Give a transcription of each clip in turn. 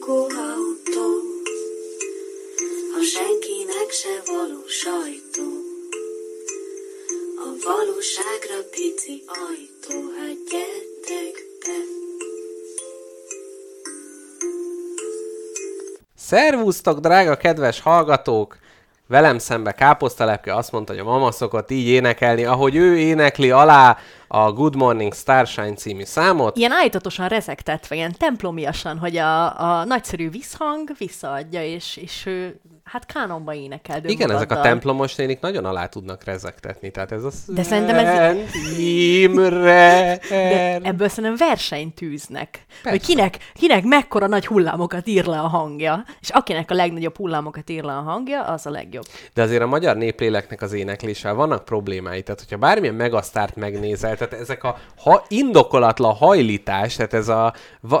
lakóautó, a senkinek se való sajtó. A valóságra pici ajtó, hát gyertek be. Szervusztok, drága kedves hallgatók! Velem szembe káposztalepke azt mondta, hogy a mama szokott így énekelni, ahogy ő énekli alá a Good Morning Starshine című számot. Ilyen állítatosan rezegtetve, ilyen templomiasan, hogy a, a nagyszerű visszhang visszaadja, és, és ő hát kánonba énekel. Igen, ezek a templomos nénik nagyon alá tudnak rezegtetni, tehát ez az... De szerintem ez- Imre! De ebből szerintem versenyt tűznek. Hogy kinek, kinek mekkora nagy hullámokat ír le a hangja, és akinek a legnagyobb hullámokat ír le a hangja, az a legjobb. De azért a magyar népléleknek az énekléssel vannak problémái. Tehát, hogyha bármilyen megasztárt megnézel, tehát ezek a ha, indokolatlan hajlítás, tehát ez a,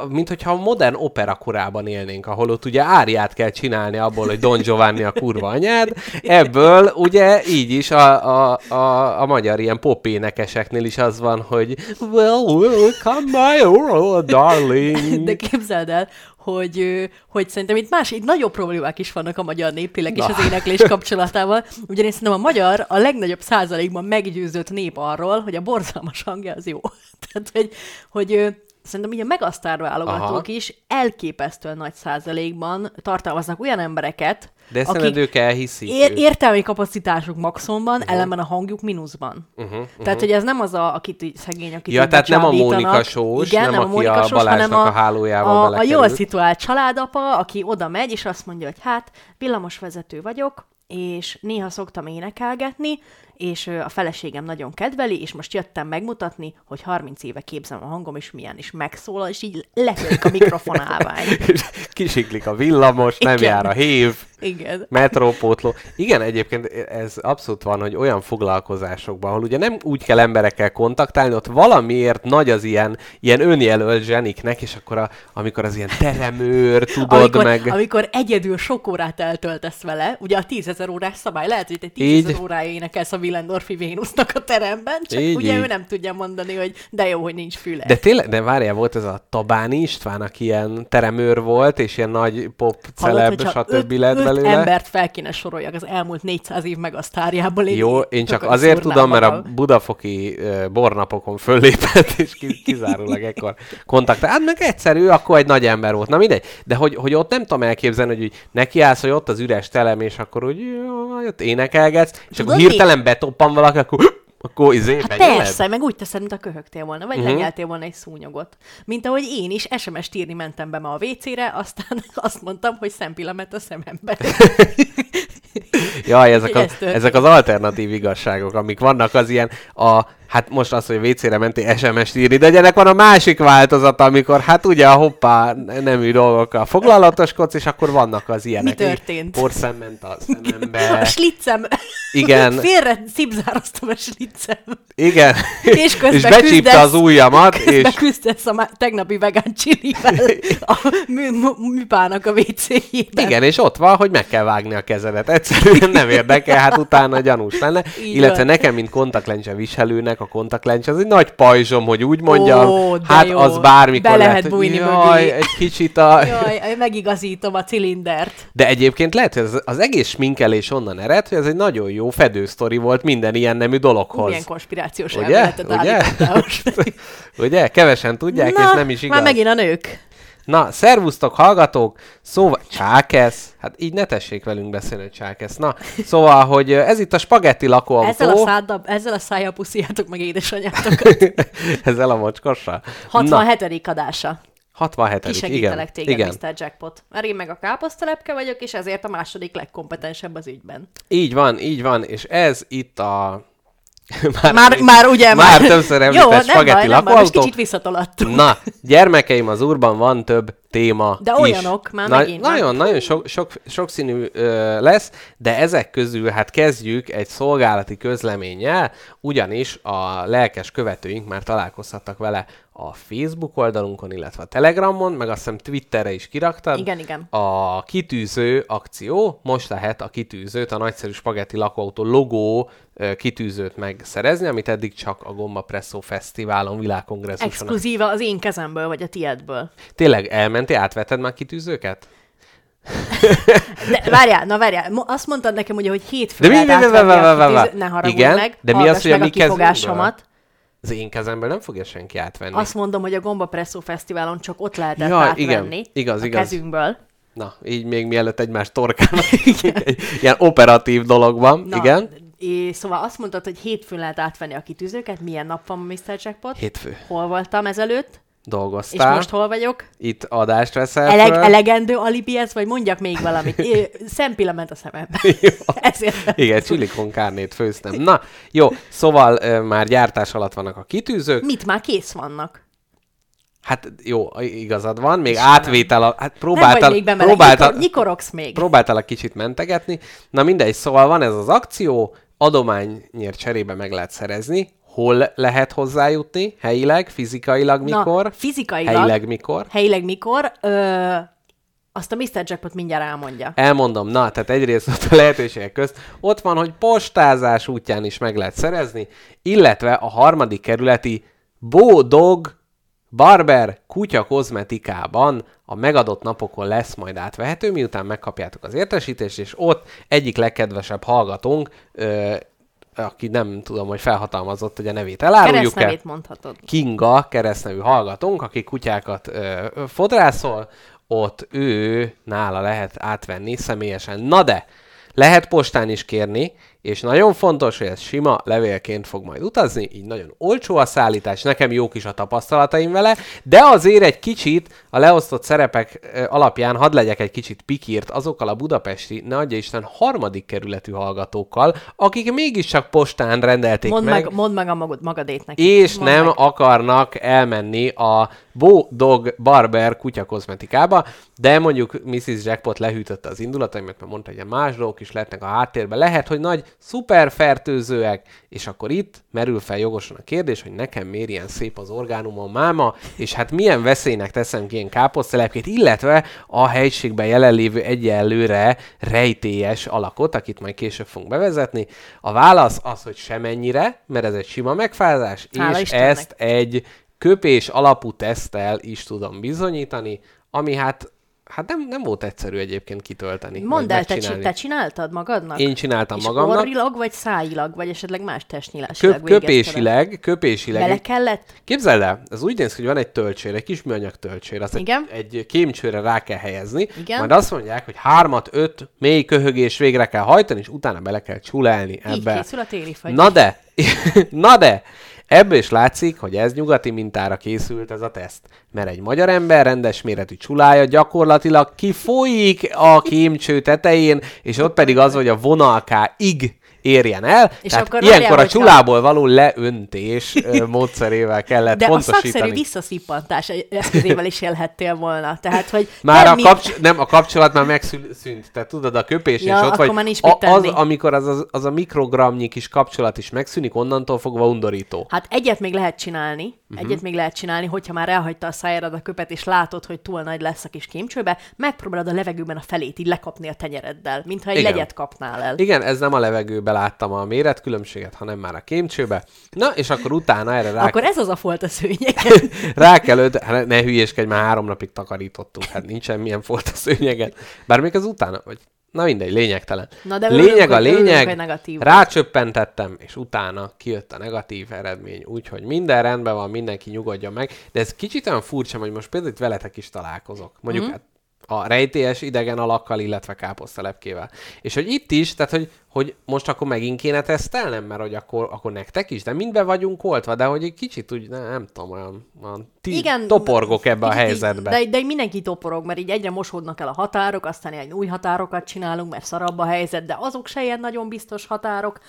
mint hogyha a modern opera korában élnénk, ahol ott ugye áriát kell csinálni abból, hogy Don Giovanni a kurva anyád, ebből ugye így is a, a, a, a magyar ilyen pop énekeseknél is az van, hogy Well, welcome my oh, darling. De képzeld el, hogy, hogy szerintem itt más, itt nagyobb problémák is vannak a magyar néplélek és az éneklés kapcsolatával, ugyanis szerintem a magyar a legnagyobb százalékban meggyőzött nép arról, hogy a borzalmas hangja az jó. Tehát, hogy, hogy szerintem így a megasztár válogatók Aha. is elképesztően nagy százalékban tartalmaznak olyan embereket, De szerinted ők elhiszik. ér- értelmi kapacitásuk maximumban, uh-huh. ellenben a hangjuk mínuszban. Uh-huh, uh-huh. Tehát, hogy ez nem az, a, akit így szegény, akit Ja, tehát nem a. Mónika Sós, Igen, nem nem, a aki Mónika a Sós, Balázsnak hanem a a, a belekerült. jól szituált családapa, aki oda megy, és azt mondja, hogy hát villamosvezető vagyok, és néha szoktam énekelgetni, és a feleségem nagyon kedveli, és most jöttem megmutatni, hogy 30 éve képzem a hangom, és milyen is megszólal, és így letörik a mikrofon állvány. És kisiklik a villamos, nem Igen. jár a hév, Igen. metrópótló. Igen, egyébként ez abszolút van, hogy olyan foglalkozásokban, ahol ugye nem úgy kell emberekkel kontaktálni, ott valamiért nagy az ilyen, ilyen önjelölt zseniknek, és akkor a, amikor az ilyen teremőr, tudod amikor, meg... amikor egyedül sok órát eltöltesz vele, ugye a tízezer órás szabály, lehet, hogy te tízezer órája énekelsz a Willendorfi Vénusznak a teremben, csak Így, ugye így. ő nem tudja mondani, hogy de jó, hogy nincs füle. De tényleg, de várjál, volt ez a Tabáni István, aki ilyen teremőr volt, és ilyen nagy pop celeb, stb. lett öt belőle. embert fel kéne soroljak az elmúlt 400 év meg a sztárjából. én Jó, én csak azért tudom, mert a budafoki uh, bornapokon föllépett, és ki- kizárólag ekkor kontaktál. Hát meg egyszerű, akkor egy nagy ember volt. Na mindegy. De hogy, hogy ott nem tudom elképzelni, hogy nekiállsz, hogy ott az üres telem, és akkor úgy jaj, ott énekelgetsz, és Tudod akkor hirtelen betoppan valaki, akkor akkor izé, Hát benyeled? persze, meg úgy teszed, mint a köhögtél volna, vagy Mhm. uh-huh. lenyeltél volna egy szúnyogot. Mint ahogy én is SMS-t írni mentem be ma a WC-re, aztán azt mondtam, hogy szempillemet a szemembe. Jaj, ezek, a, Ez ezek az alternatív igazságok, amik vannak, az ilyen a, hát most az, hogy WC-re mentél SMS-t írni, de ennek van a másik változata, amikor hát ugye a hoppá nemű dolgokkal foglalatoskodsz, és akkor vannak az ilyenek. Mi történt? Porszem ment a A szemembe. sliccem. Igen. Félre szipzároztam a sliccem. Igen. És közben és becsípte küzdesz- az ujjamat, Közben és küzdesz a má- tegnapi vegán csilivel a mű, mű, műpának a WC-jében. igen, és ott van, hogy meg kell vágni a kezedet. Egyszerűen nem érdekel, hát utána gyanús lenne. Így Illetve van. nekem, mint kontaktlencse viselőnek, a kontaktlencse az egy nagy pajzsom, hogy úgy mondjam, Ó, hát jó. az bármikor Be lehet lehet, bújni jaj, mögé. egy kicsit a... Jaj, megigazítom a cilindert. De egyébként lehet, hogy az, az egész sminkelés onnan ered, hogy ez egy nagyon jó fedősztori volt minden ilyen nemű dologhoz. Milyen konspirációs Ugye? elméletet Ugye? Ugye? Kevesen tudják, Na, és nem is igaz. már megint a nők. Na, szervusztok, hallgatók! Szóval, csákesz! Hát így ne tessék velünk beszélni, hogy csákesz. Na, szóval, hogy ez itt a spagetti lakóautó. Ezzel a, száddal, ezzel a szájjal puszíjátok meg édesanyátokat. Ezzel a mocskossal? 67. adása. 67. Kisegítelek igen. téged, igen. Mr. Jackpot. Mert én meg a káposztelepke vagyok, és ezért a második legkompetensebb az ügyben. Így van, így van, és ez itt a... Már, Már, már ugye már többször Jó, említett nem spagetti baj, nem baj, most lakóautó. kicsit visszatolattunk. Na, gyermekeim, az úrban van több téma De is. olyanok, már megint, már- Nagyon, nagyon sok, sok, sokszínű ö, lesz, de ezek közül hát kezdjük egy szolgálati közleménnyel, ugyanis a lelkes követőink már találkozhattak vele a Facebook oldalunkon, illetve a Telegramon, meg azt hiszem Twitterre is kiraktad. Igen, igen. A kitűző akció, most lehet a kitűzőt, a nagyszerű spagetti lakóautó logó kitűzőt megszerezni, amit eddig csak a Gomba Presso Fesztiválon, világkongresszuson. Exkluzíva az én kezemből, vagy a tiédből. Tényleg elmentél, átvetted már kitűzőket? De várjál, na várjál, azt mondtad nekem ugye, hogy hétfő De mi- átvenni a Ne haragudj Igen, meg, de mi az, hogy a meg kezünkből? kifogásomat. Az én kezemből nem fogja senki átvenni. Azt mondom, hogy a Gomba Presso Fesztiválon csak ott lehetett Ja, igen. átvenni Igaz, a igaz. kezünkből. Na, így még mielőtt egymás torkának. ilyen operatív dologban. Na, Igen. És szóval azt mondtad, hogy hétfőn lehet átvenni a kitűzőket. Milyen nap van Mr. Jackpot? Hétfő. Hol voltam ezelőtt? És Dolgoztál. most hol vagyok? Itt adást veszel Eleg, föl. elegendő alibi ez, vagy mondjak még valamit? É, Szempilla ment a szemembe. Ezért. Igen, chili con carnét főztem. Na, jó, szóval ö, már gyártás alatt vannak a kitűzők. Mit már kész vannak? Hát jó, igazad van, még átvétel, a, hát próbáltál, még bemeleg, próbáltál, nyikor, nyikorogsz még. próbáltál a kicsit mentegetni. Na mindegy, szóval van ez az akció, adományért cserébe meg lehet szerezni. Hol lehet hozzájutni? Helyileg, fizikailag mikor? Na, fizikailag. Helyileg mikor? Helyileg mikor? Ö, azt a Mr. Jackpot mindjárt elmondja. Elmondom, na, tehát egyrészt ott a lehetőségek közt ott van, hogy postázás útján is meg lehet szerezni, illetve a harmadik kerületi Bódog Barber kutya kozmetikában a megadott napokon lesz majd átvehető, miután megkapjátok az értesítést, és ott egyik legkedvesebb hallgatónk, ö, aki nem tudom, hogy felhatalmazott, hogy a nevét eláruljuk-e. Keresztnevét mondhatod. Kinga keresztnevű hallgatónk, aki kutyákat ö, fodrászol, ott ő nála lehet átvenni személyesen. Na de, lehet postán is kérni, és nagyon fontos, hogy ez sima levélként fog majd utazni, így nagyon olcsó a szállítás, nekem jók is a tapasztalataim vele, de azért egy kicsit a leosztott szerepek alapján hadd legyek egy kicsit pikírt azokkal a budapesti, ne adja Isten, harmadik kerületű hallgatókkal, akik mégiscsak postán rendelték Mondd meg, meg, mondd meg a magad, magadét neki. és Mondd nem meg. akarnak elmenni a Bo Dog Barber kutya kozmetikába, de mondjuk Mrs. Jackpot lehűtötte az indulataimat, mert mondta, hogy ilyen más dolgok is lehetnek a háttérben. Lehet, hogy nagy szuperfertőzőek, és akkor itt merül fel jogosan a kérdés, hogy nekem miért ilyen szép az orgánumom máma, és hát milyen veszélynek teszem ki ilyen káposztelepkét, illetve a helységben jelenlévő egyelőre rejtélyes alakot, akit majd később fogunk bevezetni. A válasz az, hogy semennyire, mert ez egy sima megfázás, Hála és Istennek. ezt egy köpés alapú teszttel is tudom bizonyítani, ami hát, hát nem, nem volt egyszerű egyébként kitölteni. Mondd el, te, te csináltad magadnak? Én csináltam és magamnak. orrilag, vagy szájilag, vagy esetleg más testnyílásilag Köp, köpésileg, köpésileg. Bele kellett? Képzeld el, ez úgy néz ki, hogy van egy töltsér, egy kis műanyag töltsér, azt Igen. Egy, egy kémcsőre rá kell helyezni, Igen. majd azt mondják, hogy hármat, öt mély köhögés végre kell hajtani, és utána bele kell csulálni Így ebbe. készül a téli fagy. Na de, na de, ebből is látszik, hogy ez nyugati mintára készült ez a teszt. Mert egy magyar ember rendes méretű csulája gyakorlatilag kifolyik a kémcső tetején, és ott pedig az, hogy a vonalkáig érjen el. És Tehát akkor ilyenkor várjál, a csulából való leöntés módszerével kellett De a pontosítani. szakszerű visszaszippantás eszközével is élhettél volna. Tehát, hogy Már nem a, mi- kapcs- nem, a kapcsolat már megszűnt. Tehát tudod, a köpés Ja, és ott vagy. nincs a, az, amikor az, az, az a mikrogramnyi kis kapcsolat is megszűnik, onnantól fogva undorító. Hát egyet még lehet csinálni, uh-huh. egyet még lehet csinálni, hogyha már elhagyta a szájárad a köpet, és látod, hogy túl nagy lesz a kis kémcsőbe, megpróbálod a levegőben a felét így lekapni a tenyereddel, mintha egy Igen. legyet kapnál el. Igen, ez nem a levegőbe láttam a méretkülönbséget, hanem már a kémcsőbe. Na, és akkor utána erre rá, Akkor ez az a folt a szőnyeg. rá kell öd... hát ne hülyéskedj, már három napig takarítottunk, hát nincsen milyen volt a szőnyeget. Bár még az utána, vagy Na mindegy, lényegtelen. Na de lényeg örülünk, a lényeg, hogy negatív rácsöppentettem, és utána kijött a negatív eredmény, úgyhogy minden rendben van, mindenki nyugodjon meg. De ez kicsit olyan furcsa, hogy most például itt veletek is találkozok. Mondjuk mm. A rejtélyes idegen alakkal, illetve káposztelepkével. És hogy itt is, tehát hogy, hogy most akkor megint kéne tesztelnem, mert hogy akkor, akkor nektek is, de mindbe vagyunk oltva, de hogy egy kicsit úgy, nem, nem tudom, olyan, olyan ti, Igen, toporgok ebbe a helyzetbe. De, de mindenki toporog, mert így egyre mosódnak el a határok, aztán egy új határokat csinálunk, mert szarabb a helyzet, de azok se ilyen nagyon biztos határok.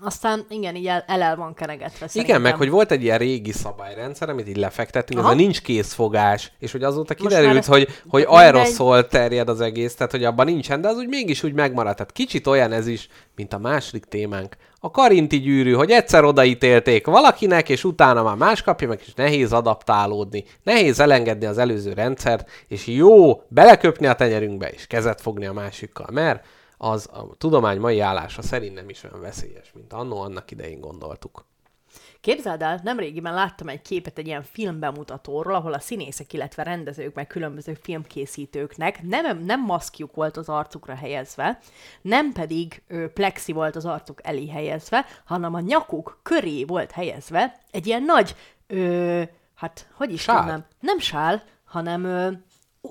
Aztán igen, így el, el, el van kenegetve Igen, szerintem. meg hogy volt egy ilyen régi szabályrendszer, amit így lefektettünk, ez Aha. a nincs készfogás, és hogy azóta kiderült, hogy, hogy aeroszol terjed az egész, tehát hogy abban nincsen, de az úgy mégis úgy megmaradt. Tehát kicsit olyan ez is, mint a második témánk, a karinti gyűrű, hogy egyszer odaítélték valakinek, és utána már más kapja meg, és nehéz adaptálódni, nehéz elengedni az előző rendszert, és jó beleköpni a tenyerünkbe, és kezet fogni a másikkal, mert az a tudomány mai állása szerint nem is olyan veszélyes, mint annó annak idején gondoltuk. Képzeld el, nemrégiben láttam egy képet egy ilyen filmbemutatóról, ahol a színészek, illetve rendezők, meg különböző filmkészítőknek nem, nem maszkjuk volt az arcukra helyezve, nem pedig ö, plexi volt az arcuk elé helyezve, hanem a nyakuk köré volt helyezve egy ilyen nagy, ö, hát hogy is Sál? tudnám, nem sál, hanem ö,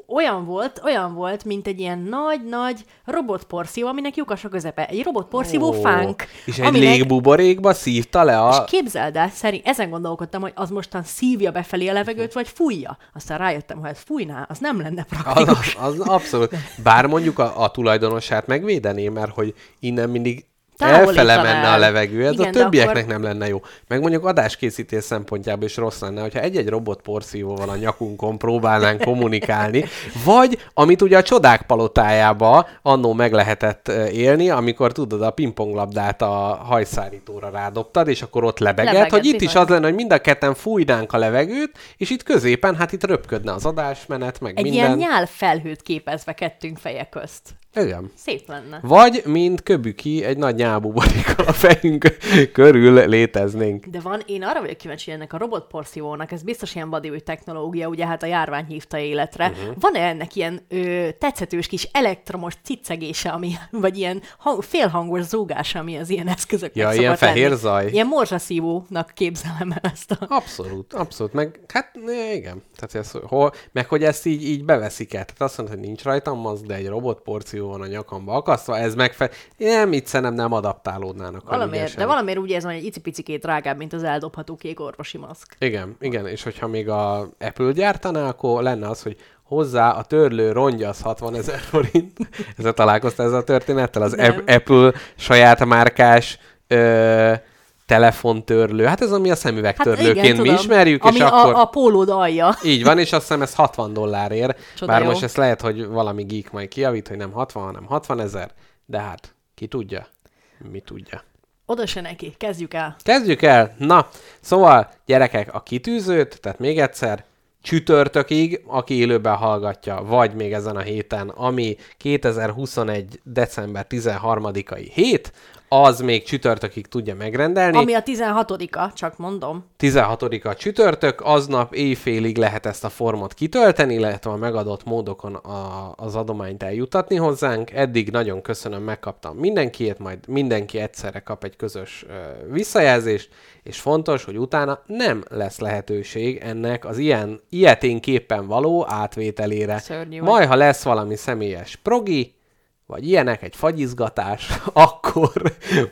olyan volt, olyan volt, mint egy ilyen nagy-nagy robotporszívó, aminek lyukas a közepe. Egy robotporszívó Ó, fánk. És egy aminek... légbuborékba szívta le a... És képzeld el, szerint ezen gondolkodtam, hogy az mostan szívja befelé a levegőt, vagy fújja. Aztán rájöttem, hogy ez fújná, az nem lenne praktikus. Az, az abszolút. Bár mondjuk a, a tulajdonosát megvédené, mert hogy innen mindig elfele menne a levegő, ez Igen, a többieknek akkor- nem lenne jó. Meg mondjuk adáskészítés szempontjából is rossz lenne, hogyha egy-egy robot porszívóval a nyakunkon próbálnánk kommunikálni, vagy amit ugye a csodák palotájába annó meg lehetett élni, amikor tudod, a pingponglabdát a hajszárítóra rádobtad, és akkor ott lebegett, Lebegett, hogy itt is az lenne, hogy mind a ketten fújnánk a levegőt, és itt középen, hát itt röpködne az adásmenet, meg Egy minden. ilyen nyál felhőt képezve kettőnk feje közt. Igen. Szép lenne. Vagy, mint köbüki, egy nagy nyálbuborékkal a fejünk körül léteznénk. De van, én arra vagyok kíváncsi, ennek a robotporszívónak, ez biztos ilyen vadi technológia, ugye hát a járvány hívta életre. Uh-huh. Van-e ennek ilyen ö, tetszetős kis elektromos cicegése, ami, vagy ilyen hang, félhangos zúgása, ami az ilyen eszközöknek Ja, ilyen fehér lenni? zaj. Ilyen morzsaszívónak képzelem el ezt a... Abszolút, abszolút. Meg, hát igen. Tehát ez, hol, meg hogy ezt így, így beveszik el. Tehát azt mondod, hogy nincs rajtam maszk, de egy robotporció van a nyakamba akasztva, ez megfelel. Nem, itt szerintem nem adaptálódnának. Valamiért, de valamiért úgy érzem, hogy egy icipicikét drágább, mint az eldobható kék orvosi maszk. Igen, igen, és hogyha még a Apple gyártaná, akkor lenne az, hogy hozzá a törlő rongya az 60 ezer forint. Ezzel találkoztál ezzel a történettel? Az Apple saját márkás ö, telefontörlő. Hát ez ami a szemüvegtörlőként mi ismerjük, ami és a, akkor... a pólód alja. Így van, és azt hiszem ez 60 dollárért. Csoda Bár jó. most ezt lehet, hogy valami geek majd kijavít, hogy nem 60, hanem 60 ezer, de hát ki tudja, mi tudja. Oda se neki, kezdjük el. Kezdjük el. Na, szóval gyerekek, a kitűzőt, tehát még egyszer, csütörtökig, aki élőben hallgatja, vagy még ezen a héten, ami 2021. december 13-ai hét, az még csütörtökig tudja megrendelni. Ami a 16-a, csak mondom. 16-a csütörtök, aznap éjfélig lehet ezt a formot kitölteni, illetve a megadott módokon a, az adományt eljutatni hozzánk. Eddig nagyon köszönöm, megkaptam mindenkiét, majd mindenki egyszerre kap egy közös ö, visszajelzést, és fontos, hogy utána nem lesz lehetőség ennek az ilyen ilyeténképpen való átvételére. Szörnyű. Majd, ha lesz valami személyes progi, vagy ilyenek, egy fagyizgatás, akkor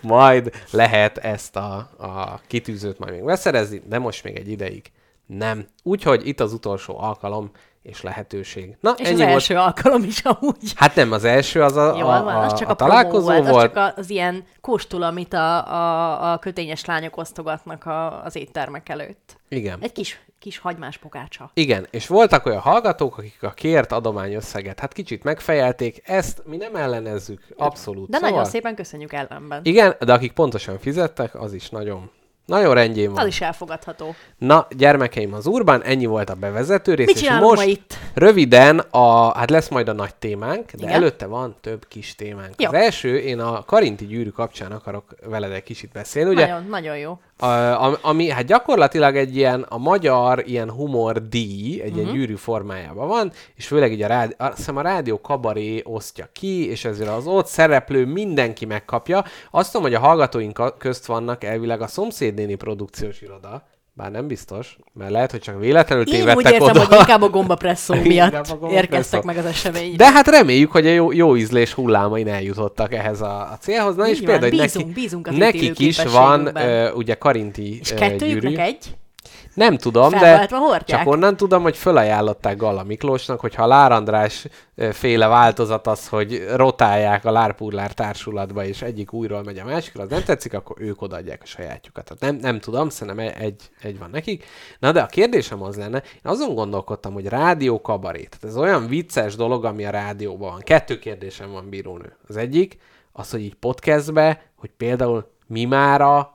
majd lehet ezt a, a kitűzőt majd még beszerezni, de most még egy ideig nem. Úgyhogy itt az utolsó alkalom és lehetőség. Na, És ennyi az volt. első alkalom is amúgy. Hát nem az első, az a, Jó, a, van, a, az csak a, a találkozó volt, volt. az csak az ilyen kóstul, amit a, a, a kötényes lányok osztogatnak a, az éttermek előtt. Igen. Egy kis, kis hagymás pogácsa. Igen, és voltak olyan hallgatók, akik a kért adományösszeget hát kicsit megfejelték, ezt mi nem ellenezzük, abszolút. De szóval, nagyon szépen köszönjük ellenben. Igen, de akik pontosan fizettek, az is nagyon, nagyon rendjén van. Az is elfogadható. Na, gyermekeim, az Urban, ennyi volt a bevezető rész, Mit és most ma itt? röviden, a, hát lesz majd a nagy témánk, de Igen. előtte van több kis témánk. Jó. Az első, én a Karinti gyűrű kapcsán akarok veled egy kicsit beszélni, ugye? Nagyon, nagyon jó. A, ami hát gyakorlatilag egy ilyen, a magyar ilyen humor díj, egy Mhm. ilyen gyűrű formájában van, és főleg így a, rádi, azt hiszem a rádió kabaré osztja ki, és ezért az ott szereplő mindenki megkapja. Azt tudom, hogy a hallgatóink közt vannak elvileg a szomszédnéni produkciós iroda, bár nem biztos, mert lehet, hogy csak véletlenül Én úgy tévedtek érzem, oda. hogy inkább a gombapresszó miatt a gombapresszó. érkeztek meg az eseményre. De hát reméljük, hogy a jó, jó ízlés hullámain eljutottak ehhez a, a célhoz. Na Így és van, például, bízunk, neki, bízunk nekik is van ö, ugye karinti És kettőjüknek gyűrű. egy? Nem tudom, de csak onnan tudom, hogy fölajánlották Galla Miklósnak, hogyha a Lár András féle változat az, hogy rotálják a Lárpurlár társulatba, és egyik újról megy a másikra, az nem tetszik, akkor ők odaadják a sajátjukat. Tehát nem, nem tudom, szerintem e- egy, egy van nekik. Na de a kérdésem az lenne, én azon gondolkodtam, hogy rádió kabaré. Tehát ez olyan vicces dolog, ami a rádióban van. Kettő kérdésem van, bírónő. Az egyik, az, hogy így podcastbe, hogy például mi már a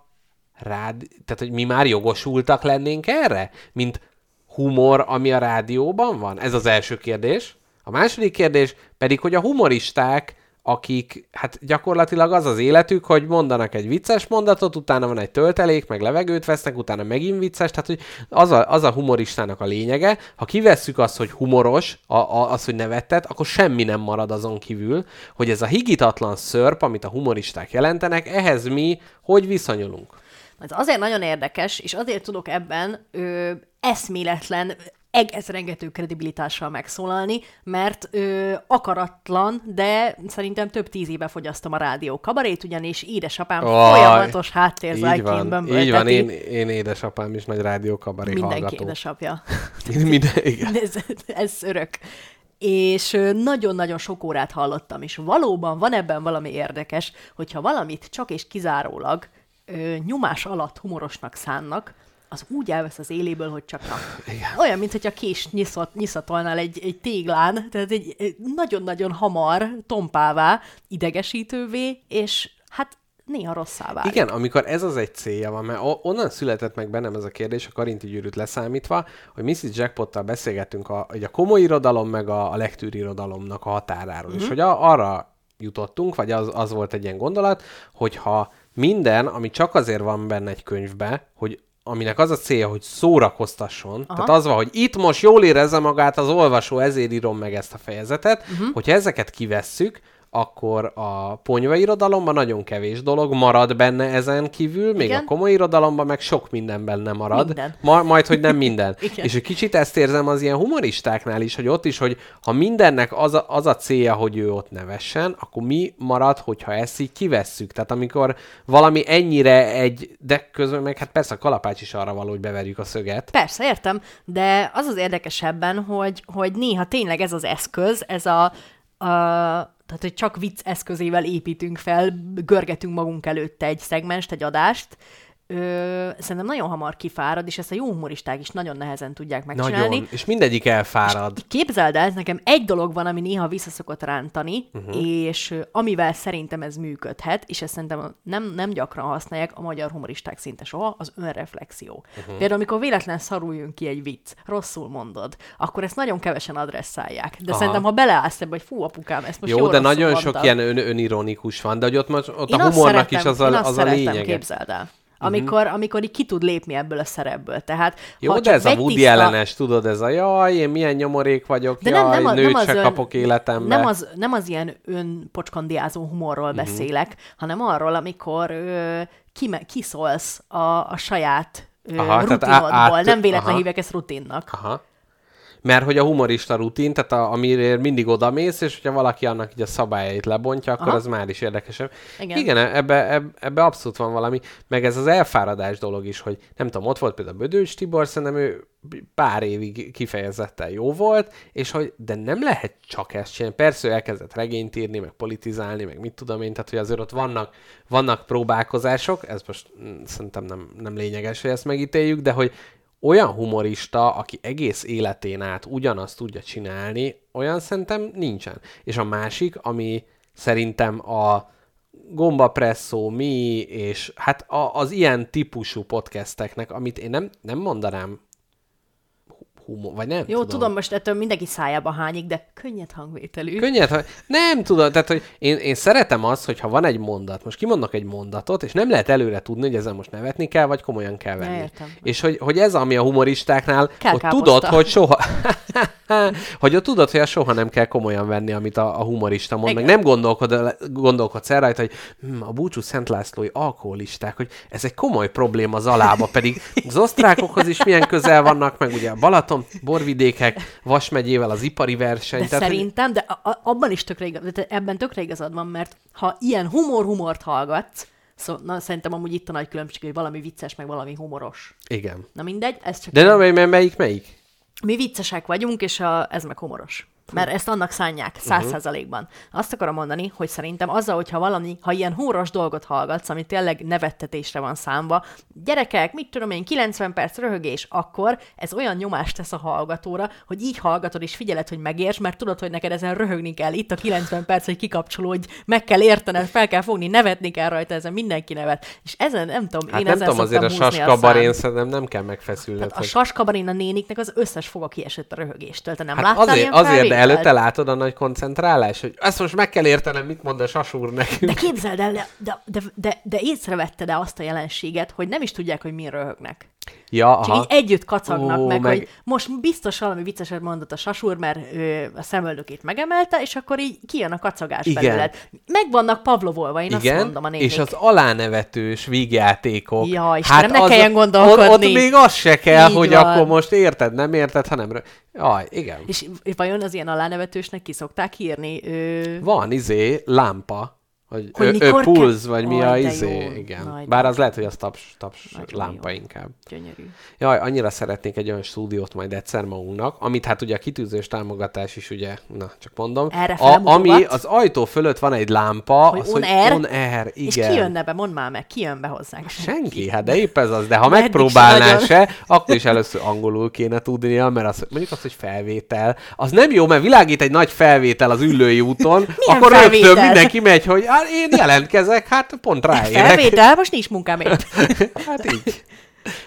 rád... Tehát, hogy mi már jogosultak lennénk erre? Mint humor, ami a rádióban van? Ez az első kérdés. A második kérdés pedig, hogy a humoristák akik, hát gyakorlatilag az az életük, hogy mondanak egy vicces mondatot, utána van egy töltelék, meg levegőt vesznek, utána megint vicces, tehát hogy az a, az a humoristának a lényege. Ha kivesszük azt, hogy humoros, a, a, az, hogy nevettet, akkor semmi nem marad azon kívül, hogy ez a higitatlan szörp, amit a humoristák jelentenek, ehhez mi hogy viszonyulunk? Ez azért nagyon érdekes, és azért tudok ebben ö, eszméletlen egész rengető kredibilitással megszólalni, mert ö, akaratlan, de szerintem több tíz éve fogyasztom a rádió kabarét, ugyanis édesapám oh, folyamatos háttérzajként Így van, én, én édesapám is nagy rádió kabaré Mindenki hallgató. édesapja. Minden, igen. ez, ez örök. És nagyon-nagyon sok órát hallottam, és valóban van ebben valami érdekes, hogyha valamit csak és kizárólag ö, nyomás alatt humorosnak szánnak, az úgy elvesz az éléből, hogy csak na. Igen. Olyan, mint hogyha kés nyiszat, nyiszatolnál egy, egy téglán, tehát egy, egy nagyon-nagyon hamar, tompává, idegesítővé, és hát néha rosszá válik. Igen, amikor ez az egy célja van, mert onnan született meg bennem ez a kérdés, a Karinti gyűrűt leszámítva, hogy Mrs. Jackpottal beszélgettünk a, a komoly irodalom, meg a, a lektűrirodalomnak a határáról, mm-hmm. és hogy a, arra jutottunk, vagy az, az volt egy ilyen gondolat, hogyha minden, ami csak azért van benne egy könyvbe, hogy aminek az a célja, hogy szórakoztasson. Aha. Tehát az van, hogy itt most jól érezze magát az olvasó, ezért írom meg ezt a fejezetet. Uh-huh. Hogyha ezeket kivesszük, akkor a ponyva irodalomban nagyon kevés dolog marad benne ezen kívül, még Igen? a komoly irodalomban meg sok minden benne marad. Minden. Ma, majd, hogy nem minden. És egy kicsit ezt érzem az ilyen humoristáknál is, hogy ott is, hogy ha mindennek az a, az a célja, hogy ő ott nevessen, akkor mi marad, hogyha ezt így kivesszük? Tehát amikor valami ennyire egy, de közben meg hát persze a kalapács is arra való, hogy beverjük a szöget. Persze, értem, de az az érdekesebben, hogy, hogy néha tényleg ez az eszköz, ez a, a tehát hogy csak vicc eszközével építünk fel, görgetünk magunk előtte egy szegmest, egy adást, ö, szerintem nagyon hamar kifárad, és ezt a jó humoristák is nagyon nehezen tudják megcsinálni. Nagyon, és mindegyik elfárad. És képzeld el, nekem egy dolog van, ami néha visszaszokott rántani, uh-huh. és amivel szerintem ez működhet, és ezt szerintem nem, nem gyakran használják a magyar humoristák szinte soha, az önreflexió. Uh-huh. Például, amikor véletlen szarul jön ki egy vicc, rosszul mondod, akkor ezt nagyon kevesen adresszálják. De Aha. szerintem, ha beleállsz ebbe, hogy fú, apukám, ezt most Jó, de nagyon mondtad. sok ilyen ön, önironikus van, de hogy ott, ott a humornak is az a, az a lényege. képzeld el amikor, mm-hmm. amikor így ki tud lépni ebből a szerepből. Tehát, Jó, de ez a Woody tiszta... ellenes, tudod, ez a jaj, én milyen nyomorék vagyok, de jaj, nem, nem, a, nőt nem se ön, kapok életembe. Nem az, nem az ilyen önpocskandiázó humorról mm-hmm. beszélek, hanem arról, amikor ö, kime, kiszólsz a, a saját aha, rutinodból. Át, nem véletlen hívják ezt rutinnak. Aha mert hogy a humorista rutin, tehát a, amire mindig odamész, és hogyha valaki annak így a szabályait lebontja, akkor Aha. az már is érdekesebb. Igen, Igen ebbe, ebbe, ebbe abszolút van valami, meg ez az elfáradás dolog is, hogy nem tudom, ott volt például Bödőcs Tibor, szerintem ő pár évig kifejezetten jó volt, és hogy de nem lehet csak ezt csinálni. Persze ő elkezdett regényt írni, meg politizálni, meg mit tudom én, tehát hogy azért ott vannak, vannak próbálkozások, ez most mm, szerintem nem, nem lényeges, hogy ezt megítéljük, de hogy olyan humorista, aki egész életén át ugyanazt tudja csinálni, olyan szerintem nincsen. És a másik, ami szerintem a Gombapresszó, mi, és hát a, az ilyen típusú podcasteknek, amit én nem, nem mondanám humor, vagy nem Jó, tudom. tudom, most ettől mindenki szájába hányik, de könnyed hangvételű. Könnyed hang... Nem tudom, tehát hogy én, én szeretem azt, hogyha van egy mondat, most kimondok egy mondatot, és nem lehet előre tudni, hogy ezen most nevetni kell, vagy komolyan kell venni. Értem. És hogy, hogy ez, ami a humoristáknál, kell hogy káposzta. tudod, hogy soha... hogy ott tudod, hogy soha nem kell komolyan venni, amit a, a humorista mond, Igen. meg nem gondolkod, gondolkodsz el rajta, hogy hm, a búcsú Szent Lászlói alkoholisták, hogy ez egy komoly probléma az alába, pedig az osztrákokhoz is milyen közel vannak, meg ugye a Balaton, borvidékek, Vas megyével az ipari verseny. De tehát, szerintem, hogy... de a, abban is tökre igaz, de ebben tökre igazad van, mert ha ilyen humor-humort hallgatsz, Szóval na, szerintem amúgy itt a nagy különbség, hogy valami vicces, meg valami humoros. Igen. Na mindegy, ez csak... De nem, melyik, melyik? mi viccesek vagyunk, és a, ez meg humoros. Mert ezt annak szánják, száz százalékban. Azt akarom mondani, hogy szerintem azzal, hogyha valami, ha ilyen húros dolgot hallgatsz, ami tényleg nevettetésre van számba, gyerekek, mit tudom én, 90 perc röhögés, akkor ez olyan nyomást tesz a hallgatóra, hogy így hallgatod és figyeled, hogy megérts, mert tudod, hogy neked ezen röhögni kell. Itt a 90 perc, hogy kikapcsolódj, meg kell értened, fel kell fogni, nevetni kell rajta, ezen mindenki nevet. És ezen nem tudom, Hát én nem ezen tudom, azért a saskabarén szerintem nem kell megfeszülned. Tehát a saskabarin a néniknek az összes foga kiesett a röhögéstől. Te nem Hát láttál azért, azért, de előtte látod a nagy koncentrálás, hogy ezt most meg kell értenem, mit mond a sasúr De nekünk. képzeld el, de, de, de, de, de észrevetted-e azt a jelenséget, hogy nem is tudják, hogy mi röhögnek. Ja, Csak aha. így együtt kacagnak Ó, meg, meg- hogy most biztos valami vicceset mondott a sasúr, mert ő a szemöldökét megemelte, és akkor így kijön a kacagás Igen. belőled. Meg vannak pavlovolva, én azt Igen, mondom a nénik. és az alánevetős vígjátékok. Hát Ja, Istenem, ne az- kelljen ott, gondolkodni. ott még az se kell, Így hogy van. akkor most érted, nem érted, hanem... Jaj, igen. És vajon az ilyen alánevetősnek ki szokták írni? Ő... Van izé, lámpa, hogy, Hogy ö, ö, mikor pulz, vagy mi a izé, jó. igen. Nagy Bár az lehet, hogy az taps, taps Nagyon lámpa jó. inkább. Gyönyörű. Jaj, annyira szeretnék egy olyan stúdiót majd egyszer magunknak, amit hát ugye a kitűzős támogatás is ugye, na csak mondom, Erre a, ami az ajtó fölött van egy lámpa, Hogy az, on hogy air? on air, igen. És ki jönne be, mondd már meg, ki jön be hozzánk? Senki, hát de épp ez az, de ha se megpróbálná nagyon. se, akkor is először angolul kéne tudnia, mert az, mondjuk az, hogy felvétel, az nem jó, mert világít egy nagy felvétel az ülői úton, akkor rögtön felvétel? mindenki megy, hogy hát én jelentkezek, hát pont ráérek. Felvétel, most nincs munkám épp. Hát így.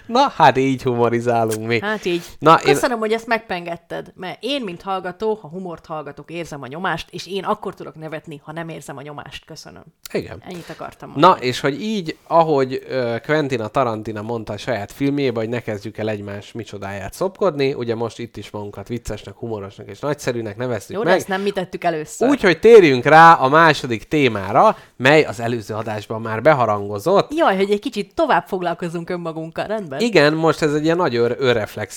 Na, hát így humorizálunk mi. Hát így. Na, én- Köszönöm, hogy ezt megpengetted, mert én, mint hallgató, ha humort hallgatok, érzem a nyomást, és én akkor tudok nevetni, ha nem érzem a nyomást. Köszönöm. Igen. Ennyit akartam mondani. Na, és hogy így, ahogy uh, Quentin Tarantina mondta a saját filmjében, hogy ne kezdjük el egymás micsodáját szopkodni, ugye most itt is magunkat viccesnek, humorosnak és nagyszerűnek neveztük Jó, meg. ezt nem mi tettük először. Úgyhogy térjünk rá a második témára, mely az előző adásban már beharangozott. Jaj, hogy egy kicsit tovább foglalkozunk önmagunkkal, rendben? Igen, most ez egy ilyen nagy ör-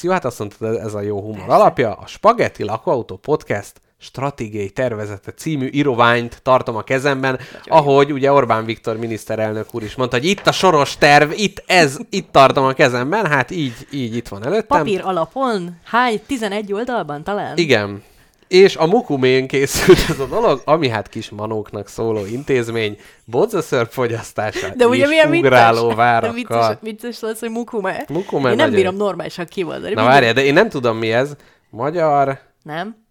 hát azt mondtad, ez a jó humor alapja. A Spaghetti Lakóautó Podcast stratégiai tervezete című íroványt tartom a kezemben, ahogy ugye Orbán Viktor miniszterelnök úr is mondta, hogy itt a soros terv, itt ez, itt tartom a kezemben, hát így, így itt van előttem. Papír alapon? Hány? 11 oldalban talán? Igen. És a Mukumén készült ez a dolog, ami hát kis manóknak szóló intézmény, bodzaszörp fogyasztása De ugye milyen ugráló De várakkal. vicces, vicces lesz, hogy mukume. Mukume Én nem bírom normálisan kimondani. Na várjál, de én nem tudom mi ez. Magyar, Nem?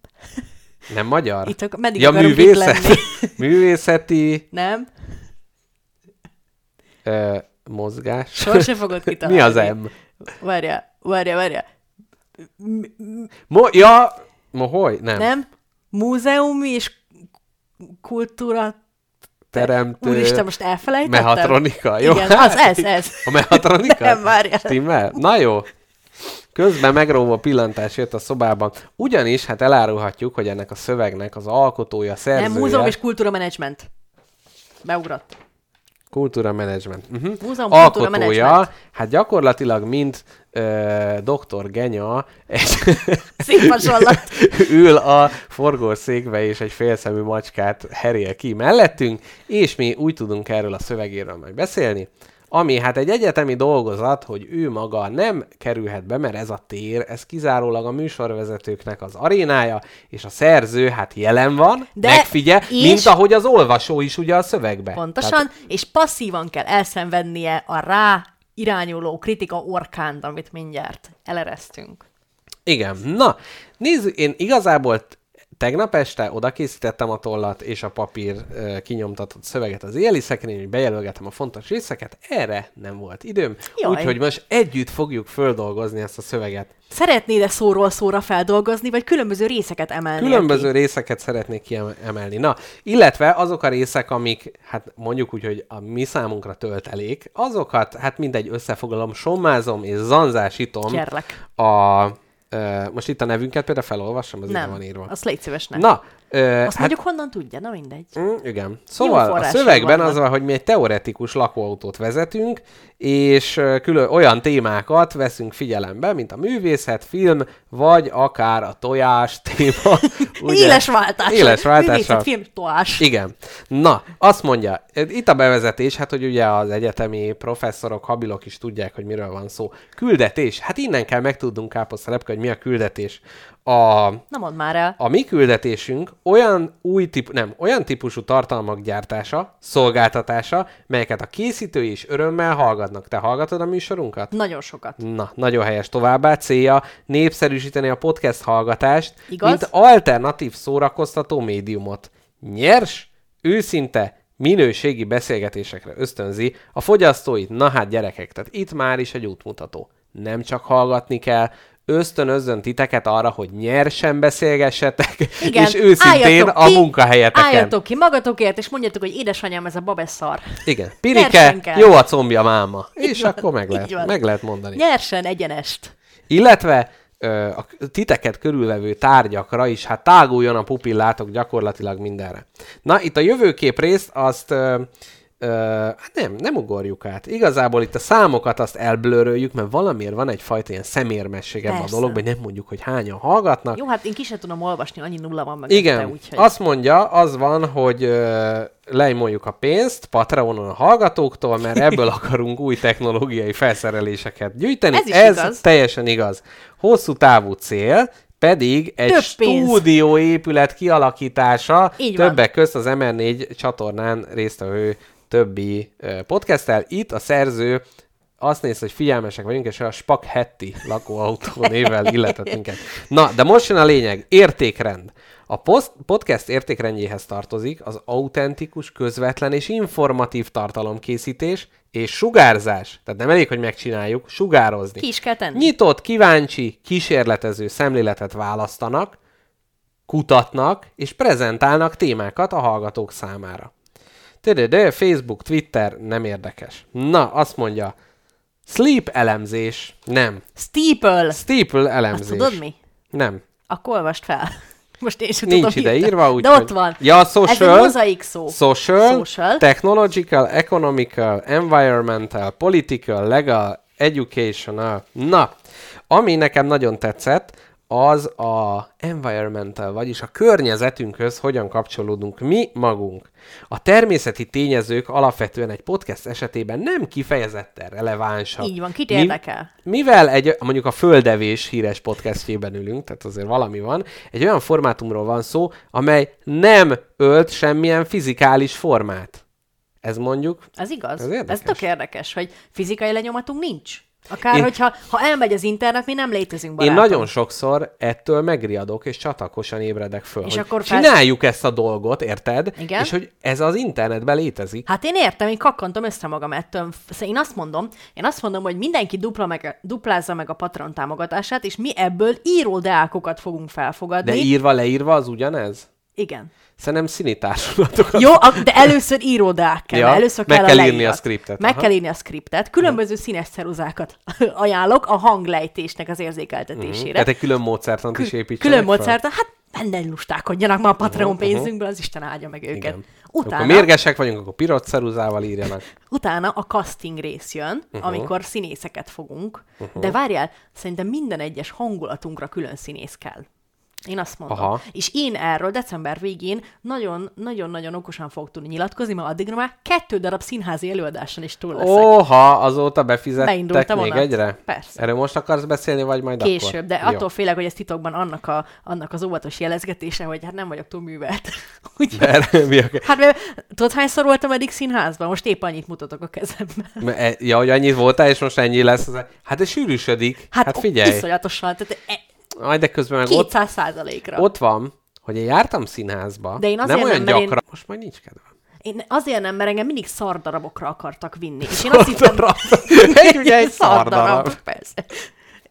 nem magyar? Itt ak- meddig ja, művészet, lenni? művészeti Nem? ö, mozgás. Sose fogod kitalálni. mi az M? Várjál, várjál, várjál. Mo- ja, moholy? Nem. Nem? Múzeum és kultúra... Teremtő. Úristen, most elfelejtettem? Mehatronika, jó? Igen, az, ez, ez. A mehatronika? Nem, várjál. Stimmel? Na jó. Közben megróvó pillantás jött a szobában. Ugyanis, hát elárulhatjuk, hogy ennek a szövegnek az alkotója, szerzője... Nem, múzeum és kultúra menedzsment. Beugrott. Kultúra management. Uh-huh. Múzeum, kultúra Alkotója, management. hát gyakorlatilag mint ö, Dr. Genya, egy ül a forgószékbe, és egy félszemű macskát herél ki mellettünk, és mi úgy tudunk erről a szövegéről majd beszélni, ami hát egy egyetemi dolgozat, hogy ő maga nem kerülhet be, mert ez a tér, ez kizárólag a műsorvezetőknek az arénája, és a szerző hát jelen van, De- megfigyel, és- mint ahogy az olvasó is ugye a szövegbe. Pontosan, Tehát, és passzívan kell elszenvednie a rá irányuló kritika orkánt, amit mindjárt eleresztünk. igen, na, nézzük, én igazából tegnap este oda készítettem a tollat és a papír ö, kinyomtatott szöveget az éjjeli szekrény, hogy bejelölgetem a fontos részeket, erre nem volt időm, úgyhogy most együtt fogjuk földolgozni ezt a szöveget. Szeretnéd-e szóról szóra feldolgozni, vagy különböző részeket emelni? Különböző részeket szeretnék kiemelni. Na, illetve azok a részek, amik, hát mondjuk úgy, hogy a mi számunkra töltelék, azokat, hát mindegy összefoglalom, sommázom és zanzásítom Kérlek. a... Most itt a nevünket például felolvasom, az Nem, van írva. azt légy szíves, ne. Na, ö, Azt hát, mondjuk honnan tudja, na mindegy. Mm, igen. Szóval a szövegben vannak. az van, hogy mi egy teoretikus lakóautót vezetünk, és külön olyan témákat veszünk figyelembe, mint a művészet, film, vagy akár a tojás téma. ugye? Éles váltás. Éles váltással. Művészet, film, toás. Igen. Na, azt mondja, itt a bevezetés, hát hogy ugye az egyetemi professzorok, habilok is tudják, hogy miről van szó. Küldetés. Hát innen kell megtudnunk, Káposzta Lepke, hogy hogy mi a küldetés. A, Na mondd már el. a mi küldetésünk olyan új típ, nem, olyan típusú tartalmak gyártása, szolgáltatása, melyeket a készítői is örömmel hallgatnak. Te hallgatod a műsorunkat? Nagyon sokat. Na, nagyon helyes továbbá. Célja népszerűsíteni a podcast hallgatást, Igaz? mint alternatív szórakoztató médiumot. Nyers, őszinte, minőségi beszélgetésekre ösztönzi a fogyasztóit, na hát gyerekek, tehát itt már is egy útmutató. Nem csak hallgatni kell, ösztönözzön titeket arra, hogy nyersen beszélgessetek, Igen, és őszintén a ki, munkahelyeteken. Álljatok ki magatokért, és mondjátok, hogy édesanyám, ez a babes szar. Igen, Pirike, jó a combja máma. És van, akkor meg így lehet, van. meg lehet mondani. Nyersen egyenest. Illetve ö, a titeket körülvevő tárgyakra is, hát táguljon a pupillátok gyakorlatilag mindenre. Na, itt a jövőkép részt azt ö, ö, hát nem, nem ugorjuk át. Igazából itt a számokat azt elblöröljük, mert valamiért van egyfajta ilyen szemérmesség ebben a dologban, hogy nem mondjuk, hogy hányan hallgatnak. Jó, hát én ki sem tudom olvasni, annyi nulla van meg. Igen, úgyhogy... azt mondja, az van, hogy ö, lejmoljuk a pénzt Patreonon a hallgatóktól, mert ebből akarunk új technológiai felszereléseket gyűjteni. Ez is Ez igaz. teljesen igaz. Hosszú távú cél pedig egy Több stúdióépület kialakítása, Így van. többek közt az MR4 csatornán résztvevő többi podcasttel. Itt a szerző azt néz, hogy figyelmesek vagyunk, és a Spak Hetti lakóautó névvel illetett minket. Na, de most jön a lényeg. Értékrend. A post- podcast értékrendjéhez tartozik az autentikus, közvetlen és informatív tartalomkészítés és sugárzás. Tehát nem elég, hogy megcsináljuk, sugározni. Ki is kell tenni. Nyitott, kíváncsi, kísérletező szemléletet választanak, kutatnak és prezentálnak témákat a hallgatók számára. De Facebook, Twitter nem érdekes. Na, azt mondja, sleep elemzés, nem. Steeple! Steeple elemzés. Azt tudod mi? Nem. Akkor olvast fel. Most én sem Nincs tudom ide írva, úgy, De ott van. Ja, Ez social, egy mozaik szó. Social, Social. technological, economical, environmental, political, legal, educational. Na, ami nekem nagyon tetszett, az a environmental, vagyis a környezetünkhöz hogyan kapcsolódunk mi magunk. A természeti tényezők alapvetően egy podcast esetében nem kifejezetten relevánsak. Így van, kit érdekel? mivel egy, mondjuk a Földevés híres podcastjében ülünk, tehát azért valami van, egy olyan formátumról van szó, amely nem ölt semmilyen fizikális formát. Ez mondjuk, Ez igaz? Ez érdekes. Ez tök érdekes, hogy fizikai lenyomatunk nincs. Akár, Én- én... hogyha ha elmegy az internet, mi nem létezünk én barátom. nagyon sokszor ettől megriadok, és csatakosan ébredek föl, És hogy akkor fel- csináljuk ezt a dolgot, érted? Igen. És hogy ez az internetben létezik. Hát én értem, én kakkantom össze magam ettől. Szóval én azt mondom, én azt mondom, hogy mindenki dupla meg, duplázza meg a Patreon támogatását, és mi ebből íródeákokat fogunk felfogadni. De írva, leírva az ugyanez? Igen. Szerintem színi társulatokat. Jó, de először íródeák kell. Ja, először meg kell, kell a írni leírat. a scriptet, Meg aha. kell írni a skriptet. Különböző színes ceruzákat ajánlok a hanglejtésnek az érzékeltetésére. Tehát egy külön módszertant is Kül- építsenek Külön fel. módszertan, hát benne lustálkodjanak ma a Patreon Uh-huh, uh-huh. pénzünkből, az Isten áldja meg őket. Igen. Utána, Akkor mérgesek vagyunk, akkor piros ceruzával írjanak. utána a casting rész jön, uh-huh. amikor színészeket fogunk, uh-huh. de várjál, szerintem minden egyes hangulatunkra külön színész kell. Én azt mondom. Aha. És én erről december végén nagyon-nagyon-nagyon okosan fogok tudni nyilatkozni, mert addigra már kettő darab színházi előadáson is túl leszek. Óha, azóta befizettek még vonat. egyre? Persze. Erről most akarsz beszélni, vagy majd Később, akkor? de Jó. attól félek, hogy ez titokban annak, a, annak az óvatos jelezgetése, hogy hát nem vagyok túl művelt. Úgyhogy, Mert, mi a... hát mert tudod, hányszor voltam eddig színházban? Most épp annyit mutatok a kezemben. E- Ja, hogy annyit voltál, és most ennyi lesz. Hát ez sűrűsödik. Hát, Hát, figyelj. iszonyatosan, tehát e- Aj, de közben meg ott, 200 százalékra. ott van, hogy én jártam színházba. De én azért nem olyan nem, mert én- gyakran. Most majd nincs kedvem. Én azért nem, mert engem mindig szardarabokra akartak vinni. És én azt hittem, Egy ugye egy szardarab. persze.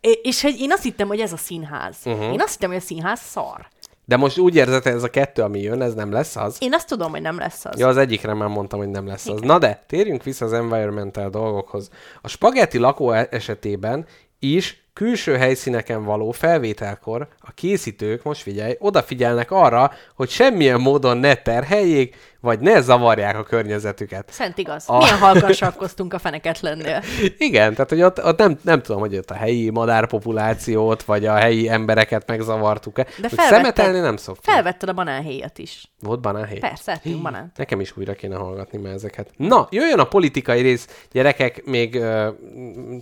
É- És hogy én azt hittem, hogy ez a színház. Uh-huh. Én azt hittem, hogy a színház szar. De most úgy érzed, hogy ez a kettő, ami jön, ez nem lesz az? Én azt tudom, hogy nem lesz az. Ja, az egyikre már mondtam, hogy nem lesz az. Na de, térjünk vissza az environmental dolgokhoz. A spagetti lakó e- esetében is külső helyszíneken való felvételkor a készítők, most figyelj, odafigyelnek arra, hogy semmilyen módon ne terheljék, vagy ne zavarják a környezetüket. Szent igaz. A-. Milyen halkan sakkoztunk a feneketlennél. Igen, tehát hogy ott, ott nem, nem tudom, hogy ott a helyi madárpopulációt, vagy a helyi embereket megzavartuk-e. De szemetelni nem szoktunk. Felvetted a banánhéjat is. Volt banánhely? Persze, ettünk banánt. Nekem is újra kéne hallgatni már ezeket. Na, jöjjön a politikai rész, gyerekek, még ö,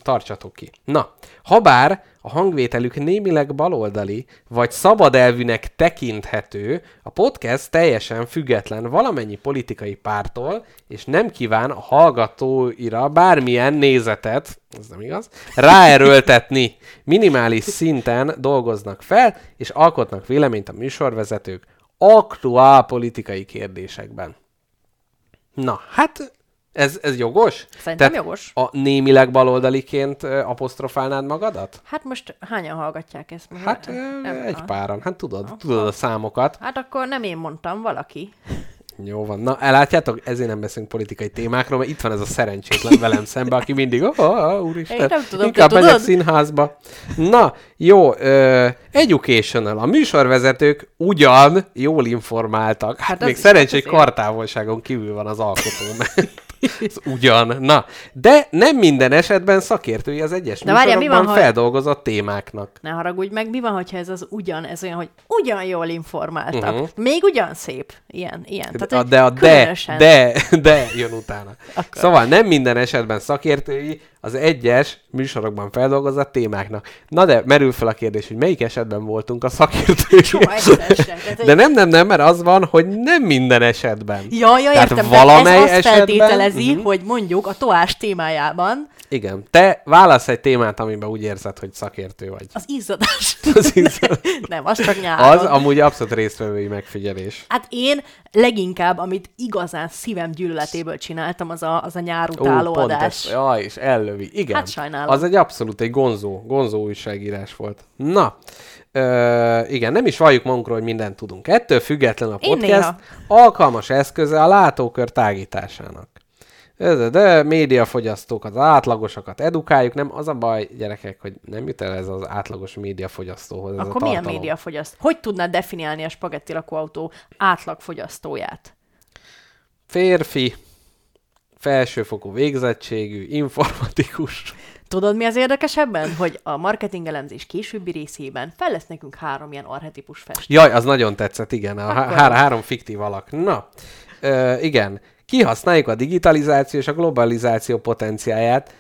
tartsatok ki. Na, habár a hangvételük némileg baloldali, vagy szabad elvűnek tekinthető, a podcast teljesen független valamennyi politikai pártól, és nem kíván a hallgatóira bármilyen nézetet, ez nem igaz, ráerőltetni. Minimális szinten dolgoznak fel, és alkotnak véleményt a műsorvezetők aktuál politikai kérdésekben. Na, hát ez, ez jogos? Szerintem jogos. A némileg baloldaliként apostrofálnád magadat? Hát most hányan hallgatják ezt? Most Hát nem- egy ah. páran. Hát tudod, tudod a számokat. Hát akkor nem én mondtam, valaki. Jó van. Na, elátjátok, ezért nem beszélünk politikai témákról, mert itt van ez a szerencsétlen velem szembe, aki mindig, oh, oh, úristen, Én nem tudom, inkább megyek tudod? színházba. Na, jó, uh, educational. A műsorvezetők ugyan jól informáltak. Hát, Hát még szerencsé, kartávolságon kívül van az alkotó, ez ugyan. Na, de nem minden esetben szakértői az egyes De várjál, mi van, ha- feldolgozott témáknak. Ne haragudj meg, mi van, hogyha ez az ugyan, ez olyan, hogy ugyan jól informáltak. Uh-huh. Még ugyan szép. Ilyen, ilyen. Tehát, a, de a de, de, de jön utána. Akkor. Szóval nem minden esetben szakértői az egyes műsorokban feldolgozott témáknak. Na de merül fel a kérdés, hogy melyik esetben voltunk a hogy- De nem, nem, nem, mert az van, hogy nem minden esetben. Ja, ja, Tehát értem, valamely ez azt esetben- feltételezi, Mhm. hogy mondjuk a toás témájában Igen. Te válasz egy témát, amiben úgy érzed, hogy szakértő vagy. az izzadás. Az, izzad- nem, az csak nyáron. az amúgy abszolút résztvevői megfigyelés. Hát én leginkább, amit igazán szívem gyűlöletéből csináltam, az a, az a nyár utáló pont ez. adás. Jaj, és ellövi. Igen. Hát sajnálom. Az egy abszolút egy gonzó, gonzó újságírás volt. Na, ö, igen, nem is valljuk magunkról, hogy mindent tudunk. Ettől független a podcast alkalmas eszköze a látókör tágításának. De, de médiafogyasztók, az átlagosokat edukáljuk, nem az a baj, gyerekek, hogy nem jut el ez az átlagos médiafogyasztóhoz. Ez Akkor a milyen tartalom. médiafogyaszt? Hogy tudnád definiálni a spagetti lakóautó átlagfogyasztóját? Férfi, felsőfokú végzettségű, informatikus. Tudod, mi az érdekes ebben? Hogy a marketingelemzés későbbi részében fel lesz nekünk három ilyen arhetipus festő. Jaj, az nagyon tetszett, igen, a há- há- három fiktív alak. Na, ö, igen, kihasználjuk a digitalizáció és a globalizáció potenciáját.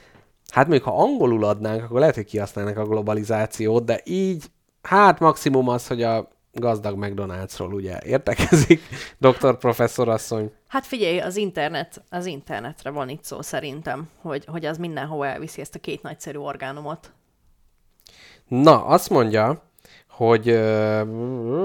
Hát még ha angolul adnánk, akkor lehet, hogy kihasználnak a globalizációt, de így, hát maximum az, hogy a gazdag McDonald'sról ugye értekezik, doktor professzor asszony. Hát figyelj, az internet, az internetre van itt szó szerintem, hogy, hogy az mindenhova elviszi ezt a két nagyszerű orgánumot. Na, azt mondja, hogy ö,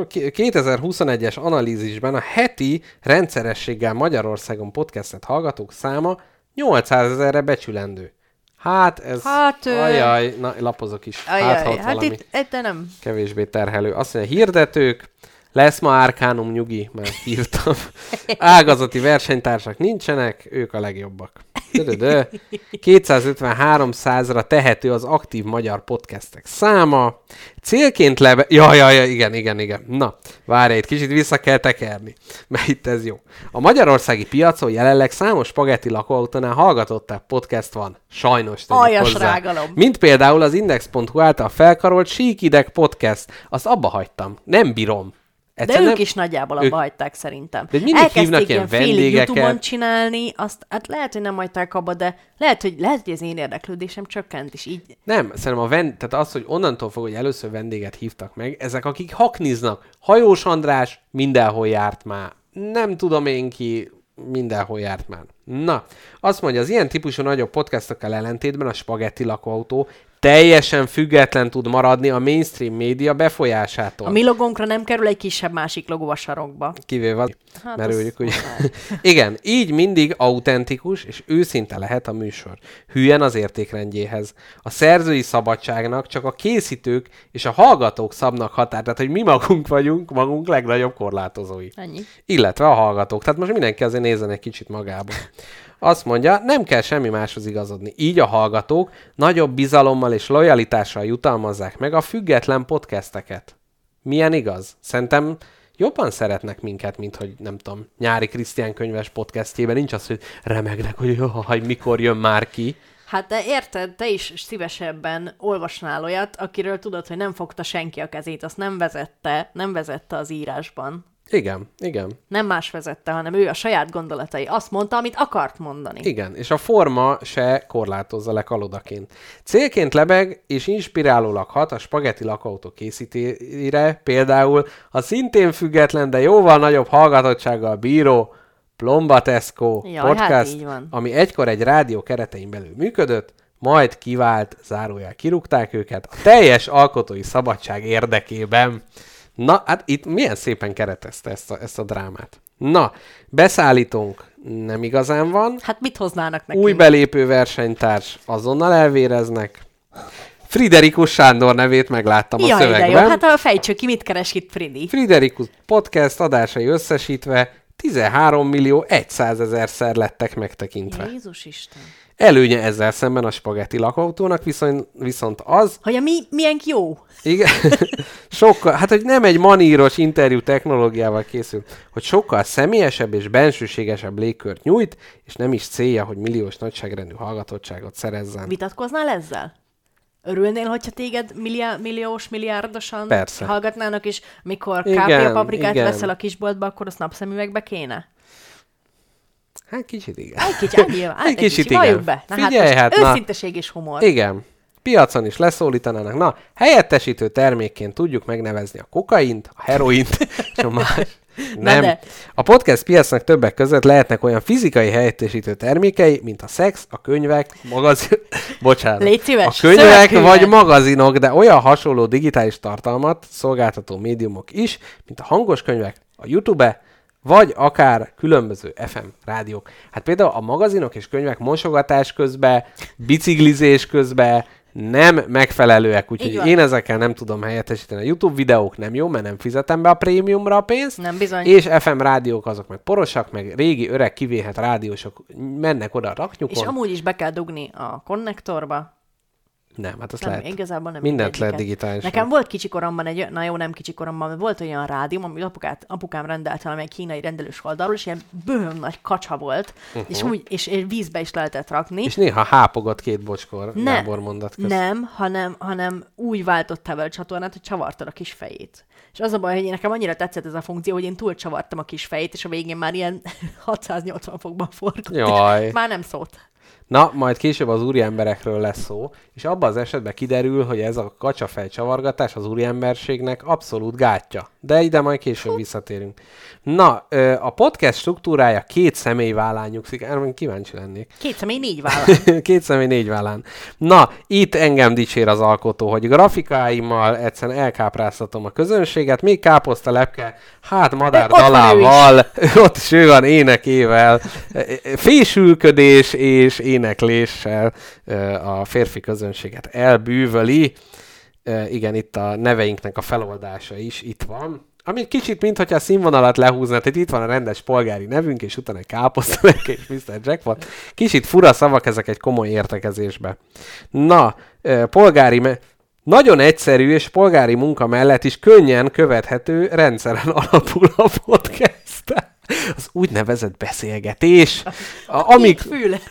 k- 2021-es analízisben a heti rendszerességgel Magyarországon podcastet hallgatók száma 800 ezerre becsülendő. Hát ez... Hát, Ajaj, na, lapozok is. Ajaj, hát, hát, hát valami itt, itt nem. kevésbé terhelő. Azt mondja, hirdetők, lesz ma Árkánum nyugi, mert írtam. Ágazati versenytársak nincsenek, ők a legjobbak. Dö-dö-dö. 253-100-ra tehető az aktív magyar podcastek száma. Célként leve... Ja, ja, ja, igen, igen, igen. Na, várj, egy kicsit vissza kell tekerni, mert itt ez jó. A magyarországi piacon jelenleg számos spagetti lakóautónál hallgatottabb podcast van. Sajnos tegyük Aljas hozzá. rágalom. Mint például az Index.hu által felkarolt Síkideg podcast. Azt abba hagytam. Nem bírom. De Egyszerűen ők is nagyjából abba ők- hagyták szerintem. De mindig Elkezdték hívnak ilyen félig vendégeket. YouTube-on csinálni, azt, hát lehet, hogy nem hagyták abba, de lehet, hogy, lehet, hogy az én érdeklődésem csökkent, és így Nem, szerintem a vend... tehát az, hogy onnantól fog, hogy először vendéget hívtak meg, ezek akik hakniznak. Hajós András mindenhol járt már. Nem tudom én ki, mindenhol járt már. Na, azt mondja, az ilyen típusú nagyobb podcastokkal ellentétben a spagetti lakóautó teljesen független tud maradni a mainstream média befolyásától. a mi logónkra nem kerül egy kisebb másik logó a sarokba. Kivéve az, Hát őjük, ugye. Igen, így mindig autentikus és őszinte lehet a műsor. Hülyen az értékrendjéhez. A szerzői szabadságnak csak a készítők és a hallgatók szabnak határt, tehát hogy mi magunk vagyunk, magunk legnagyobb korlátozói. Ennyi. Illetve a hallgatók. Tehát most mindenki azért nézzen egy kicsit magába. Azt mondja, nem kell semmi máshoz igazodni. Így a hallgatók nagyobb bizalommal és lojalitással jutalmazzák meg a független podcasteket. Milyen igaz? Szerintem jobban szeretnek minket, mint hogy nem tudom, nyári Krisztián könyves podcastjében nincs az, hogy remegnek, hogy jaj, mikor jön már ki. Hát de érted, te is szívesebben olvasnál olyat, akiről tudod, hogy nem fogta senki a kezét, azt nem vezette, nem vezette az írásban. Igen, igen. Nem más vezette, hanem ő a saját gondolatai. Azt mondta, amit akart mondani. Igen, és a forma se korlátozza le kalodaként. Célként lebeg és inspirálólag hat a spagetti lakautó készítére, például a szintén független, de jóval nagyobb hallgatottsággal bíró Plombatesco Jaj, podcast, hát így van. ami egykor egy rádió keretein belül működött, majd kivált, zárójel kirúgták őket, a teljes alkotói szabadság érdekében. Na, hát itt milyen szépen keretezte ezt a, ezt a drámát. Na, beszállítónk nem igazán van, Hát mit hoznának nekünk? új belépő versenytárs azonnal elvéreznek. Friderikus Sándor nevét megláttam a Jaj, jó. szövegben. Hát a fejtső ki, mit keres itt Fridi? Friderikus podcast adásai összesítve 13 millió 100 ezerszer lettek megtekintve. Jézus Isten. Előnye ezzel szemben a spagetti lakautónak viszont, viszont az, Hogy a mi, milyen jó. igen, sokkal, hát hogy nem egy maníros interjú technológiával készül, hogy sokkal személyesebb és bensőségesebb légkört nyújt, és nem is célja, hogy milliós nagyságrendű hallgatottságot szerezzen. Vitatkoznál ezzel? Örülnél, hogyha téged milliá, milliós, milliárdosan Persze. hallgatnának, és mikor Igen, kápja paprikát igen. veszel a kisboltba, akkor azt napszemüvegbe kéne? Hát kicsit igen. Egy kicsit, egy, nyilván, Egy kicsit igen. valljuk be. Na, Figyelj, hát, hát most na. őszinteség és humor. Igen. Piacon is leszólítanának. Na, helyettesítő termékként tudjuk megnevezni a kokaint, a heroint, és a más. Nem. de. A podcast piacnak többek között lehetnek olyan fizikai helyettesítő termékei, mint a szex, a könyvek, magazin... Bocsánat. Légy szíves, a könyvek vagy magazinok, de olyan hasonló digitális tartalmat szolgáltató médiumok is, mint a hangos könyvek, a YouTube, vagy akár különböző FM rádiók. Hát például a magazinok és könyvek mosogatás közben, biciklizés közben nem megfelelőek, úgyhogy én ezekkel nem tudom helyettesíteni. A YouTube videók nem jó, mert nem fizetem be a prémiumra a pénzt, Nem bizony. és FM rádiók azok meg porosak, meg régi, öreg, kivéhet rádiósok mennek oda a raknyukon. És amúgy is be kell dugni a konnektorba. Nem, hát azt Nem, lehet. igazából nem Mindent lehet digitálisan. Nekem volt kicsi koromban egy, na jó, nem kicsi koromban, mert volt olyan rádió, amit apukát, apukám rendelt valami egy kínai rendelős oldalról, és ilyen bőhöm nagy kacsa volt, uh-huh. és, úgy, és, és vízbe is lehetett rakni. És néha hápogott két bocskor, Ne, Gábor mondat közt. nem, hanem, hanem úgy váltottál vele a csatornát, hogy csavartad a kis fejét. És az a baj, hogy nekem annyira tetszett ez a funkció, hogy én túl csavartam a kis fejét, és a végén már ilyen 680 fokban forgott. Jaj. Már nem szólt. Na, majd később az úriemberekről lesz szó, és abban az esetben kiderül, hogy ez a kacsafej csavargatás az úriemberségnek abszolút gátja. De ide majd később visszatérünk. Na, a podcast struktúrája két személy vállán nyugszik. Erre kíváncsi lennék. Két személy négy vállal. Két személy négy vállán. Na, itt engem dicsér az alkotó, hogy grafikáimmal egyszerűen elkápráztatom a közönséget, még káposzta lepke, hát madár Ott dalával, ott is ő van énekével, fésülködés és énekléssel a férfi közönséget elbűvöli. Igen, itt a neveinknek a feloldása is itt van. Ami kicsit, mintha a színvonalat lehúzna, tehát itt van a rendes polgári nevünk, és utána egy káposzta és Mr. Jackpot. Kicsit fura szavak ezek egy komoly értekezésbe. Na, polgári me- nagyon egyszerű és polgári munka mellett is könnyen követhető rendszeren alapul a podcast. Az úgynevezett beszélgetés. A, amik,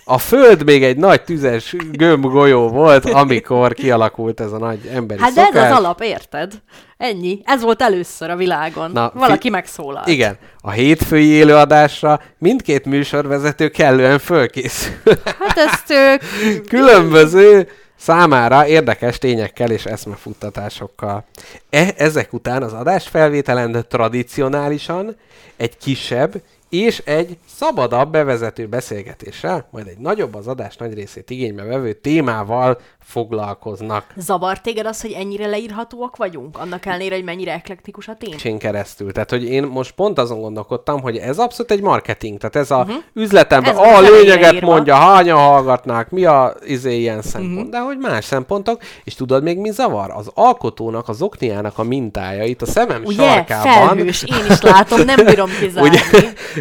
a Föld még egy nagy tüzes gömbgolyó volt, amikor kialakult ez a nagy emberi Hát de ez szokás. az alap, érted? Ennyi. Ez volt először a világon. Na, Valaki fi- megszólalt. Igen, a hétfői élőadásra mindkét műsorvezető kellően fölkészül. Hát ezt ők... Különböző számára érdekes tényekkel és eszmefuttatásokkal. E, ezek után az adásfelvételen tradicionálisan egy kisebb és egy szabadabb bevezető beszélgetéssel, majd egy nagyobb az adás nagy részét igénybe vevő témával foglalkoznak. Zavar téged az, hogy ennyire leírhatóak vagyunk? Annak ellenére, hogy mennyire eklektikus a téma? Én keresztül. Tehát, hogy én most pont azon gondolkodtam, hogy ez abszolút egy marketing. Tehát ez a uh-huh. üzletemben. Ez a lényeget írva. mondja, hányan hallgatnák, mi a izé ilyen szempont. Mhm. Uh-huh. De hogy más szempontok, és tudod még mi zavar? Az alkotónak, az okniának a mintája itt a szemem Ugye? sarkában. Felhős. Én is látom, nem bírom kizárni. Ugye?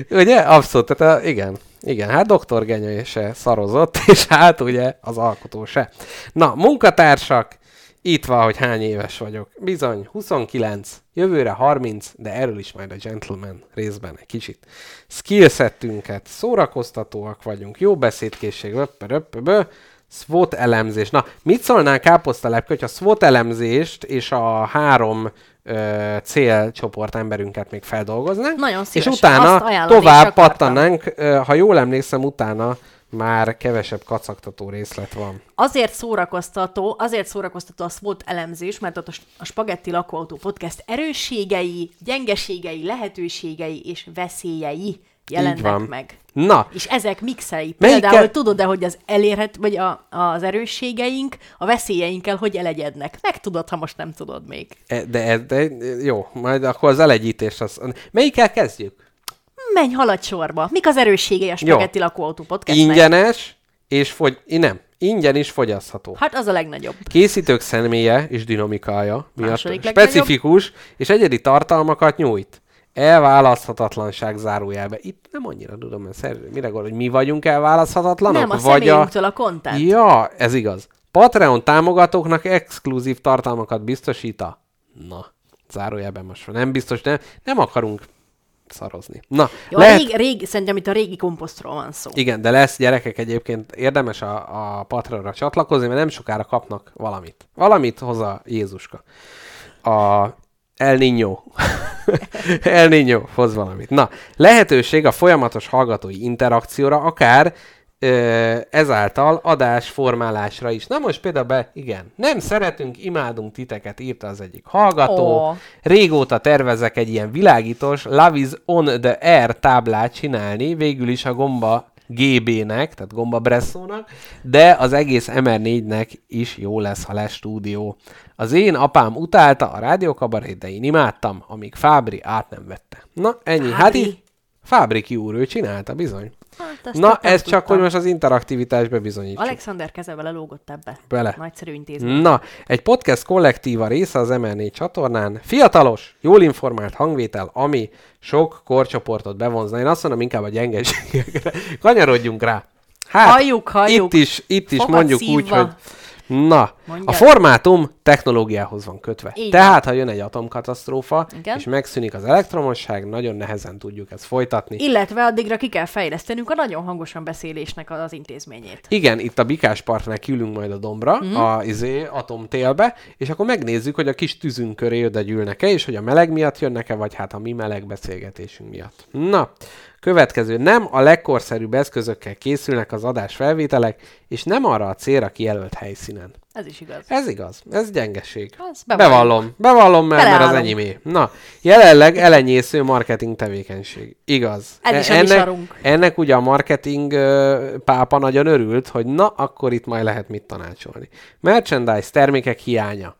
Ugye? Abszolút. Tehát a, igen. Igen, hát doktor Genyő se szarozott, és hát ugye az alkotó se. Na, munkatársak, itt van, hogy hány éves vagyok. Bizony, 29, jövőre 30, de erről is majd a gentleman részben egy kicsit. Skillsettünket, szórakoztatóak vagyunk, jó beszédkészség, öppe, öppe, bö, SWOT elemzés. Na, mit szólnál káposztalepke, hogyha SWOT elemzést és a három ö, célcsoport emberünket még feldolgoznánk. Nagyon és szívesen. Azt utána tovább ö, ha jól emlékszem, utána már kevesebb kacagtató részlet van. Azért szórakoztató, azért szórakoztató a SWOT elemzés, mert ott a, a Spagetti Lakóautó Podcast erősségei, gyengeségei, lehetőségei és veszélyei jelennek meg. Na, És ezek mixei. Melyikkel- Például tudod-e, hogy az elérhet, vagy a, az erősségeink a veszélyeinkkel hogy elegyednek? Megtudod, ha most nem tudod még. e- de, de jó, majd akkor az elegyítés az... Melyikkel kezdjük? Menj, haladj sorba. Mik az erősségei a Spagetti Lakóautó Podcastnek? Ingyenes, és fogy... Nem, ingyen is fogyasztható. Hát az a legnagyobb. Készítők személye és dinamikája miatt Második legnagyobb. specifikus és egyedi tartalmakat nyújt. Elválaszthatatlanság zárójelbe. Itt nem annyira tudom, mert szerint mire gondol, hogy mi vagyunk elválaszthatatlanok? Nem, a vagy személyünktől a content. Ja, ez igaz. Patreon támogatóknak exkluzív tartalmakat biztosít a... Na, zárójelben most nem biztos, nem, nem akarunk szarozni. Na, Jó, lehet... rég, rég, szerintem itt a régi komposztról van szó. Igen, de lesz gyerekek egyébként érdemes a, a Patreonra csatlakozni, mert nem sokára kapnak valamit. Valamit hozzá Jézuska. A El Niño. El Niño hoz valamit. Na, lehetőség a folyamatos hallgatói interakcióra, akár ezáltal adásformálásra is. Na most például be, igen, nem szeretünk, imádunk titeket, írta az egyik hallgató. Ó. Régóta tervezek egy ilyen világítós Love is on the air táblát csinálni, végül is a gomba GB-nek, tehát Gomba Bresszónak, de az egész MR4-nek is jó lesz, ha lesz stúdió. Az én apám utálta a rádiókabarét, de én imádtam, amíg Fábri át nem vette. Na, ennyi. Hát Fábri? így Fábri kiúr, ő csinálta, bizony. Hát, Na, ez csak, tudtam. hogy most az interaktivitás bebizonyítsuk. Alexander keze lógott ebbe. Bele. Nagyszerű intézmény. Na, egy podcast kollektíva része az MR4 csatornán. Fiatalos, jól informált hangvétel, ami sok korcsoportot bevonzna. Én azt mondom inkább a gyengeségekre. Kanyarodjunk rá. Hát, Halljuk, halljuk. Itt is, itt is Fogat mondjuk úgy, szívva. hogy Na, Mondjad. a formátum technológiához van kötve. Így Tehát, ha jön egy atomkatasztrófa, Igen. és megszűnik az elektromosság, nagyon nehezen tudjuk ezt folytatni. Illetve addigra ki kell fejlesztenünk a nagyon hangosan beszélésnek az intézményét. Igen, itt a Bikás partnál kiülünk majd a dombra, mm. a izé, atomtélbe, és akkor megnézzük, hogy a kis tűzünk köré oda gyűlnek-e, és hogy a meleg miatt jönnek-e, vagy hát a mi meleg beszélgetésünk miatt. Na, következő. Nem a legkorszerűbb eszközökkel készülnek az adás felvételek, és nem arra a célra kijelölt helyszínen. Ez is igaz. Ez igaz, ez gyengeség. Az bevallom, bevallom, mert, mert az Beleállom. enyémé. Na, jelenleg elenyésző marketing tevékenység. Igaz. Ez is E- mi ennek, ennek ugye a marketing pápa nagyon örült, hogy na, akkor itt majd lehet mit tanácsolni. Merchandise termékek hiánya.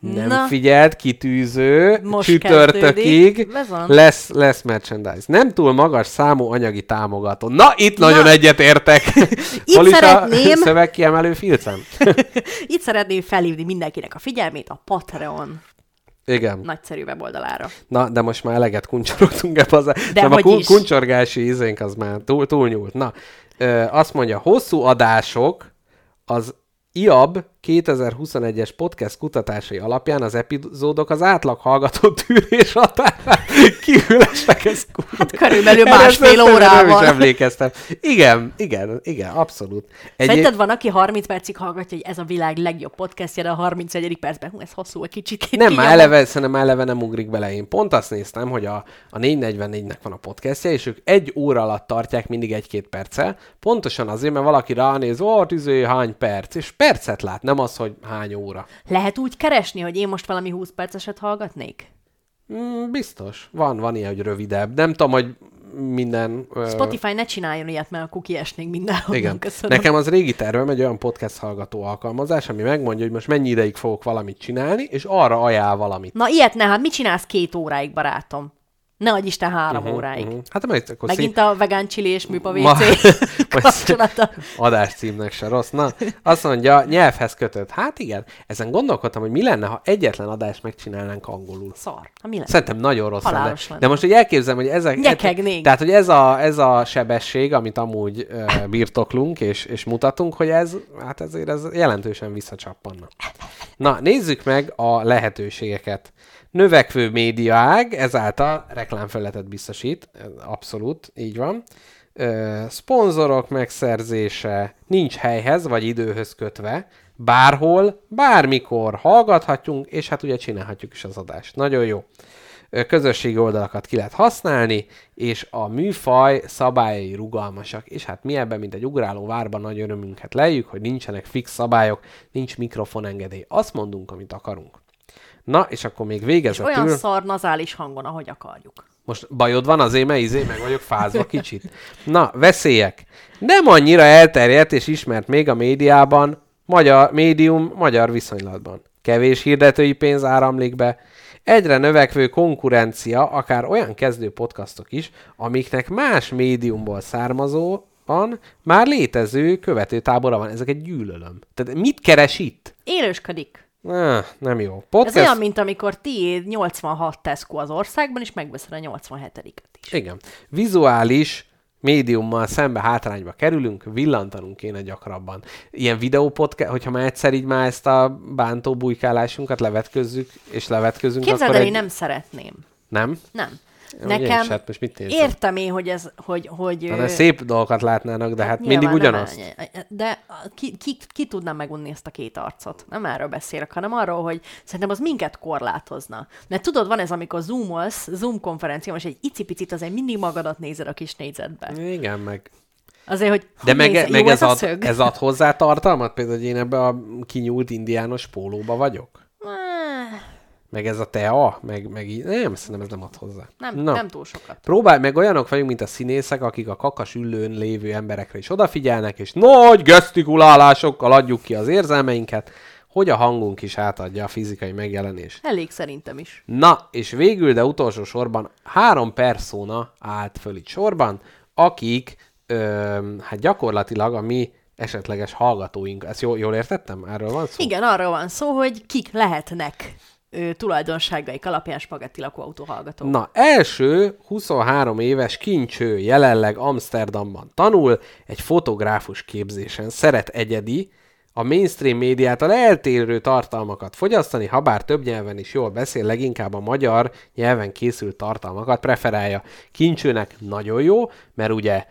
Nem Na. figyelt, kitűző, Most csütörtökig lesz, lesz merchandise. Nem túl magas számú anyagi támogató. Na, itt nagyon Na. egyetértek. Itt Hol is szeretném- a szövegkiemelő filcem? Itt szeretném felhívni mindenkinek a figyelmét a Patreon Igen. nagyszerű weboldalára. Na, de most már eleget kuncsorogtunk ebbe az... De nem, a kun- is. kuncsorgási izénk az már túl, túlnyúlt. Na, ö, azt mondja, hosszú adások az IAB 2021-es podcast kutatásai alapján az epizódok az átlag hallgató tűrés határán kívül esnek, ez. Hát körülbelül másfél szerintem Nem órával. is emlékeztem. Igen, igen, igen, abszolút. Egy, Szerinted van, aki 30 percig hallgatja, hogy ez a világ legjobb podcastja, de a 31. percben, hú, ez hosszú egy kicsit. Nem, már eleve, szerintem eleve nem ugrik bele. Én pont azt néztem, hogy a, a 444-nek van a podcastja, és ők egy óra alatt tartják mindig egy-két perccel. Pontosan azért, mert valaki ránéz, ó, izé, hány perc, és percet lát, nem az, hogy hány óra. Lehet úgy keresni, hogy én most valami 20 perceset hallgatnék? Mm, biztos. Van, van ilyen, hogy rövidebb. Nem tudom, hogy minden... ö, Spotify ne csináljon ilyet, mert akkor kiesnénk mindenhonnan. Igen. Köszönöm. Nekem az régi tervem egy olyan podcast hallgató alkalmazás, ami megmondja, hogy most mennyi ideig fogok valamit csinálni, és arra ajánl valamit. Na ilyet ne, hát mit csinálsz két óráig, barátom? Ne adj Isten három uh-huh, óráig. Uh-huh. Hát majd akkor Megint a vegán és műpa Ma- WC Vagy kapcsolata. Adás címnek se rossz. Na, azt mondja, nyelvhez kötött. Hát igen, ezen gondolkodtam, hogy mi lenne, ha egyetlen adást megcsinálnánk angolul. Szar. Ha mi lesz? Szerintem nagyon rossz lenne. Lenne. De most, hogy elképzelem, hogy ezek... Nyekegnénk. Tehát, hogy ez a, ez a sebesség, amit amúgy ö, birtoklunk és, és mutatunk, hogy ez, hát ezért ez jelentősen visszacsappanna. Na, nézzük meg a lehetőségeket. Növekvő médiaág, ezáltal reklámfelületet biztosít, abszolút, így van. Ö, szponzorok megszerzése nincs helyhez vagy időhöz kötve, bárhol, bármikor hallgathatjunk, és hát ugye csinálhatjuk is az adást. Nagyon jó. Közösségi oldalakat ki lehet használni, és a műfaj szabályai rugalmasak. És hát mi ebben, mint egy ugráló várban nagy örömünket lejjük, hogy nincsenek fix szabályok, nincs mikrofonengedély. Azt mondunk, amit akarunk. Na, és akkor még És végezetül... olyan szar nazális hangon, ahogy akarjuk. Most bajod van az éme, izé, meg vagyok fázva kicsit. Na, veszélyek. Nem annyira elterjedt és ismert még a médiában, magyar médium magyar viszonylatban. Kevés hirdetői pénz áramlik be, egyre növekvő konkurencia, akár olyan kezdő podcastok is, amiknek más médiumból származóan már létező követőtábora van. Ezeket gyűlölöm. Tehát mit keres itt? Élősködik. Ah, nem jó. Ez Podcast... olyan, mint amikor tiéd 86 Tesco az országban, és megveszed a 87-et is. Igen. Vizuális médiummal szembe hátrányba kerülünk, villantanunk kéne gyakrabban. Ilyen videópodcast, hogyha már egyszer így már ezt a bántó bujkálásunkat levetközzük, és levetközünk, Képzeld akkor el, egy... én nem szeretném. Nem? Nem. Ugye Nekem is, hát most mit nézem? értem én, hogy ez, hogy, hogy Hanem ö, szép dolgokat látnának, de hát mindig nem ugyanazt. áll- De ki, ki, ki tudná megunni ezt a két arcot? Nem erről beszélek, hanem arról, hogy szerintem az minket korlátozna. Mert tudod, van ez, amikor zoomolsz, Zoom konferencián, és egy icipicit azért mindig magadat nézed a kis négyzetbe. Igen, meg... Azért, hogy De meg, néz, meg jó ez, ez, ad, szög? ez ad hozzá tartalmat? Például, hogy én ebbe a kinyúlt indiános pólóba vagyok? Meg ez a tea? Meg, meg így? Nem, szerintem ez nem ad hozzá. Nem, Na. nem túl sokat. Próbálj, meg olyanok vagyunk, mint a színészek, akik a kakas ülőn lévő emberekre is odafigyelnek, és nagy gesztikulálásokkal adjuk ki az érzelmeinket, hogy a hangunk is átadja a fizikai megjelenést. Elég szerintem is. Na, és végül, de utolsó sorban három persona állt föl itt sorban, akik ö, hát gyakorlatilag a mi esetleges hallgatóink. Ezt jól, jól értettem? Erről van szó? Igen, arról van szó, hogy kik lehetnek ő, tulajdonságaik alapján spagetti lakóautó hallgatók. Na, első 23 éves kincső jelenleg Amsterdamban tanul, egy fotográfus képzésen szeret egyedi, a mainstream médiától eltérő tartalmakat fogyasztani, ha bár több nyelven is jól beszél, leginkább a magyar nyelven készült tartalmakat preferálja. Kincsőnek nagyon jó, mert ugye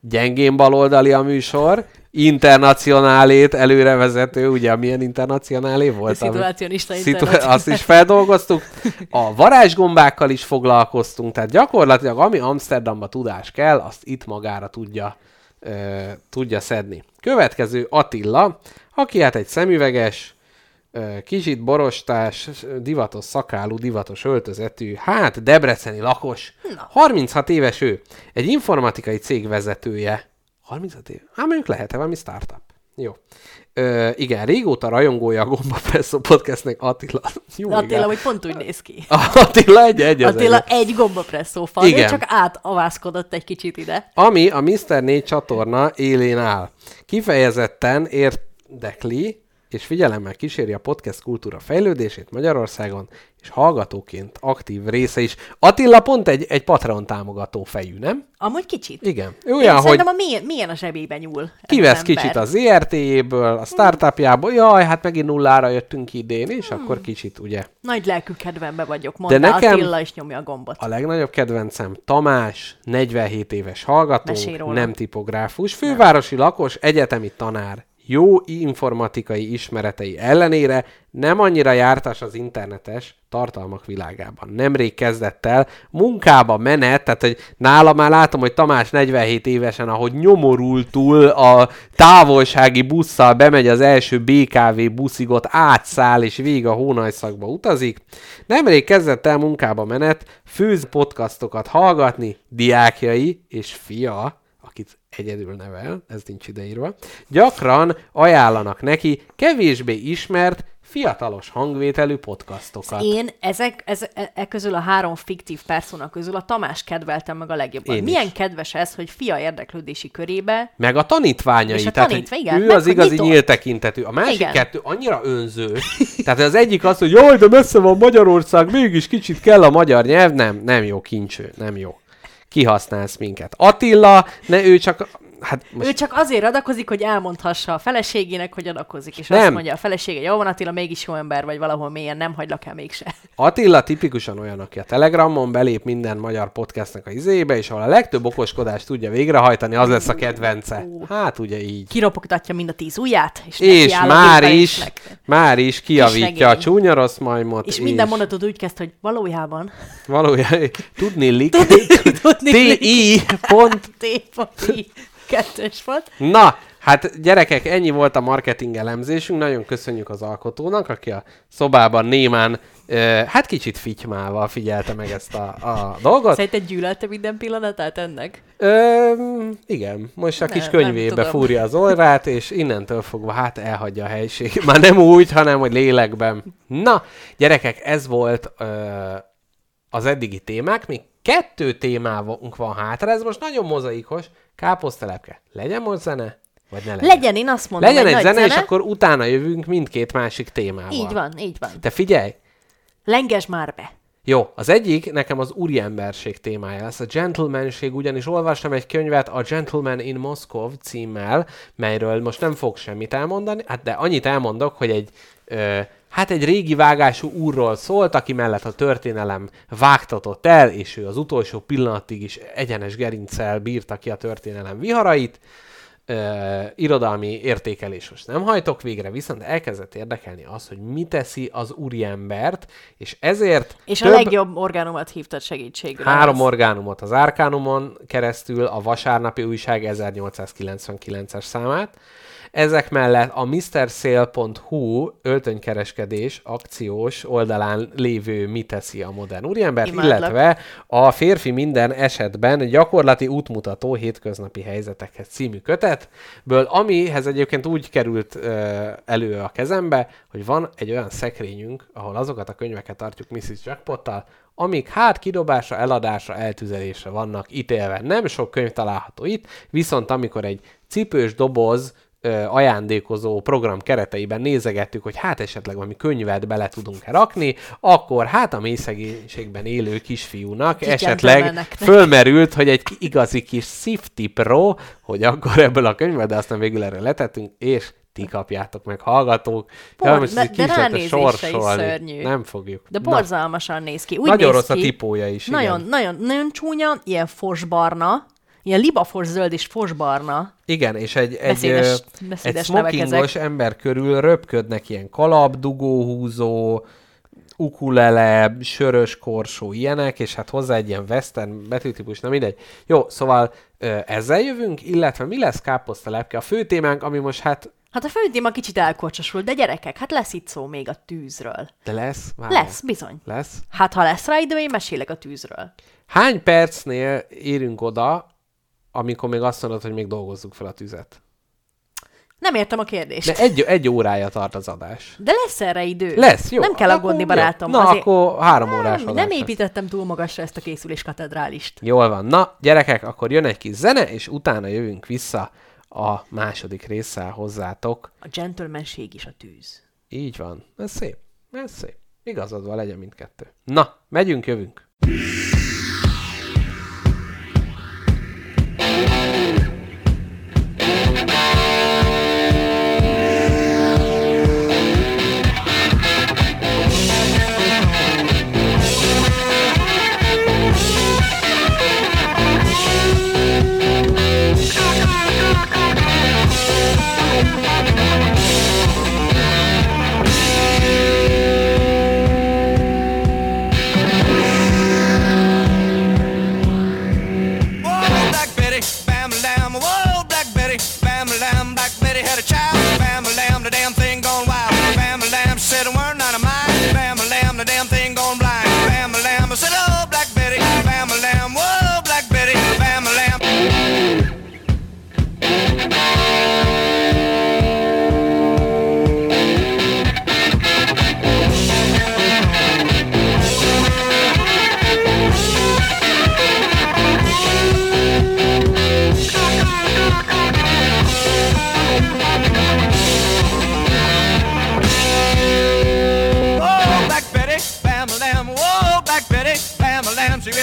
gyengén baloldali a műsor, internacionálét előrevezető, ugye milyen internacionálé volt? Szituacionista Szitu- azt is feldolgoztuk. A varázsgombákkal is foglalkoztunk, tehát gyakorlatilag ami Amsterdamba tudás kell, azt itt magára tudja, ö, tudja szedni. Következő Attila, aki hát egy szemüveges, kicsit borostás, divatos szakálú, divatos öltözetű, hát debreceni lakos. 36 éves ő. Egy informatikai cég vezetője. 36 év? Hát mondjuk lehet-e valami startup. Jó. Ö, igen, régóta rajongója a Gomba Presszó podcastnek Attila. Jó, Attila, igen. hogy pont úgy néz ki. Attila egy, egy az Attila egy. egy gombapresszó fal, Igen. ő csak átavászkodott egy kicsit ide. Ami a Mr. 4 csatorna élén áll. Kifejezetten érdekli, és figyelemmel kíséri a podcast kultúra fejlődését Magyarországon, és hallgatóként aktív része is. Attila pont egy, egy Patreon támogató fejű, nem? Amúgy kicsit. Igen. Ő Én olyan, hogy szerintem a milyen, milyen a zsebébe nyúl. kivesz kicsit az ERT-ből, a startupjából, jaj, hát megint nullára jöttünk idén, és akkor kicsit ugye Nagy lelkű kedvembe vagyok, mondta nekem- Attila, és nyomja a gombot. A legnagyobb kedvencem Tamás, 47 éves róla. nem tipográfus, fővárosi lakos, egyetemi tanár. Jó informatikai ismeretei ellenére nem annyira jártas az internetes tartalmak világában. Nemrég kezdett el munkába menet, tehát hogy nála már látom, hogy Tamás 47 évesen, ahogy nyomorultul a távolsági busszal bemegy az első BKV buszigot, átszáll és végig a hónajszakba utazik. Nemrég kezdett el munkába menet, főz podcastokat hallgatni, diákjai és fia, egyedül nevel, ez nincs ideírva, gyakran ajánlanak neki kevésbé ismert, fiatalos hangvételű podcastokat. Én ezek, ez, e, e közül a három fiktív persona közül a Tamás kedveltem meg a legjobban. Én Milyen is. kedves ez, hogy fia érdeklődési körébe Meg a tanítványai, És a tehát tanítva- igen, ő meg az igazi nyitott. nyílt tekintetű. A másik Igen. kettő annyira önző. tehát az egyik az, hogy jaj, de messze van Magyarország, mégis kicsit kell a magyar nyelv. Nem, nem jó kincső, nem jó. Kihasználsz minket. Attila, ne ő csak Hát Most... Ő csak azért adakozik, hogy elmondhassa a feleségének, hogy adakozik, és Nem. azt mondja a felesége, jó van Attila, mégis jó ember vagy valahol mélyen, nem hagylak el mégse. Attila tipikusan olyan, aki a Telegramon belép minden magyar podcastnak a izébe, és ahol a legtöbb okoskodást tudja végrehajtani, az lesz a kedvence. Hát ugye így. Kiropogtatja mind a tíz ujját, és, És már is, már is kiavítja a csúnya rossz majmot. És minden mondatot úgy kezd, hogy valójában Valójában tudni lik. tudni T.I. pont. T.I. kettős volt. Na, hát gyerekek, ennyi volt a marketing elemzésünk. Nagyon köszönjük az alkotónak, aki a szobában némán, eh, hát kicsit fitymával figyelte meg ezt a, a dolgot. Szerinted gyűlölte minden pillanatát ennek? Ö, igen, most a Ne, kis könyvébe fúrja az orrát, és innentől fogva hát elhagyja a helység. Már nem úgy, hanem hogy lélekben. Na, gyerekek, ez volt ö, az eddigi témák. Még kettő témávunk van hátra, ez most nagyon mozaikos. Káposztelepke, legyen most zene, vagy ne legyen? Legyen, én azt mondom, legyen egy nagy zene, és akkor utána jövünk mindkét másik témával. Így van, így van. Te figyelj, Lenges már be. jó, az egyik nekem az úriemberség témája lesz. A gentlemanség, ugyanis olvastam egy könyvet a Gentleman in Moscow címmel, melyről most nem fog semmit elmondani, hát de annyit elmondok, hogy egy ö, hát egy régi vágású úrról szólt, aki mellett a történelem vágtatott el, és ő az utolsó pillanatig is egyenes gerincsel bírta ki a történelem viharait. Ö, irodalmi értékelés most nem hajtok végre, viszont elkezdett érdekelni az, hogy mi teszi az úriembert, és ezért És a legjobb orgánumat hívtad segítségül. Három ahhoz. orgánumot az Arkánumon keresztül, a Vasárnapi Újság 1899-es számát. Ezek mellett a MrSale.hu öltönykereskedés akciós oldalán lévő Mi teszi a modern úriembert, Imádlak. illetve a Férfi minden esetben gyakorlati útmutató hétköznapi helyzetekhez című kötetből, amihez egyébként úgy került ö, elő a kezembe, hogy van egy olyan szekrényünk, ahol azokat a könyveket tartjuk Mrs. Jackpottal, amik hát kidobásra, eladásra, eltüzelésre vannak ítélve. Nem sok könyv található itt, viszont amikor egy cipős doboz ajándékozó program kereteiben nézegettük, hogy hát esetleg valami könyvet bele tudunk-e rakni, akkor hát a mély szegénységben élő kisfiúnak Kis esetleg fölmerült, hogy egy igazi kis Sifty Pro, hogy akkor ebből a könyvből, de aztán végül erre letettünk, és ti kapjátok meg, hallgatók. Por- Ja, most de- de is szörnyű. Nem fogjuk. De Na, borzalmasan néz ki. Úgy Nagyon néz rossz a ki, tipója is, Nagyon, igen. nagyon, nagyon csúnya, ilyen fosbarna, ilyen libafos zöld és fosbarna. Igen, és egy, egy, Beszédes- egy smokingos ember körül röpködnek ilyen kalap, dugóhúzó, ukulele, sörös korsó, ilyenek, és hát hozzá egy ilyen western betűtípus, na mindegy. Jó, szóval ezzel jövünk, illetve mi lesz káposztalepke? A fő témánk, ami most hát, Hát a fő téma kicsit elkocsosult, de gyerekek, hát lesz itt szó még a tűzről. de lesz? Várjál. Lesz, bizony. Lesz? Hát ha lesz rá idő, én mesélek a tűzről. Hány percnél érünk oda, amikor még azt mondod, hogy még dolgozzuk fel a tüzet? Nem értem a kérdést. De egy, egy órája tart az adás. De lesz erre idő. Lesz, jó. Nem kell akkor aggódni, jó. barátom. Na, akkor három órás nem, adás nem lesz. építettem túl magasra ezt a készülés katedrálist. Jól van. Na, gyerekek, akkor jön egy kis zene, és utána jövünk vissza a második résszel hozzátok. A gentlemanség is a tűz. Így van. Ez szép. Ez szép. Igazad van, legyen mindkettő. Na, megyünk, jövünk.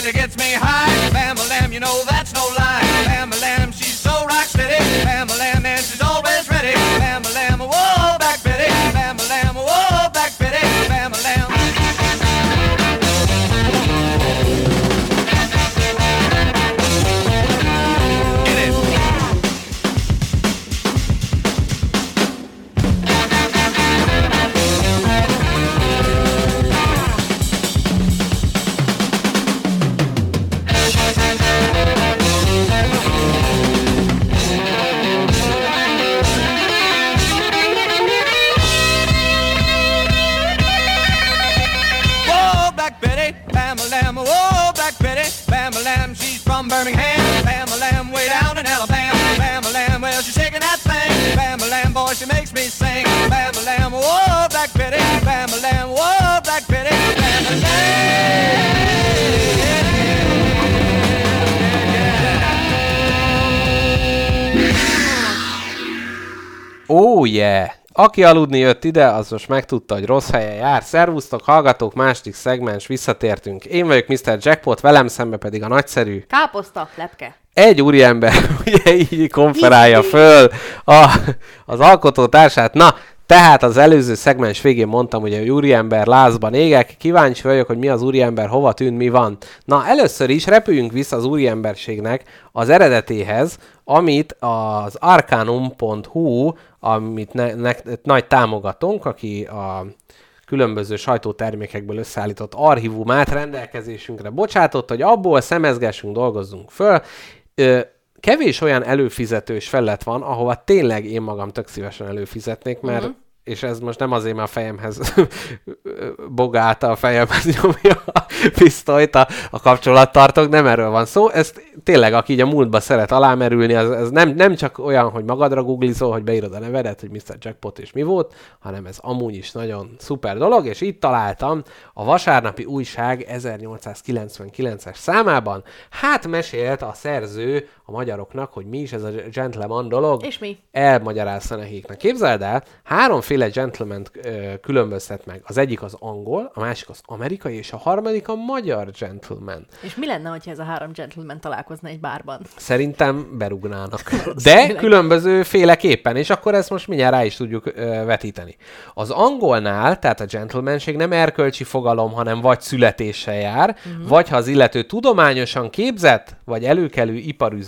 music gets me high. Bam, bam, you know that. From Birmingham. Lamb, way down in Alabama. Bama Lamb, well, she's shaking that thing. Lamb, boy, she makes me sing. Lamb, whoa, Black Lamb, whoa, Black Lamb. Oh yeah! Aki aludni jött ide, az most megtudta, hogy rossz helyen jár. Szervusztok, hallgatók, második szegmens, visszatértünk. Én vagyok Mr. Jackpot, velem szembe pedig a nagyszerű. Káposzta, lepke. Egy úriember ugye így konferálja föl a, az alkotótársát. Na, tehát az előző szegmens végén mondtam, hogy a úriember lázban égek. Kíváncsi vagyok, hogy mi az úriember, hova tűnt, mi van. Na, először is repüljünk vissza az úriemberségnek az eredetéhez, amit az arcanum.hu, amit ne, ne, nagy támogatónk, aki a különböző sajtótermékekből összeállított archívumát rendelkezésünkre bocsátott, hogy abból szemezgessünk, dolgozzunk föl. Kevés olyan előfizetős felett van, ahova tényleg én magam tök szívesen előfizetnék, mert uh-huh. És ez most nem azért, mert a fejemhez bogálta a fejemhez nyomja a pisztolyt a, a kapcsolattartók, nem erről van szó. Ez tényleg, aki így a múltba szeret alámerülni, az, ez nem, nem csak olyan, hogy magadra googlizol, hogy beírod a nevedet, hogy Mr. Jackpot és mi volt, hanem ez amúgy is nagyon szuper dolog, és itt találtam a vasárnapi újság 1899-es számában. Hát mesélt a szerző a magyaroknak, hogy mi is ez a gentleman dolog. És mi? Elmagyarázta nekiknek. Képzeld el, háromféle gentleman különböztet meg. Az egyik az angol, a másik az amerikai, és a harmadik a magyar gentleman. És mi lenne, hogyha ez a három gentleman találkozna egy bárban? Szerintem berugnának. De különböző féleképpen, és akkor ezt most mindjárt rá is tudjuk vetíteni. Az angolnál, tehát a gentlemanség nem erkölcsi fogalom, hanem vagy születéssel jár, uh-huh. vagy ha az illető tudományosan képzett, vagy előkelő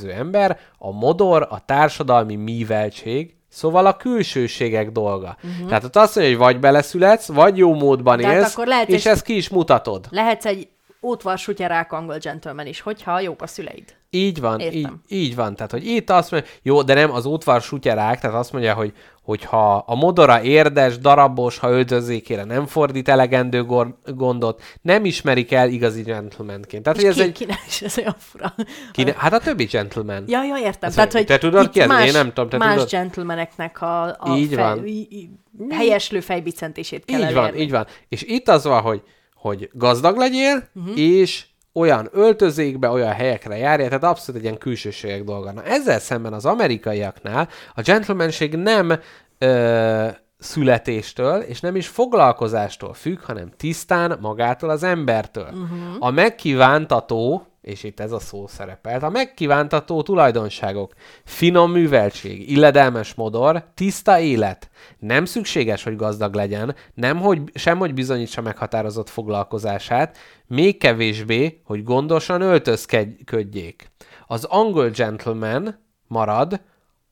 iparűző ember, a modor, a társadalmi míveltség, Szóval a külsőségek dolga. Uh-huh. Tehát ott azt mondja, hogy vagy beleszületsz, vagy jó módban De hát élsz, akkor lehetsz és egy- ezt ki is mutatod. Lehetsz egy útvarsútyarák angol gentleman is, hogyha jók a szüleid. Így van, így, Értem. így van. Tehát, hogy itt azt mondja, jó, de nem az útvar sutyarák, tehát azt mondja, hogy hogyha a modora érdes, darabos, ha öltözékére nem fordít elegendő gondot, nem ismerik el igazi gentlemanként. Tehát, És hogy ez ki, egy... kinek is ez olyan fura. Kine, hát a többi gentleman. Ja, ja, értem. Ez Tehát, hogy te tudod ki ez? Én más, nem tudom, te más tudod? gentlemaneknek a, a Így van. i- i- helyeslő fejbicentését kell Így van, elérni. így van. És itt az van, hogy, hogy gazdag legyél, uh-huh. és olyan öltözékbe, olyan helyekre járjál, tehát abszolút egy ilyen külsőségek dolga. Na ezzel szemben az amerikaiaknál a gentlemanség nem ö, születéstől, és nem is foglalkozástól függ, hanem tisztán magától az embertől. Uh-huh. A megkívántató, és itt ez a szó szerepelt, a megkívántató tulajdonságok, finom műveltség, illedelmes modor, tiszta élet. Nem szükséges, hogy gazdag legyen, nem hogy, sem, hogy bizonyítsa meghatározott foglalkozását, még kevésbé, hogy gondosan öltözködjék. Az angol gentleman marad,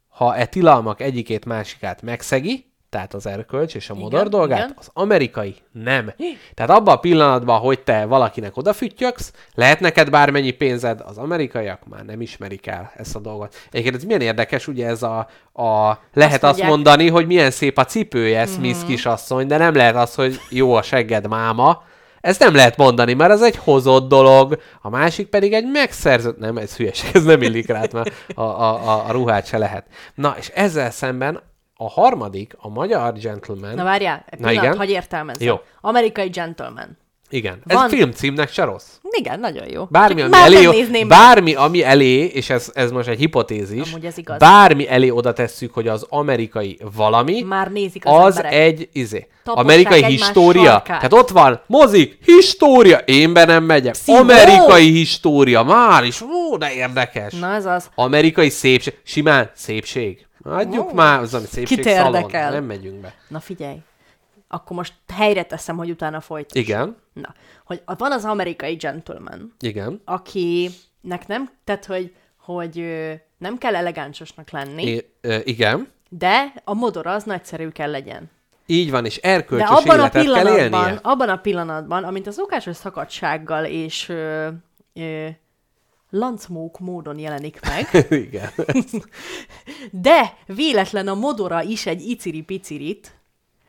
ha e tilalmak egyikét másikát megszegi, tehát az erkölcs és a modor Igen, dolgát, igen. az amerikai nem. Tehát abban a pillanatban, hogy te valakinek odafüttyöksz, lehet neked bármennyi pénzed, az amerikaiak már nem ismerik el ezt a dolgot. Egyébként ez milyen érdekes, ugye ez a, a lehet azt, azt mondják- mondani, hogy milyen szép a cipője, Smith mm-hmm. kisasszony, de nem lehet az, hogy jó a segged máma. Ezt nem lehet mondani, mert ez egy hozott dolog, a másik pedig egy megszerzett... Nem, ez hülyeség, ez nem illik rá, mert a, a, a, a ruhát se lehet. Na, és ezzel szemben a harmadik, a magyar gentleman... Na várjál, egy Na pillanat, igen. hogy értelmezzem. Jó. Amerikai gentleman. Igen, ez Van- filmcímnek se rossz. Igen, nagyon jó. Bármi, Csak ami elé, meg. bármi, ami elé, és ez, ez most egy hipotézis, Amúgy ez igaz. bármi elé oda tesszük, hogy az amerikai valami, Már nézik az, az emberek. egy, izé, Tapossák amerikai história. sarkát. Tehát ott van, mozik, história, én be nem megyek. Szívó! Amerikai história, már is, ó, de érdekes. Na ez az. Amerikai szépség, simán szépség. Adjuk már, az ami szépség Kit szalon, nem megyünk be. Na figyelj. Akkor most helyre teszem, hogy utána folytass. Igen, Na, hogy van az amerikai gentleman, igen. akinek nem, tehát hogy, hogy nem kell elegánsosnak lenni, I, igen. de a modor az nagyszerű kell legyen. Így van, és De erkölcsös abban a, életet kell pillanatban, élnie. abban a pillanatban, amint a szokásos szakadsággal és ö, ö, lancmók módon jelenik meg, igen. de véletlen a modora is egy iciri-picirit,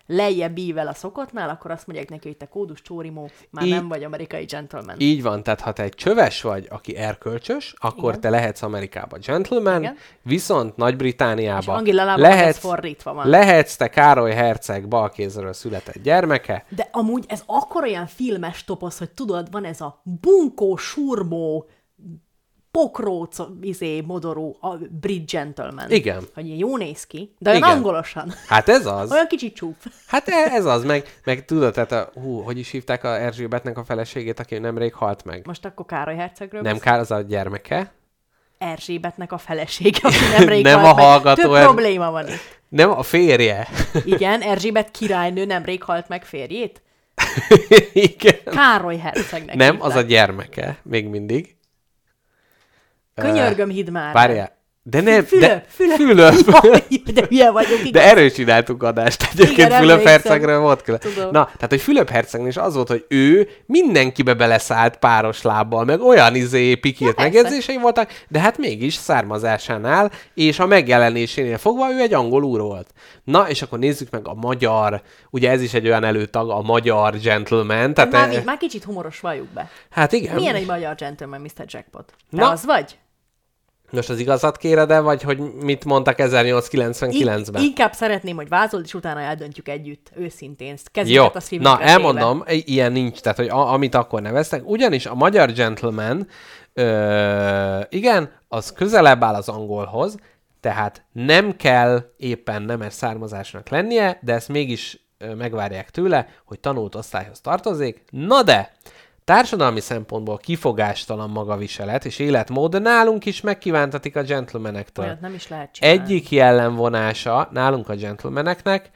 lejjebb ível a szokottnál, akkor azt mondják neki, hogy te kódus csórimó, már Í- nem vagy amerikai gentleman. Így van, tehát ha te egy csöves vagy, aki erkölcsös, akkor Igen. te lehetsz Amerikában gentleman, Igen. viszont Nagy-Britániában lehetsz, fordítva van. lehetsz te Károly Herceg balkézről született gyermeke, De amúgy ez akkor olyan filmes toposz, hogy tudod, van ez a bunkó, surmó, pokróc, izé, modorú, a brit gentleman. Igen. Hogy ilyen jó néz ki, de olyan Igen. angolosan. Hát ez az. Olyan kicsit csúp. Hát e- ez az, meg, meg tudod, tehát a, hú, hogy is hívták a Erzsébetnek a feleségét, aki nemrég halt meg? Most akkor Károly hercegről Nem? Kár, az a gyermeke. Erzsébetnek a felesége, aki nemrég Nem halt a meg. hallgató Több er- probléma van itt. Nem, a férje. Igen, Erzsébet királynő nemrég halt meg férjét. Igen. Károly hercegnek Nem, hívták. az a gyermeke, még mindig. Könyörgöm, hidd már. Várjál. De nem, Fülöp, de, Fülöp. Fülöp. Jaj, de hülye vagyok, igen. De erről csináltuk adást egyébként, Igen, Fülöp hercegről volt külön. Tudom. Na, tehát, hogy Fülöp hercegnél is az volt, hogy ő mindenkibe beleszállt páros lábbal, meg olyan izé pikilt persze. megjegyzései voltak, de hát mégis származásánál, és a megjelenésénél fogva ő egy angol úr volt. Na, és akkor nézzük meg a magyar, ugye ez is egy olyan előtag, a magyar gentleman. Tehát, Már, e- már kicsit humoros valljuk be. hát igen. Milyen egy magyar gentleman, Mr. Jackpot? Te Na. az vagy? Most az igazat kéred -e, vagy hogy mit mondtak 1899-ben? In- inkább szeretném, hogy vázold, és utána eldöntjük együtt, őszintén. Kezünket Jó, a na elmondom, i- ilyen nincs, tehát hogy a, amit akkor neveztek, ugyanis a magyar gentleman, ö, igen, az közelebb áll az angolhoz, tehát nem kell éppen nemes származásnak lennie, de ezt mégis megvárják tőle, hogy tanult osztályhoz tartozik. Na de, társadalmi szempontból kifogástalan magaviselet és életmód de nálunk is megkívántatik a gentlemanektől. Olyat nem is lehet csinálni. Egyik jellemvonása nálunk a gentlemaneknek,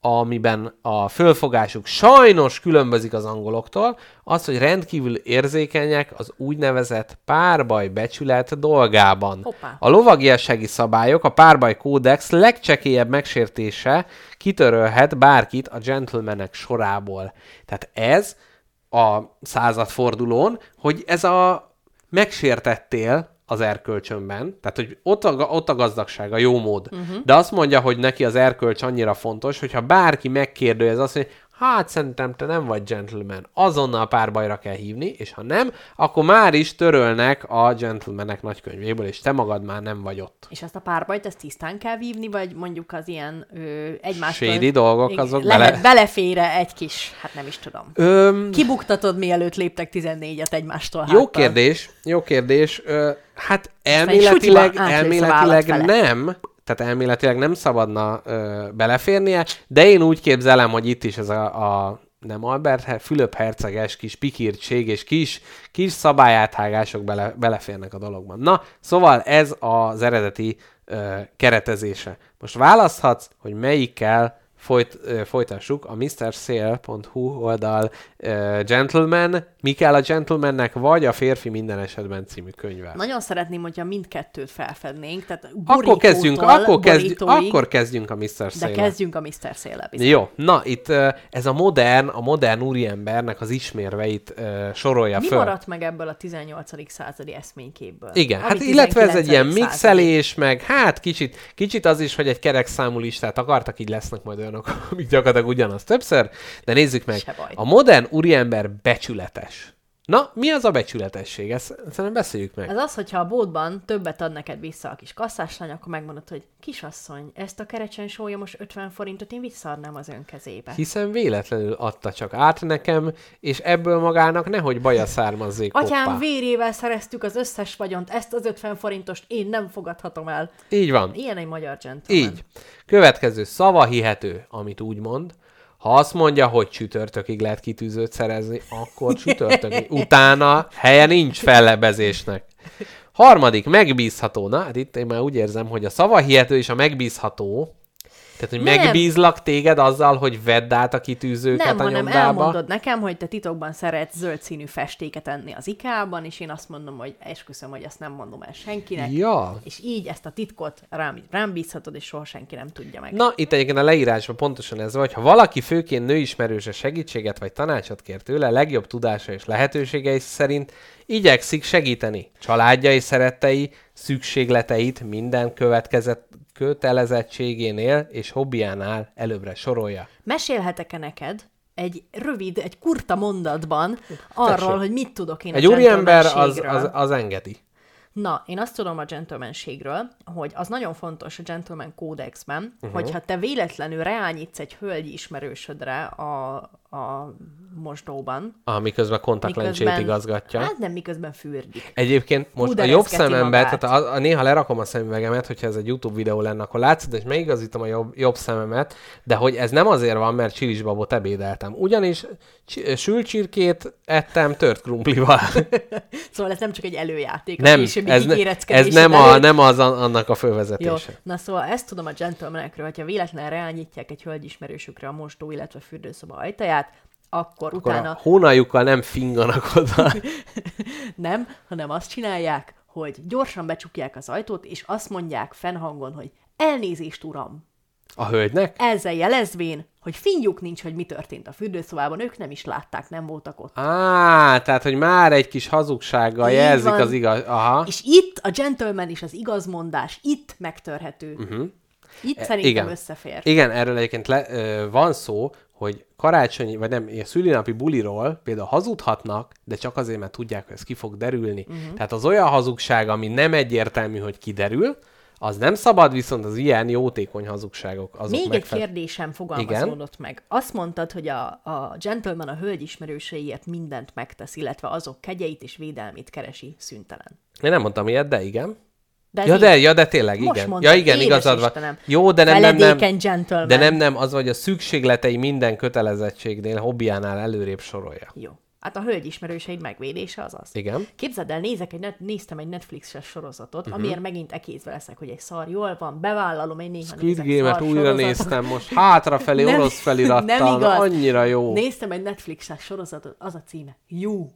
amiben a fölfogásuk sajnos különbözik az angoloktól, az, hogy rendkívül érzékenyek az úgynevezett párbaj becsület dolgában. Hoppá. A lovagiassági szabályok, a párbaj kódex legcsekélyebb megsértése kitörölhet bárkit a gentlemanek sorából. Tehát ez a századfordulón, hogy ez a megsértettél az erkölcsönben, tehát hogy ott a, ott a gazdagság, a jó mód. Uh-huh. De azt mondja, hogy neki az erkölcs annyira fontos, hogyha bárki megkérdőjez azt, hogy hát szerintem te nem vagy gentleman, azonnal párbajra kell hívni, és ha nem, akkor már is törölnek a gentlemanek nagykönyvéből, és te magad már nem vagy ott. És ezt a párbajt, ezt tisztán kell vívni, vagy mondjuk az ilyen ö, egymástól... Shady dolgok, azok lehet, bele- belefére egy kis, hát nem is tudom. Öm, Kibuktatod, mielőtt léptek 14-et egymástól Jó háttal. kérdés, jó kérdés. Ö, hát elméletileg, elméletileg nem, tehát elméletileg nem szabadna ö, beleférnie, de én úgy képzelem, hogy itt is ez a, a nem Albert, Fülöp herceges kis pikírtség és kis, kis szabályáthágások bele, beleférnek a dologban. Na, szóval ez az eredeti ö, keretezése. Most választhatsz, hogy melyikkel folyt, folytassuk a mrsale.hu oldal ö, Gentleman, mi kell a gentlemannek, vagy a férfi minden esetben című könyvvel. Nagyon szeretném, hogyha mindkettőt felfednénk, tehát Akkor kezdjünk, akkor, kezdjünk, akkor kezdjünk a Mr. De Sale. kezdjünk a Mr. Széle. Jó, na itt ö, ez a modern, a modern úriembernek az ismérveit ö, sorolja Mi föl. maradt meg ebből a 18. századi eszményképből? Igen, Ami hát illetve ez egy ilyen 19. mixelés, meg hát kicsit, kicsit az is, hogy egy kerek számú listát akartak, így lesznek majd olyanok, amik gyakorlatilag ugyanaz többször, de nézzük meg. A modern úriember becsületes. Na, mi az a becsületesség? Ezt szerintem beszéljük meg. Ez az, hogyha a boltban többet ad neked vissza a kis kasszáslány, akkor megmondod, hogy kisasszony, ezt a kerecsen sója most 50 forintot én visszaadnám az ön kezébe. Hiszen véletlenül adta csak át nekem, és ebből magának nehogy baja származzék Atyám hoppá. vérével szereztük az összes vagyont, ezt az 50 forintost én nem fogadhatom el. Így van. Ilyen egy magyar gentleman. Így. Következő szava hihető, amit úgy mond. Ha azt mondja, hogy csütörtökig lehet kitűzőt szerezni, akkor csütörtökig. Utána helye nincs fellebezésnek. Harmadik, megbízható. Na, hát itt én már úgy érzem, hogy a szava hihető és a megbízható, tehát, hogy Nem. megbízlak téged azzal, hogy vedd át a kitűzőket Nem, a hanem nyomdába. elmondod nekem, hogy te titokban szeretsz zöld színű festéket enni az IKEA-ban, és én azt mondom, hogy esküszöm, hogy ezt nem mondom el senkinek. Ja. És így ezt a titkot rám, rám bízhatod, és soha senki nem tudja meg. Na, itt egyébként a leírásban pontosan ez vagy, ha valaki főként nőismerőse segítséget vagy tanácsot kér tőle, legjobb tudása és lehetőségei szerint igyekszik segíteni családja és szerettei szükségleteit minden következet, kötelezettségénél és hobbiánál előbbre sorolja. Mesélhetek-e neked egy rövid, egy kurta mondatban arról, Tessék. hogy mit tudok én Egy úriember az, az, az engedi. Na, én azt tudom a gentlemanségről, hogy az nagyon fontos a gentleman kódexben, uh-huh. hogyha te véletlenül reányítsz egy hölgy ismerősödre a, a mosdóban, Ah, miközben kontaktlencsét igazgatja. Hát nem, miközben fürdik. Egyébként most a jobb szemembe, magát. tehát a, a, néha lerakom a szemüvegemet, hogyha ez egy YouTube videó lenne, akkor látszod, és megigazítom a jobb, jobb szememet, de hogy ez nem azért van, mert csilisbabot ebédeltem. Ugyanis sült csirkét ettem tört krumplival. Szóval ez nem csak egy előjáték, a nem, későbbi ez, ne, ez nem, a, nem az a, annak a Jó, fölvezetése. na szóval ezt tudom a gentlemanekről, hogyha véletlenül reányítják egy hölgy ismerősükre a mosdó, illetve fürdőszoba ajtaját, akkor, Akkor utána a hónaljukkal nem finganak oda. nem, hanem azt csinálják, hogy gyorsan becsukják az ajtót, és azt mondják fennhangon, hogy elnézést, uram! A hölgynek? Ezzel jelezvén, hogy finjuk nincs, hogy mi történt a fürdőszobában, ők nem is látták, nem voltak ott. Á, tehát, hogy már egy kis hazugsággal Így jelzik van. az igaz... Aha. És itt a gentleman és az igazmondás itt megtörhető. Uh-huh. Itt szerintem. E, igen. összefér. Igen, erről egyébként le, ö, van szó, hogy karácsonyi, vagy nem, szülinapi buliról például hazudhatnak, de csak azért, mert tudják, hogy ez ki fog derülni. Uh-huh. Tehát az olyan hazugság, ami nem egyértelmű, hogy kiderül, az nem szabad, viszont az ilyen jótékony hazugságok azok Még egy megfed- kérdésem fogalmazódott meg. Azt mondtad, hogy a, a gentleman a hölgy ismerőseiért mindent megtesz, illetve azok kegyeit és védelmét keresi szüntelen. Én nem mondtam ilyet, de igen. De Ja, de, ja, de tényleg, Most igen. mondtad, ja, igen, igazad van. Istenem. Jó, de nem, nem, nem. Gentleman. De nem, nem, az vagy a szükségletei minden kötelezettségnél, hobbiánál előrébb sorolja. Jó. Hát a hölgy ismerőseid megvédése az az. Igen. Képzeld el, nézek egy net, néztem egy Netflixes sorozatot, uh-huh. amiért megint ekézve leszek, hogy egy szar jól van, bevállalom, én néha Squid Game-et újra sorozatot. néztem most, hátrafelé Nem- orosz felirattal, nem igaz. annyira jó. Néztem egy Netflixes sorozatot, az a címe. Jó.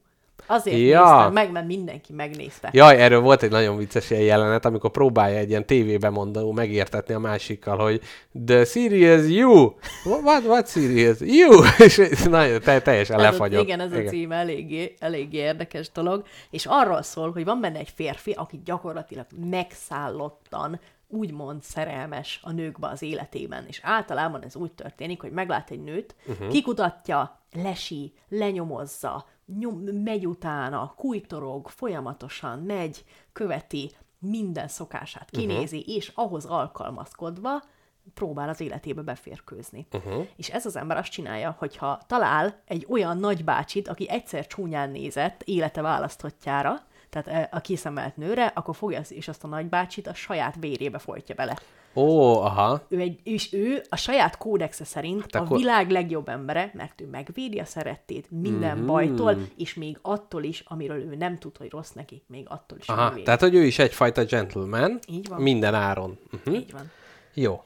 Azért Ja. néztem meg, mert mindenki megnézte. Jaj, erről volt egy nagyon vicces ilyen jelenet, amikor próbálja egy ilyen tévébe mondó megértetni a másikkal, hogy the serious you. What, what serious? You. És nagyon te, teljesen Ez a, lefagyott. igen, ez a címe eléggé, eléggé érdekes dolog, és arról szól, hogy van benne egy férfi, aki gyakorlatilag megszállottan úgymond szerelmes a nőkbe az életében, és általában ez úgy történik, hogy meglát egy nőt, uh-huh. kikutatja, lesi, lenyomozza, nyom, megy utána, kújtorog, folyamatosan megy, követi, minden szokását kinézi, uh-huh. és ahhoz alkalmazkodva próbál az életébe beférkőzni. Uh-huh. És ez az ember azt csinálja, hogyha talál egy olyan nagybácsit, aki egyszer csúnyán nézett élete választottjára, tehát eh, a kiszemelt nőre, akkor fogja és azt a nagybácsit a saját vérébe folytja bele. Ó, aha. Ő egy, és ő a saját kódexe szerint hát a akkor- világ legjobb embere, mert ő megvédi a szerettét minden Mhm. mm-hmm. bajtól, és még attól is, amiről ő nem tud, hogy rossz neki, még attól is Aha, tehát, hogy ő is egyfajta gentleman. Így van. Minden áron. Uh-huh. Így van. Jó.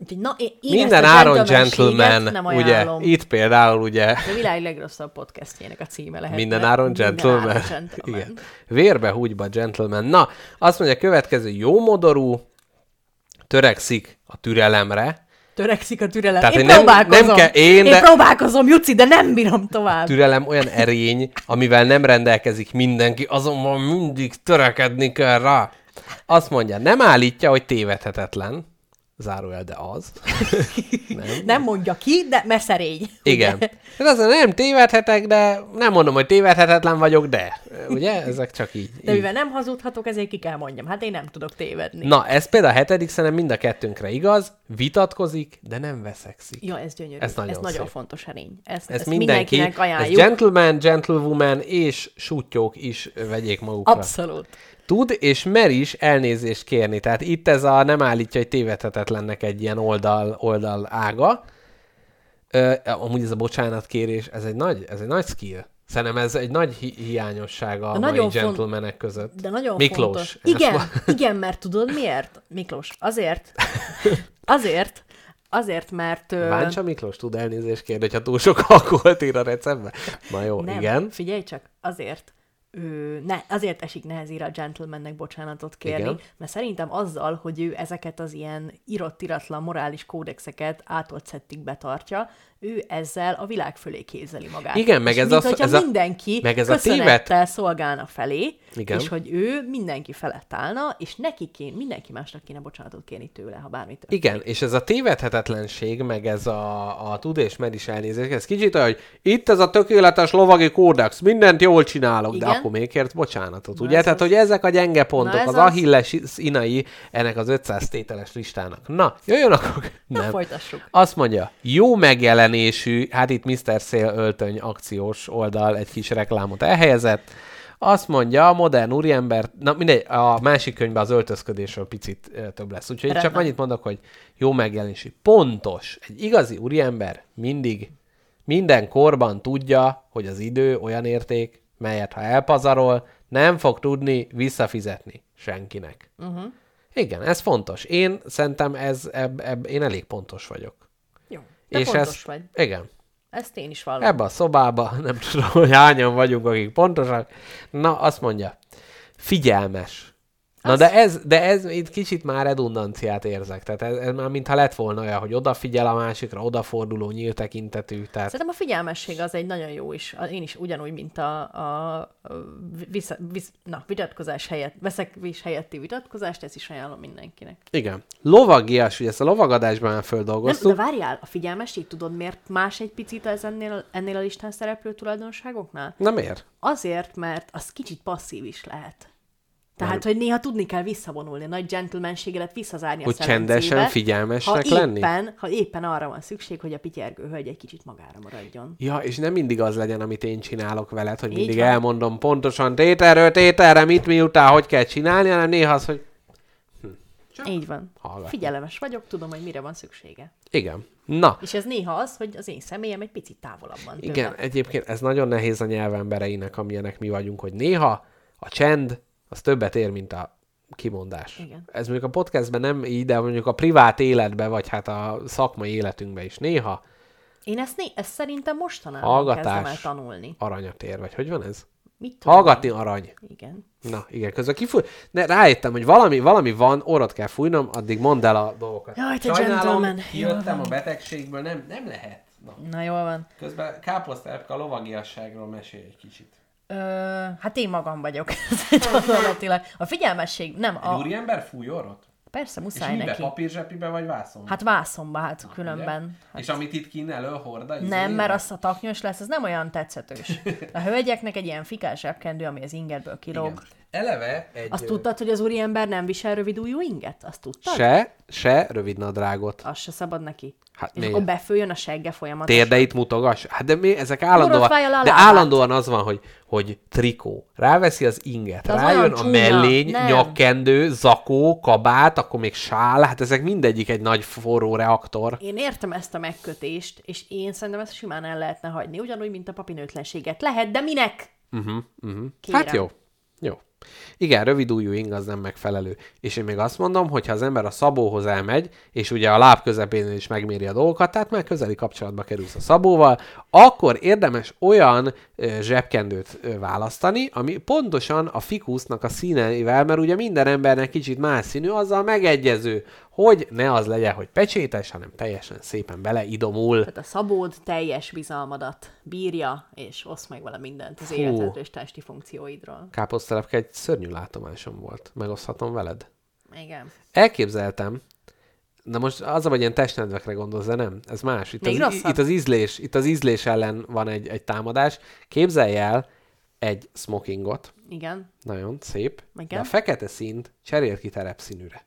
Úgyhogy na, én, Minden a áron gentleman, nem ugye? Itt például ugye A világ legrosszabb podcastjének a címe lehet. minden áron gentleman. Minden áron gentleman. Igen. Vérbe húgyba gentleman. Na, azt mondja, következő jómodorú, törekszik a türelemre, Törekszik a türelem. Tehát, én nem- próbálkozom. nem kell- én, én de- próbálkozom, Juci, de nem bírom tovább. türelem olyan erény, amivel nem rendelkezik mindenki, azonban mindig törekedni kell rá. Azt mondja, nem állítja, hogy tévedhetetlen. Zárójel, de az. Nem mondja ki, de mert szerény. Igen. Hát azt mondja, nem tévedhetek, de nem mondom, hogy tévedhetetlen vagyok, de. Ugye? Ezek csak így. De így. mivel nem hazudhatok, ezért ki kell mondjam. Hát én nem tudok tévedni. Na, ez például a hetedik szenem mind a kettőnkre igaz, vitatkozik, de nem veszekszik. Ja, ez gyönyörű. Ez nagyon ez nagyon szép. fontos erény. Ez, Ez ezt mindenki, mindenkinek ez ajánljuk. gentleman, gentlewoman és sutyók is vegyék magukra. Abszolút. Tud és mer is elnézést kérni. Tehát itt ez a nem állítja, hogy tévedhetetlennek egy ilyen oldal, oldal ága. Ö, amúgy ez a bocsánatkérés, ez egy nagy, ez egy nagy skill. Szerintem ez egy nagy hi- hiányossága a mai nagyon font- gentlemanek között. De nagyon Miklós. fontos. Igen, ma- igen, mert tudod miért? Miklós, azért, azért, azért, mert... Váncsa Miklós tud elnézést kérni, hogyha túl sok alkoholt ír a receptbe? Na jó, Nem, igen. figyelj csak, azért, ő, ne, azért esik nehezére a gentlemannek bocsánatot kérni, Igen. Mert szerintem azzal, hogy ő ezeket az ilyen írott-iratlan morális kódexeket átolt szettig betartja, ő ezzel a világ fölé kézeli magát. Igen, meg és ez mint, a- ez a- mindenki meg ez a köszönettel szolgálna felé, Igen. és hogy ő mindenki felett állna, és neki kéne, mindenki másnak kéne bocsánatot kérni tőle, ha bármit történik. Igen, és ez a tévedhetetlenség, meg ez a, a tud és med is elnézés, ez kicsit olyan, hogy itt ez a tökéletes lovagi kódex, mindent jól csinálok, Igen. de akkor még kért bocsánatot, Na ugye? Tehát, az. hogy ezek a gyenge pontok, Na az az. Achilles inai ennek az 500 tételes listának. Na, jöjjön akkor... Na, Nem. folytassuk. Azt mondja, jó megjelenésű, hát itt Mr. Szél öltöny akciós oldal egy kis reklámot elhelyezett. Azt mondja, a modern úriember, na mindegy, a másik könyvben az öltözködésről picit több lesz. Úgyhogy csak Rendben. annyit mondok, hogy jó megjelenésű. Pontos. Egy igazi úriember mindig, minden korban tudja, hogy az idő olyan érték, melyet ha elpazarol, nem fog tudni visszafizetni senkinek. Uh-huh. Igen, ez fontos. Én szerintem ez, eb, eb, én elég pontos vagyok. Te és pontos ez, vagy. Igen. Ezt én is vallom. Ebbe a szobába, nem tudom, hogy hányan vagyunk, akik pontosak. Na, azt mondja, figyelmes. Na de ez, de ez itt kicsit már redundanciát érzek. Tehát ez, ez már mintha lett volna olyan, hogy odafigyel a másikra, odaforduló, nyílt tekintetű. Tehát Szerintem a figyelmesség az egy nagyon jó is. Én is ugyanúgy, mint a, a, vissza, visz, na, vitatkozás helyett, veszekvés helyetti vitatkozást, ezt is ajánlom mindenkinek. igen. Lovagias, ugye ezt a lovagadásban már Nem, földolgoztuk. de várjál, a figyelmesség tudod miért más egy picit ez ennél, ennél a listán szereplő tulajdonságoknál? Na miért? Azért, mert az kicsit passzív is lehet. Tehát, hogy néha tudni kell visszavonulni, nagy gentlemanségedet visszazárni Hogy a csendesen figyelmesnek ha lenni? éppen, Ha éppen arra van szükség, hogy a pityergő hölgy egy kicsit magára maradjon. Ja, és nem mindig az legyen, amit én csinálok veled, hogy Így mindig van. elmondom pontosan tételről tételre, mit miután, hogy kell csinálni, hanem néha az, hogy Így van. Hallgatni. Figyelemes vagyok, tudom, hogy mire van szüksége. igen. Na, És ez néha az, hogy az én személyem egy picit távolabb van tőle. Igen, egyébként ez nagyon nehéz a nyelvembereinek, amilyenek mi vagyunk, hogy néha a csend az többet ér, mint a kimondás. Igen. Ez mondjuk a podcastben nem így, de mondjuk a privát életben, vagy hát a szakmai életünkben is néha Én ezt, né- ezt szerintem mostanában Hallgatás. kezdem el tanulni. aranyat ér, vagy hogy van ez? Mit tudom? Hallgatni arany. Igen. Na, igen, közben kifúj. Ne, rájöttem, hogy valami, valami van, orrot kell fújnom, addig mondd el a dolgokat. Jaj, te kijöttem van. a betegségből, nem, nem lehet. Na. Na jól van. Közben káposztelepke a lovagiasságról mesél egy kicsit. Ö, hát én magam vagyok. Gyakorlatilag. A figyelmesség, nem, Egy a, úriember fúj orrot? persze És muszáj mibe? neki. Papírzsepibe vagy vászon? Hát vászomba, hát különben. Hát, és amit itt kín elő horda? Nem, mert az a taknyos lesz, az nem olyan tetszetős. A hölgyeknek egy ilyen fikás zsebkendő, ami az ingetből kilóg. Igen. Eleve egy... Azt tudtad, hogy az úriember nem visel rövidújú inget? Azt tudtad? Se, se rövid nadrágot. Az se szabad neki. Hát és miért? akkor befőjön a segge folyamatosan. Térdeit mutogass. Hát de mi, ezek állandóan, de állandóan az van, hogy, hogy trikó. Ráveszi az inget, De az rájön a mellény, Nem. nyakkendő, zakó, kabát, akkor még sál, hát ezek mindegyik egy nagy forró reaktor. Én értem ezt a megkötést, és én szerintem ezt simán el lehetne hagyni, ugyanúgy, mint a papinőtlenséget. Lehet, de minek? Uh-huh, uh-huh. Kérem. Hát jó. Igen, rövid ujjú ing az nem megfelelő. És én még azt mondom, hogy ha az ember a szabóhoz elmegy, és ugye a láb közepén is megméri a dolgokat, tehát már közeli kapcsolatba kerülsz a szabóval, akkor érdemes olyan ö, zsebkendőt ö, választani, ami pontosan a fikusznak a színeivel, mert ugye minden embernek kicsit más színű, azzal megegyező, hogy ne az legyen, hogy pecsétes, hanem teljesen szépen beleidomul. Tehát a szabód teljes bizalmadat bírja, és osz meg vele mindent az életedről és testi funkcióidról. Káposztelepke egy szörnyű látomásom volt. Megoszthatom veled? Igen. Elképzeltem, de most az a, hogy ilyen testnedvekre gondolsz, de nem, ez más. Itt, Még az, rosszabb. itt az ízlés, itt az ízlés ellen van egy, egy támadás. Képzelj el egy smokingot, Igen. nagyon szép, de Igen. a fekete színt cserél ki terepszínűre.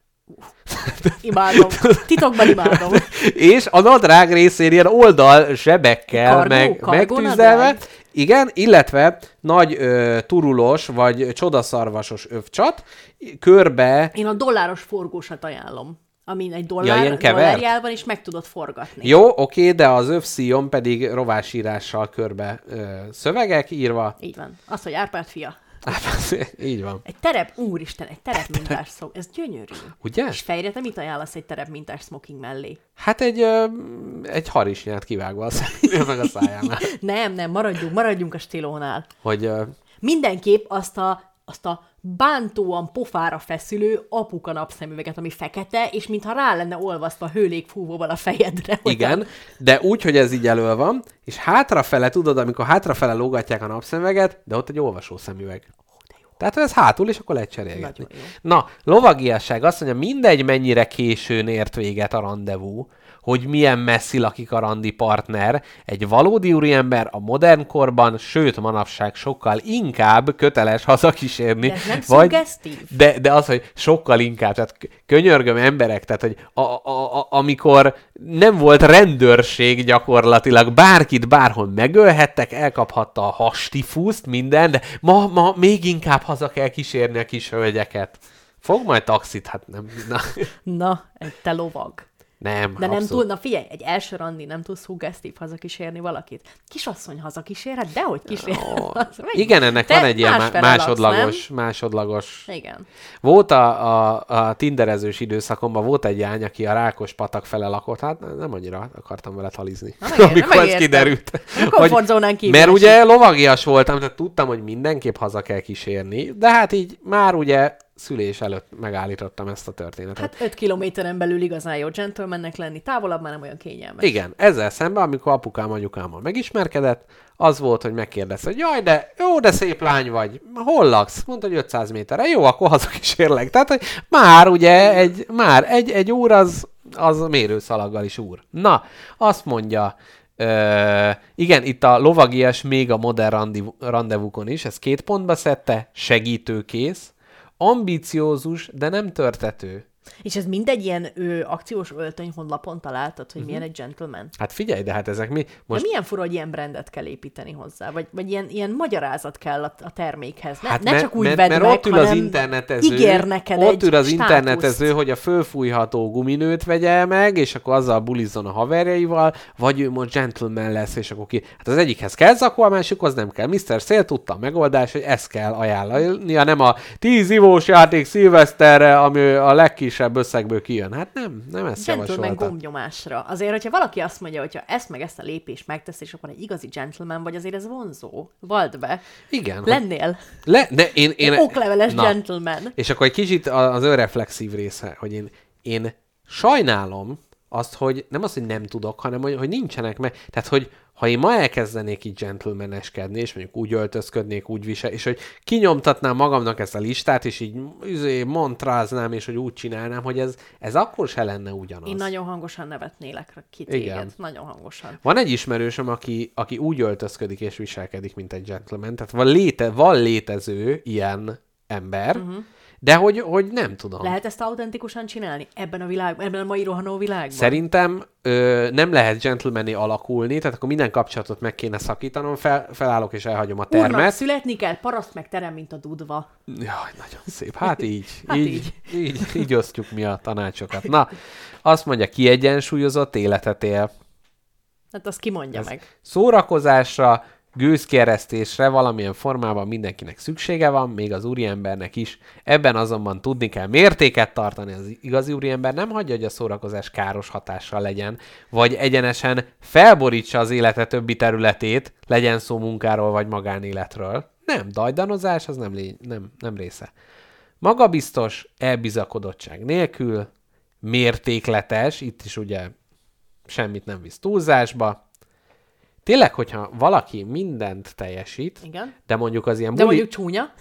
Imádom. Titokban imádom. És a nadrág részén ilyen oldal zsebekkel Kargó? meg, Kargó megtűzelve, nadrág? igen, illetve nagy ö, turulós vagy csodaszarvasos övcsat, körbe Én a dolláros forgósat ajánlom. Amin egy dollár, Ja, ilyen dollárjál van, és meg tudod forgatni. Jó, oké, de az övszíjon pedig rovásírással körbe ö, szövegek írva. Így van. Az, hogy Árpád fia. Így van. Egy terep, úristen, egy terepmintás szó. Ez gyönyörű. Ugye? És fejre te mit ajánlasz egy terepmintás smoking mellé? Hát egy, ö, egy harisnyát kivágva a meg a szájánál. Nem, nem, maradjunk, maradjunk a stílónál. Hogy ö, Mindenképp azt a, azt a bántóan pofára feszülő apuka napszemüveget, ami fekete, és mintha rá lenne olvasztva hőlégfúvóval a fejedre. Igen, de úgy, hogy ez így elő van, és hátrafele, tudod, amikor hátrafele lógatják a napszemüveget, de ott egy olvasó szemüveg. Tehát ez hátul, és akkor lehet cserélgetni. Na, lovagiasság azt mondja, mindegy mennyire későn ért véget a rendezvú, hogy milyen messzi lakik a randi partner, egy valódi úriember a modern korban, sőt manapság sokkal inkább köteles hazakísérni. De ez nem szuggesztív? de, de az, hogy sokkal inkább, tehát könyörgöm emberek, tehát hogy a, a, a, amikor nem volt rendőrség gyakorlatilag, bárkit bárhol megölhettek, elkaphatta a hastifuszt, minden, de ma, ma még inkább haza kell kísérni a kis hölgyeket. Fog majd taxit, hát nem. Na, Na, egy te lovag. Nem, De nem abszolút. tud, na figyelj, egy első randi nem tud szuggesztív hazakísérni valakit. Kisasszony hazakísérhet, de hogy Az meg- Igen, ennek Te van egy ilyen má- másfele laksz, másodlagos, másodlagos. nem? Igen. Volt a, a, a tinderezős időszakomban, volt egy lány, aki a rákos patak fele lakott, hát nem annyira akartam vele talizni. Na, megér- amikor ez kiderült. Komfortzónán kívül Mert ugye lovagias voltam, tehát tudtam, hogy mindenképp haza kell kísérni, de hát így már ugye szülés előtt megállítottam ezt a történetet. Hát 5 kilométeren belül igazán jó gentlemannek lenni, távolabb már nem olyan kényelmes. Igen, ezzel szemben, amikor apukám anyukámmal megismerkedett, az volt, hogy megkérdezte, hogy jaj, de jó, de szép lány vagy. Hol laksz? Mondta, hogy 500 méterre. Jó, akkor hazakísérlek. Tehát, hogy már ugye egy, már egy, egy úr az, az mérőszalaggal is úr. Na, azt mondja, Ö, igen, itt a lovagias még a modern randi, rendezvúkon is, ez két pontba szedte, segítőkész, ambiciózus, de nem törtető. És ez mindegy ilyen ő, akciós öltöny honlapon találtad, hogy milyen egy gentleman. Hát figyelj, de hát ezek mi? Most... Mhm. De milyen fura, hogy ilyen brandet kell építeni hozzá, vagy, vagy ilyen, ilyen magyarázat kell a, a termékhez. Ne, Hát ne mert, csak úgy mert, vedd mert meg, ott ül az internetező, ígér neked ott ül az státuszt. internetező, hogy a fölfújható guminőt vegye meg, és akkor azzal bulizzon a haverjaival, vagy ő most gentleman lesz, és akkor ki... Hát az egyikhez kell zakó, a másikhoz nem kell. Mr. Szél tudta a megoldás, hogy ezt kell ajánlania, nem a 10 ivós játék szilveszterre, ami a legkisebb összegből kijön. Hát nem, nem ezt Gentleman gombnyomásra. Azért, hogyha valaki azt mondja, hogyha ezt meg ezt a lépést megtesz, és akkor egy igazi gentleman vagy, azért ez vonzó. Vald be. Igen. Lennél. Le, ne, én, én, okleveles Na. gentleman. És akkor egy kicsit az önreflexív része, hogy én, én sajnálom azt, hogy nem az, hogy nem tudok, hanem hogy, hogy nincsenek meg. Tehát, hogy ha én ma elkezdenék így gentlemaneskedni, és mondjuk úgy öltözködnék, úgy visel, és hogy kinyomtatnám magamnak ezt a listát, és így üzé, montráznám, és hogy úgy csinálnám, hogy ez, ez akkor se lenne ugyanaz. Én nagyon hangosan nevetnélek ki téged. Igen. Nagyon hangosan. Van egy ismerősöm, aki, aki úgy öltözködik és viselkedik, mint egy gentleman. Tehát van, léte, van létező ilyen ember, uh-huh. De hogy, hogy nem tudom. Lehet ezt autentikusan csinálni? Ebben a világban, ebben a mai rohanó világban? Szerintem ö, nem lehet gentlemané alakulni, tehát akkor minden kapcsolatot meg kéne szakítanom, fel, felállok és elhagyom a Úrnak termet. születni kell, paraszt meg terem, mint a dudva. Jaj, nagyon szép. Hát így, Hát így, így. így, így osztjuk mi a tanácsokat. Na, azt mondja, kiegyensúlyozott életet él. Hát azt kimondja Ez meg. Szórakozásra, gőzkeresztésre valamilyen formában mindenkinek szüksége van, még az úriembernek is. Ebben azonban tudni kell mértéket tartani. Az igazi úriember nem hagyja, hogy a szórakozás káros hatással legyen, vagy egyenesen felborítsa az élete többi területét, legyen szó munkáról vagy magánéletről. Nem, dajdanozás az nem, lény- nem, nem része. Magabiztos, elbizakodottság nélkül, mértékletes, itt is ugye semmit nem visz túlzásba. Tényleg, hogyha valaki mindent teljesít, Igen. de mondjuk az ilyen De buli... mondjuk csúnya.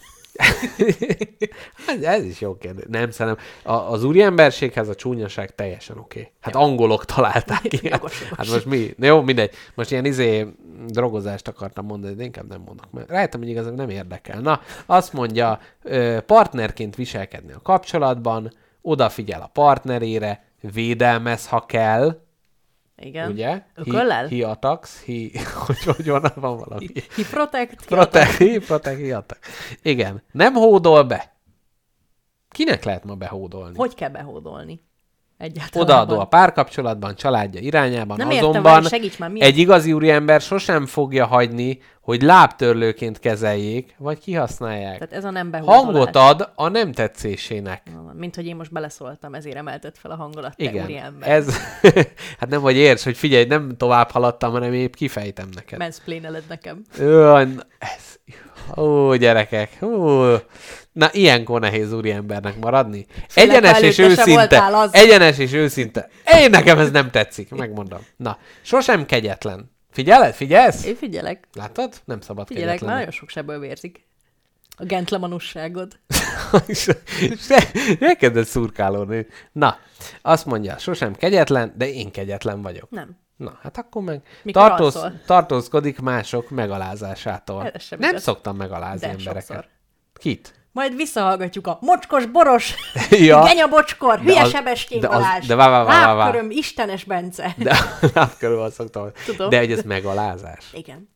Ez, ez is jó kérdés. Nem, szerintem a, az úriemberséghez a csúnyaság teljesen oké. Okay. Hát angolok találták ki. Hát most mi? Jó, mindegy. Most ilyen izé drogozást akartam mondani, de inkább nem mondok. Mert rájöttem, hogy igazából nem érdekel. Na, azt mondja, partnerként viselkedni a kapcsolatban, odafigyel a partnerére, védelmez, ha kell, Igen. ugye? Ököllel? He, he attacks, he, hogy, hogy van, van valami. He protect. Protect, he protect, he attack. Igen. Nem hódol be. Kinek lehet ma behódolni? Hogy kell behódolni? Egyáltalán. Odaadó a párkapcsolatban, családja irányában, Nem értem, azonban segíts már, mi egy igazi úriember sosem fogja hagyni, hogy lábtörlőként kezeljék, vagy kihasználják. Tehát ez a nem. Hangot ad a nem tetszésének. Mint hogy én most beleszóltam, ezért emelted fel a hangolat, te Igen, úriember. ez, hát nem vagy érts, hogy figyelj, nem tovább haladtam, hanem épp kifejtem neked. Mansplaineled nekem. Na, ez, ó, gyerekek, ó, Na, ilyenkor nehéz úriembernek maradni. Főleg, Egyenes és őszinte. az. Egyenes és őszinte. Én nekem ez nem tetszik, megmondom. Na, sosem kegyetlen. Figyeled? Figyelsz? Én figyelek. Látod? Nem szabad Figyelek, kegyetlen. nagyon sok sebből vérzik. A gentlemanusságod. Elkezdett szurkálódni. Na, azt mondja, sosem kegyetlen, de én kegyetlen vagyok. Nem. Na, hát akkor meg Mikor tartóz, alszol? tartózkodik mások megalázásától. Nem szoktam megalázni De embereket. sokszor. Kit? Majd visszahallgatjuk a mocskos boros, Ja. genya bocskor, hülye az- Balázs, de vá, vá, vá, lábköröm, Istenes Bence. De körül azt szoktam. Tudom. De hogy ez megalázás. Igen.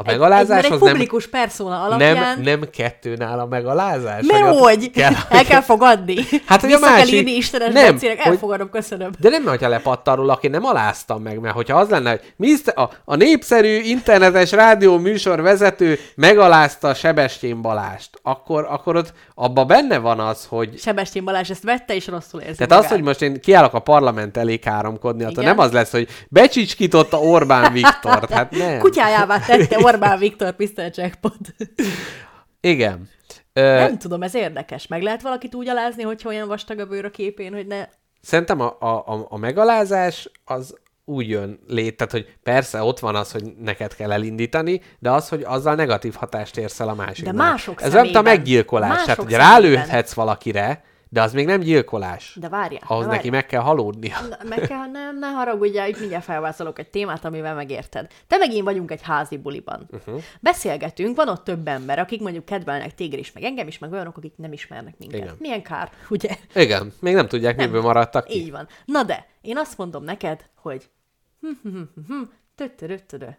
A Egy, egy, megalázás mert egy az nem, publikus persona alapján... nem, nem kettőnál a megalázás? Mert Vagy ott hogy? Kell, El kell fogadni. Hát, hogy a Vissza kell másik- írni Istenes nem, Bencének, hogy- elfogadom, köszönöm. De nem, hogyha lepattan róla, aki nem aláztam meg, mert hogyha az lenne, hogy Mr. A, a népszerű internetes rádió műsor vezető megalázta Sebestyén Balást, akkor, akkor ott abban benne van az, hogy Sebestyén Balázs ezt vette, és rosszul érzi tehát az, magát. hogy most én kiállok a parlament elé káromkodni, attól nem az lesz, hogy becsicskította Orbán Viktort. Hát nem. Kutyájává tette Orbán Viktor Mr. Jackpot. Igen. Nem tudom, ez érdekes. Meg lehet valakit úgy alázni, hogyha olyan vastag a bőr a képén, hogy ne... Szerintem a, a, a, megalázás az úgy jön lét, tehát hogy persze ott van az, hogy neked kell elindítani, de az, hogy azzal negatív hatást érsz el a másiknak. De mások Ez mint a meggyilkolás. Mások Tehát, hogy rálőhetsz valakire, de az még nem gyilkolás. De várjál. Ahhoz de neki meg kell halódnia. Na, Meg kell, nem, ne haragudjál, itt mindjárt felvázolok egy témát, amivel megérted. Te meg én vagyunk egy házi buliban. Uh-huh. Beszélgetünk, van ott több ember, akik mondjuk kedvelnek téged is, meg engem is, meg olyanok, akik nem ismernek minket. Igen. Milyen kár, ugye? Igen, még nem tudják, Nem. miből maradtak ki. Így van. Na de, én azt mondom neked, hogy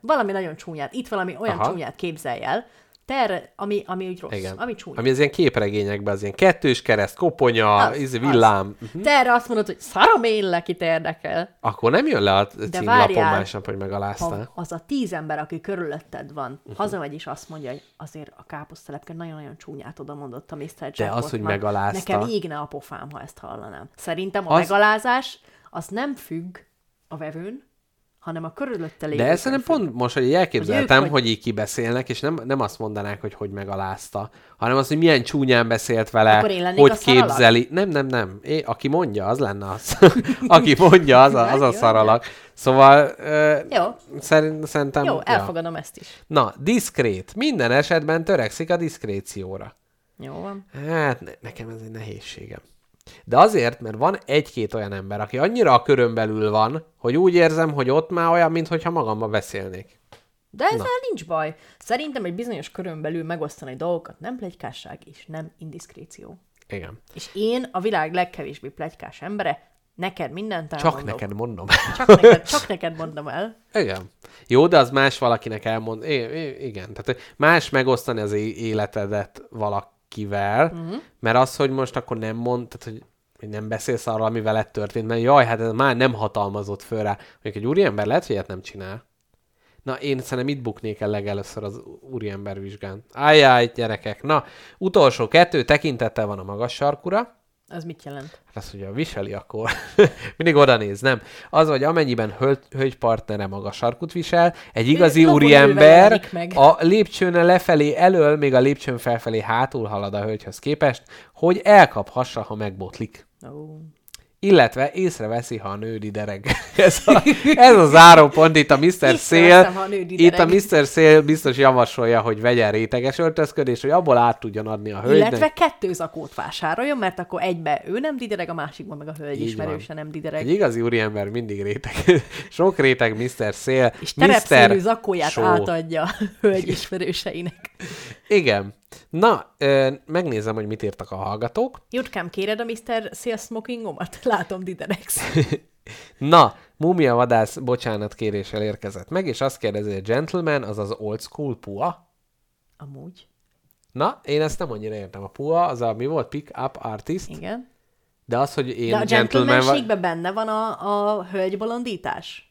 valami nagyon csúnyát, itt valami olyan. Aha. csúnyát képzelj el, te erre, ami, ami úgy rossz, Igen. ami csúnya. Ami az ilyen képregényekben, az ilyen kettős kereszt, koponya, Az, íz, az. villám. Te erre azt mondod, hogy szarom én le, kit érdekel. Akkor nem jön le a címlapon másnap, hogy megaláztál. Az a tíz ember, aki körülötted van, Mhm. uh-huh. hazamegy és azt mondja, hogy azért a káposztelepke nagyon-nagyon csúnyát oda mondott a Mr. De az, hogy megalázta. Nekem égne a pofám, ha ezt hallanám. Szerintem a Az- megalázás az nem függ a vevőn, hanem a körülötte lévő. De ezt nem pont most, hogy elképzeltem, Hogy ők hogy, így kibeszélnek, és nem, nem azt mondanák, hogy hogy megalázta, hanem azt, hogy milyen csúnyán beszélt vele, hogy képzeli. Nem, nem, nem. É, aki mondja, az lenne az. aki mondja, az a, az a Jó, szaralag. Szóval ö, Jó. szerint, szerintem... Jó, ja. elfogadom ezt is. Na, diszkrét. Minden esetben törekszik a diszkrécióra. Jó van. Hát ne, nekem ez egy nehézségem. De azért, mert van egy-két olyan ember, aki annyira a körön belül van, hogy úgy érzem, hogy ott már olyan, mintha magamba beszélnék. De ezzel Na. nincs baj. Szerintem egy bizonyos körön belül megosztani dolgokat nem plegykásság és nem indiszkréció. Igen. És én a világ legkevésbé plegykás embere, neked mindent Csak elmondok. neked mondom. Csak neked, csak neked mondom el. Igen. Jó, de az más valakinek elmond. I- I- igen. Tehát más megosztani az é- életedet valakivel, uh-huh. mert az, hogy most akkor nem mond, tehát hogy hogy nem beszélsz arról, ami veled történt, mert jaj, hát ez már nem hatalmazott föl rá. Mondjuk egy úriember lehet, hogy ilyet nem csinál. Na, én szerintem itt buknék el legelőször az úriember vizsgán. Ajjaj, gyerekek. Na, utolsó kettő tekintettel van a magas sarkura. Az mit jelent? Hát azt ugye viseli akkor. Mindig oda néz, nem? Az, hogy amennyiben hölgy, hölgypartnere magas sarkut visel, egy igazi úriember a lépcsőn lefelé elől, még a lépcsőn felfelé hátul halad a hölgyhöz képest, hogy elkaphassa, ha megbotlik. Ó. Illetve észreveszi, ha a nő didereg. ez, a, ez a záró pont itt a Mr. Szél. Itt a Mr. Szél biztos javasolja, hogy vegyen réteges öltözködés, hogy abból át tudjon adni a hölgynek. Illetve kettő zakót vásároljon, mert akkor egybe ő nem didereg, a másikban meg a hölgy Így ismerőse nem didereg. Egy igazi úriember mindig réteg. Sok réteg Mr. Szél. És Mr. terepszínű zakóját Show. átadja a hölgy ismerőseinek. Igen. Na, ö, megnézem, hogy mit írtak a hallgatók. Jutkám, kéred a Mr. Smokingomat? Látom, dideregsz. Na, Mumia vadász bocsánat kéréssel érkezett meg, és azt kérdezi, hogy gentleman, az az old school pua? Amúgy. Na, én ezt nem annyira értem. A pua az a, mi volt? Pick up artist? Igen. De az, hogy én De a gentleman gentlemanségben benne van a, a hölgy bolondítás?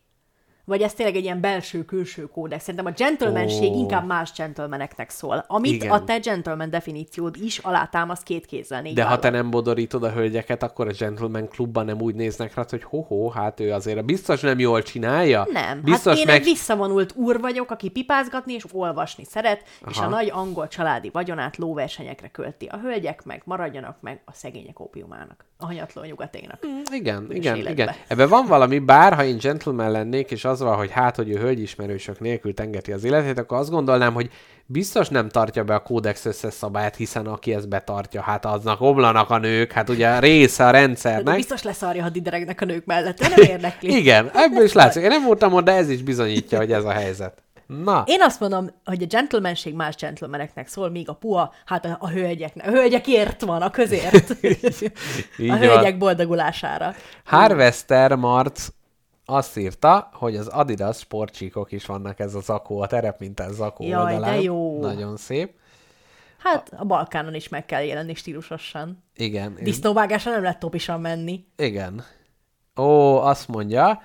Vagy ez tényleg egy ilyen belső-külső kódex? Szerintem a gentlemanség Ó. inkább más gentlemaneknek szól, amit Igen. a te gentleman definíciód is alátámaszt két kézzel, négy De ha vállal. te nem bodorítod a hölgyeket, akkor a Gentleman klubban nem úgy néznek rá, hogy ho-ho, hát ő azért biztos nem jól csinálja. Nem, biztos hát én meg... egy visszavonult úr vagyok, aki pipázgatni és olvasni szeret, Aha. és a nagy angol családi vagyonát lóversenyekre költi. A hölgyek meg maradjanak meg a szegények ópiumának, a hanyatló nyugaténak. Igen, Úgyis igen, életbe. igen. Ebben van valami, bár ha én gentleman lennék, és az van, hogy hát, hogy ő hölgyismerősök nélkül tengeti az életét, akkor azt gondolnám, hogy biztos nem tartja be a kódex összes szabályát, hiszen aki ezt betartja, hát aznak omlanak a nők, hát ugye része a De rendszernek. biztos leszarja, ha dideregnek a nők mellett, de nem érdekli. Igen, ebből is látszik. Én nem voltam ott, de ez is bizonyítja, hogy ez a helyzet. Na, Én azt mondom, hogy a gentlemanség más gentlemaneknek szól, míg a puha, hát a, a hölgyeknek. A hölgyekért van, a közért. A van. hölgyek boldogulására. Harvester Marc azt írta, hogy az Adidas sportcsíkok is vannak ez a zakó, a terepmintás zakó Jaj, de oldalán. jó. Nagyon szép. Hát a Balkánon is meg kell jelenni stílusosan. Igen. Disznóvágásra nem lehet topisan menni. Igen. Ó, azt mondja,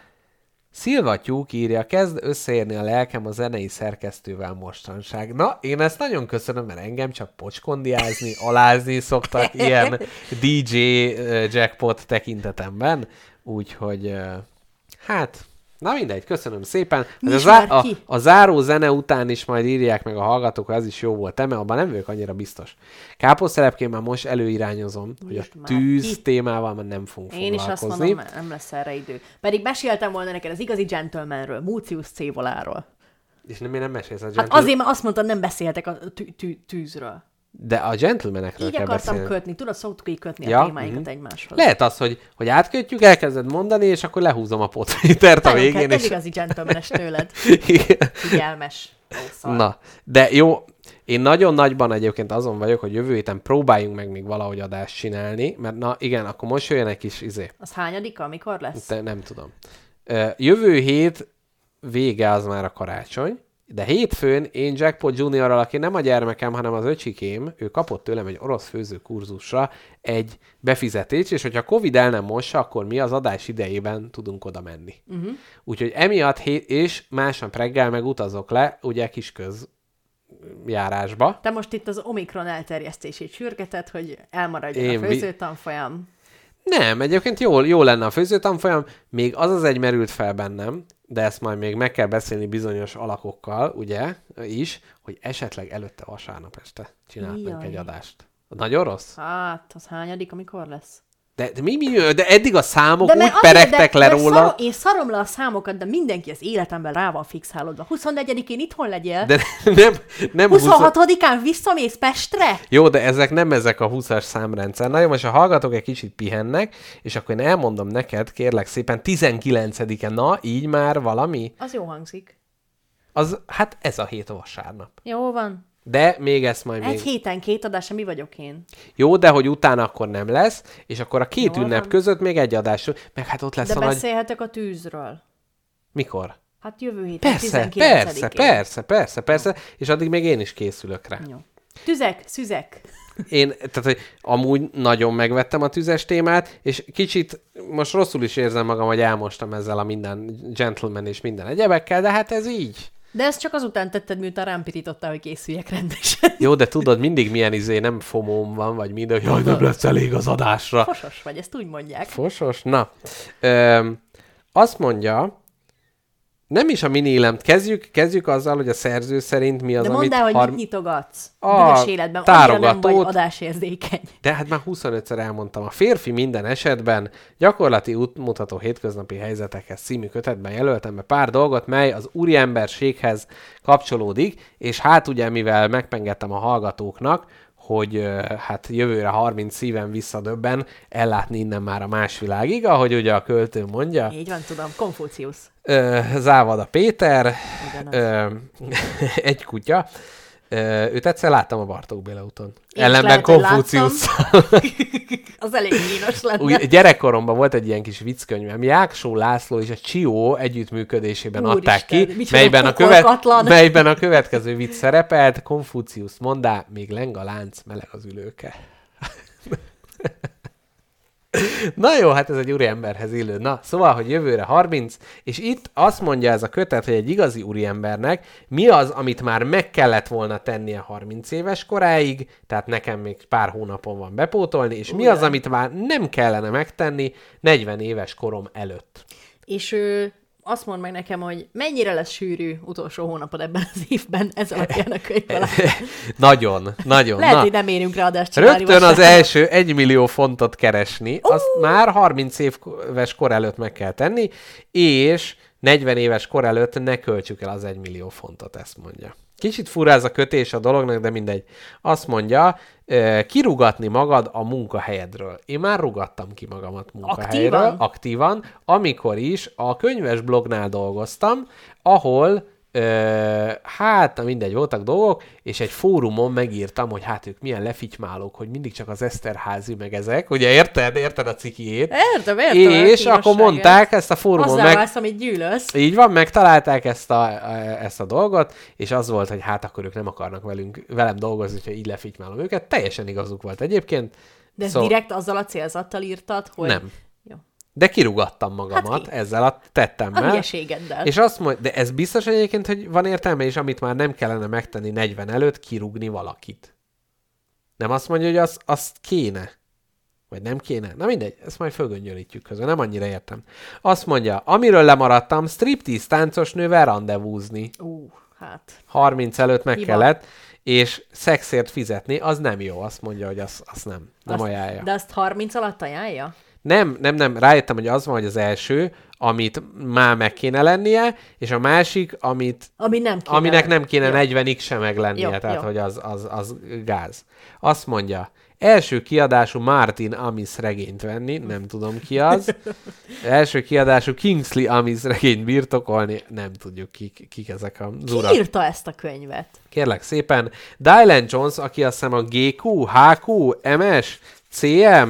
Szilvatyúk írja, kezd összeérni a lelkem a zenei szerkesztővel mostanság. Na, én ezt nagyon köszönöm, mert engem csak pocskondiázni, alázni szoktak ilyen DJ jackpot tekintetemben, úgyhogy hát, na mindegy, köszönöm szépen. Mi a, zá- már a, ki? a záró zene után is majd írják meg a hallgatók, ez is jó volt, eme, abban nem vagyok annyira biztos. Káposztelepként már most előirányozom, hogy a tűz ki. témával már nem fogunk Én is azt foglalkozni. mondom, nem lesz erre idő. Pedig meséltem volna neked az igazi gentlemanről, Múcius Cévoláról. És nem, én nem mesélsz a Hát gentleman... azért, mert azt mondtad, nem beszéltek a tű- tű- tűzről. De a gentlemanekről Így kell akartam beszélni. kötni, tudod, szoktuk így kötni Ja, a témáinkat mhm. egymáshoz. Lehet az, hogy, hogy átkötjük, elkezded mondani, és akkor lehúzom a potvétert a végén. ez És... igazi gentlemanes tőled. Figyelmes. Szar. Na, de jó, én nagyon nagyban egyébként azon vagyok, hogy jövő héten próbáljunk meg még valahogy adást csinálni, mert na igen, akkor most jöjjön egy kis izé. Az hányadika, mikor lesz? De nem tudom. Jövő hét vége az már a karácsony, de hétfőn én Jackpot Juniorral, aki nem a gyermekem, hanem az öcsikém, ő kapott tőlem egy orosz főző kurzusra egy befizetést, és hogyha Covid el nem mossa, akkor mi az adás idejében tudunk oda menni. Uh-huh. Úgyhogy emiatt, hét, és másnap reggel meg utazok le, ugye kisköz járásba. Te most itt az Omikron elterjesztését sürgeted, hogy elmaradjon Én a vi- főzőtanfolyam. Nem, egyébként jó, jó lenne a főzőtanfolyam, még az az egy merült fel bennem, de ezt majd még meg kell beszélni bizonyos alakokkal, ugye, is, hogy esetleg előtte vasárnap este csinálnánk Jaj. egy adást. Nagyon rossz? Hát, az hányadik, amikor lesz? De, de mi, mi, de eddig a számok mert úgy peregtek de, le de róla. Szarom, én szarom le a számokat, de mindenki az életemben rá van fixálódva. 24-én itthon legyél? De nem, nem 20... 26-án visszamész Pestre? Jó, de ezek nem ezek a 20-as számrendszer. Na jó, most a hallgatók egy kicsit pihennek, és akkor én elmondom neked, kérlek szépen, 19-e, na, így már valami? Az jó hangzik. Az, hát ez a hét vasárnap. Jó van. De még ezt majd Egy még... héten két adás, mi vagyok én. Jó, de hogy utána akkor nem lesz, és akkor a két Jól ünnep van. között még egy adás, meg hát ott lesz De a nagy... beszélhetek a tűzről. Mikor? Hát jövő héten, Persze, 19-én. persze, persze, persze, persze, és addig még én is készülök rá. Jó. Tüzek, szüzek. Én, tehát, hogy amúgy nagyon megvettem a tüzes témát, és kicsit most rosszul is érzem magam, hogy elmostam ezzel a minden gentleman és minden egyebekkel, de hát ez így. De ezt csak azután tetted, miután rám pirítottál, hogy készüljek rendesen. Jó, de tudod, mindig milyen izé, nem fomóm van, vagy minden, hogy jaj, nem lesz elég az adásra. Fosos vagy, ezt úgy mondják. Fosos? Na. Öm, azt mondja, nem is a mini élemt kezdjük, kezdjük azzal, hogy a szerző szerint mi az, De amit... mondd el, hogy har- mit nyitogatsz. A büdös életben. Annyira nem vagy tárogatót. adásérzékeny. De hát már 25-szer elmondtam. A férfi minden esetben gyakorlati útmutató hétköznapi helyzetekhez című kötetben jelöltem be pár dolgot, mely az úriemberséghez kapcsolódik, és hát ugye, mivel megpengettem a hallgatóknak, hogy hát jövőre 30 szíven visszadöbben ellátni innen már a más világig, ahogy ugye a költő mondja. Így van, tudom. Konfuciusz. Závada Péter, ö, egy kutya. Ö, őt egyszer láttam a Bartók Béla úton. Én Ellenben Konfuciusz. Az elég kínos lenne. Úgy, gyerekkoromban volt egy ilyen kis vicckönyvem. Jáksó László és a Csió együttműködésében Úristen, adták ki, melyben a, követ, melyben a következő vicc szerepelt. Konfucius mondá, még leng a lánc, meleg az ülőke. Na jó, hát ez egy úriemberhez illő. Na, szóval, hogy jövőre 30, és itt azt mondja ez a kötet, hogy egy igazi úriembernek mi az, amit már meg kellett volna tennie 30 éves koráig, tehát nekem még pár hónapon van bepótolni, és mi az, amit már nem kellene megtenni 40 éves korom előtt. És ő azt mond meg nekem, hogy mennyire lesz sűrű utolsó hónapod ebben az évben, ez alapján a könyv nagyon, nagyon. Lehet, Na. hogy nem érünk rá adást csinálni Rögtön az vasárnap. első 1 millió fontot keresni, azt már 30 éves kor előtt meg kell tenni, és 40 éves kor előtt ne költsük el az 1 millió fontot, ezt mondja. Kicsit fura ez a kötés a dolognak, de mindegy. Azt mondja, kirugatni magad a munkahelyedről. Én már rugattam ki magamat munkahelyről, Aktívan? aktívan amikor is a könyves blognál dolgoztam, ahol hát, mindegy, voltak dolgok, és egy fórumon megírtam, hogy hát ők milyen lefitymálók, hogy mindig csak az Eszterházi meg ezek, ugye érted, érted a cikiét? Értem, értem. és akkor mondták ezt a fórumon Azzal meg... válsz, amit gyűlölsz. Így van, megtalálták ezt a, ezt a dolgot, és az volt, hogy hát akkor ők nem akarnak velünk, velem dolgozni, hogyha így lefitymálom őket. Teljesen igazuk volt egyébként. De Szóval- direkt azzal a célzattal írtad, hogy... Nem. De kirugattam magamat Hát ki? ezzel a tettemmel. A hülyeségeddel. És azt mondja, de ez biztos egyébként, hogy van értelme, és amit már nem kellene megtenni 40 előtt, kirúgni valakit. Nem azt mondja, hogy az, azt kéne. Vagy nem kéne? Na mindegy, ezt majd fölgöngyölítjük közben, nem annyira értem. Azt mondja, amiről lemaradtam, striptease táncos nővel rendezvúzni. Ú, hát... 30 előtt meg Hiba. kellett, és szexért fizetni, az nem jó. Azt mondja, hogy az, az nem. Nem azt, ajánlja. De azt 30 alatt ajánlja? Nem, nem, nem, rájöttem, hogy az van, hogy az első, amit már meg kéne lennie, és a másik, amit, Ami nem kéne. aminek nem kéne Jó. 40-ig sem meglennie, Jó, tehát jó. hogy az, az, az gáz. Azt mondja, első kiadású Martin Amis regényt venni, nem tudom ki az. első kiadású Kingsley Amis regényt birtokolni, nem tudjuk kik, kik ezek a Ki urak. írta ezt a könyvet? Kérlek szépen. Dylan Jones, aki azt hiszem a GQ, HQ, MS, CM,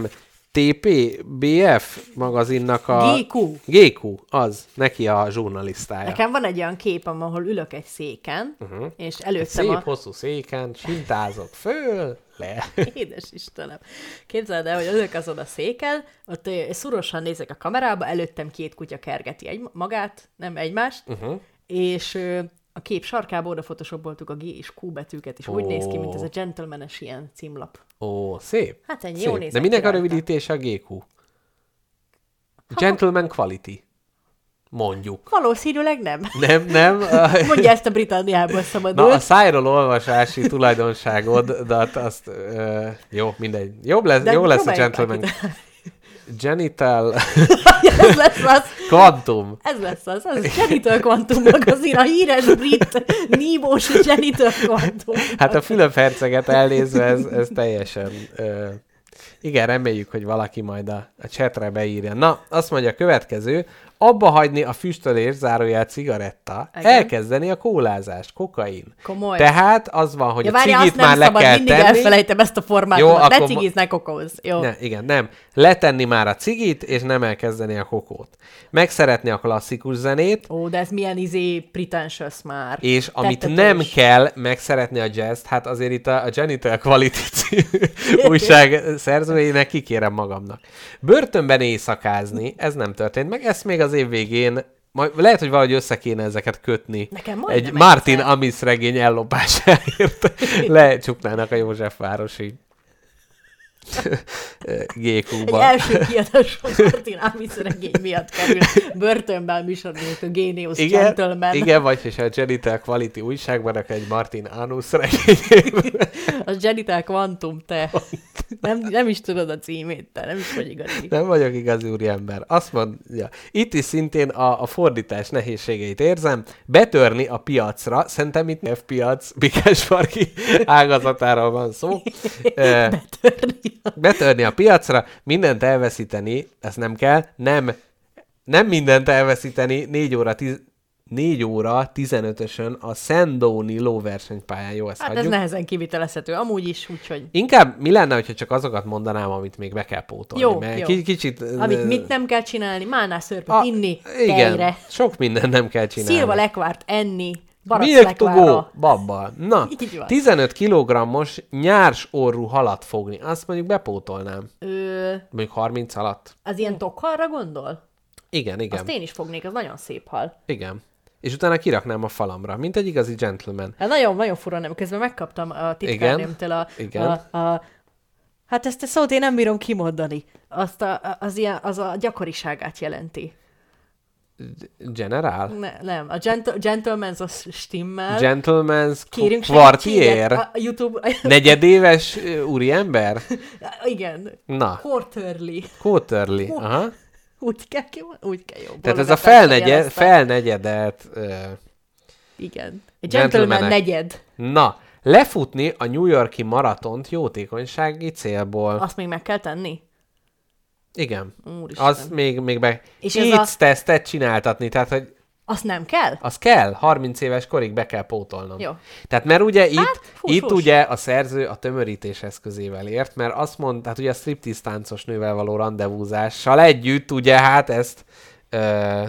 TP, BF magazinnak a... GQ. GQ, az. Neki a zsurnalisztája. Nekem van egy olyan képem, ahol ülök egy széken, uh-huh. és Egy előttem szép, a... hosszú széken, sintázok föl, le. Édes Istenem. Képzeld el, hogy ülök azon a széken, ott ö, szorosan nézek a kamerába, előttem két kutya kergeti egy magát, nem egymást, uh-huh. és a kép sarkába oda a G és Q betűket, és úgy Ó. néz ki, mint ez a gentleman-es ilyen címlap. Ó, szép. Hát ennyi, szép. jó nézek De minek a rövidítése a GQ? Gentleman Quality. Mondjuk. Valószínűleg nem. Nem, nem. Mondja ezt a Britanniából szabadul. Na, a szájról olvasási tulajdonságodat, azt, ö, jó, mindegy. Jobb lesz, De jó lesz a gentleman. Genital ez lesz az, Quantum. ez lesz az, a Genital Quantum magazin, a híres brit nívós Genital Quantum. Hát a Fülöp-herceget elnézve ez, ez teljesen... Ö, igen, reméljük, hogy valaki majd a, a chatre beírja. Na, azt mondja a következő, abba hagyni a füstölés, zárójel cigaretta, Igen. elkezdeni a kólázást, kokain. Komoly. Tehát az van, hogy Ja, a várja, cigit már le szabad, kell mindig tenni. elfelejtem ezt a formátumot. Jó, ne akkor ma- cigizz, ne kokózz. Jó. Ne, igen, nem. Letenni már a cigit, és nem elkezdeni a kokót. Megszeretni a klasszikus zenét, Ó, de ez milyen izé pretentious már. és amit Tettetős. nem kell megszeretni a jazz hát azért itt a, a Genital Quality újság szerzőjének kikérem magamnak. Börtönben éjszakázni, ez nem történt meg, ezt még az év végén majd lehet, hogy valahogy össze kéne ezeket kötni. Nekem Egy Martin egyszer. Amis regény ellopásáért lecsuknának a Józsefvárosi Egy GQ-ba. első kiadású Martin Amis regény miatt kerül börtönben műsornék a Génius Igen, Gentleman. igen, vagy és a Genital Quality újságban egy Martin Anus regény. Az Genital Quantum, te. Nem, nem is tudod a címét, te nem is vagy igazi. Nem vagyok igazi úriember. Azt mondja, itt is szintén a, a fordítás nehézségeit érzem. Betörni a piacra, szerintem itt nem piac, Bikásparki ágazatáról van szó. Betörni. Betörni a piacra, mindent elveszíteni, ezt nem kell, nem, nem mindent elveszíteni, 4 óra, 10, 4 óra 15-ösön a Szendóni lóversenypályán. Jó, ezt Hát ez hagyjuk. nehezen kivitelezhető. Amúgy is, úgyhogy... Inkább mi lenne, hogyha csak azokat mondanám, amit még be kell pótolni? Jó, mert jó. ki- Kicsit... Amit mit nem kell csinálni, málnás szörpöt a- inni, Igen, tejre, sok mindent nem kell csinálni. szilva lekvárt enni, Milk to go, lekvára. babba. Na, Így van. 15 kg-os nyárs orrú halat fogni. Azt mondjuk bepótolnám. Ö, Mondjuk 30 alatt. az ilyen tokhalra gondol? Igen, igen. Azt én is fognék, az nagyon szép hal. Igen. És utána kiraknám a falamra, mint egy igazi gentleman. Hát nagyon, nagyon fura nem. Közben megkaptam a titkárnémtől a, Igen. a, a, Hát ezt a szót én nem bírom kimondani. Azt a- az, ilyen, az a gyakoriságát jelenti. Generál? Ne, nem, a gentle, gentleman's az stimmel. Gentleman's Kérünk Quartier? a a YouTube... Negyedéves úriember? Igen. Na, Quarterly. quarterly. Aha. Úgy kell, úgy kell jó. Tehát ez a felnegyed, felnegyedelt... Ö, Igen. Egy gentleman negyed. na, lefutni a New Yorki maratont jótékonysági célból. Azt még meg kell tenni? Igen. Úristen. Az még, még be... És ez a- tesztet csináltatni, tehát hogy Azt nem kell? az kell, 30 éves korig be kell pótolnom. Jó. Tehát mert ugye itt, Hát, fús, itt fús. ugye a szerző a tömörítés eszközével ért, mert azt mondta, tehát ugye a striptease táncos nővel való rendezvúzással együtt, ugye hát ezt ö,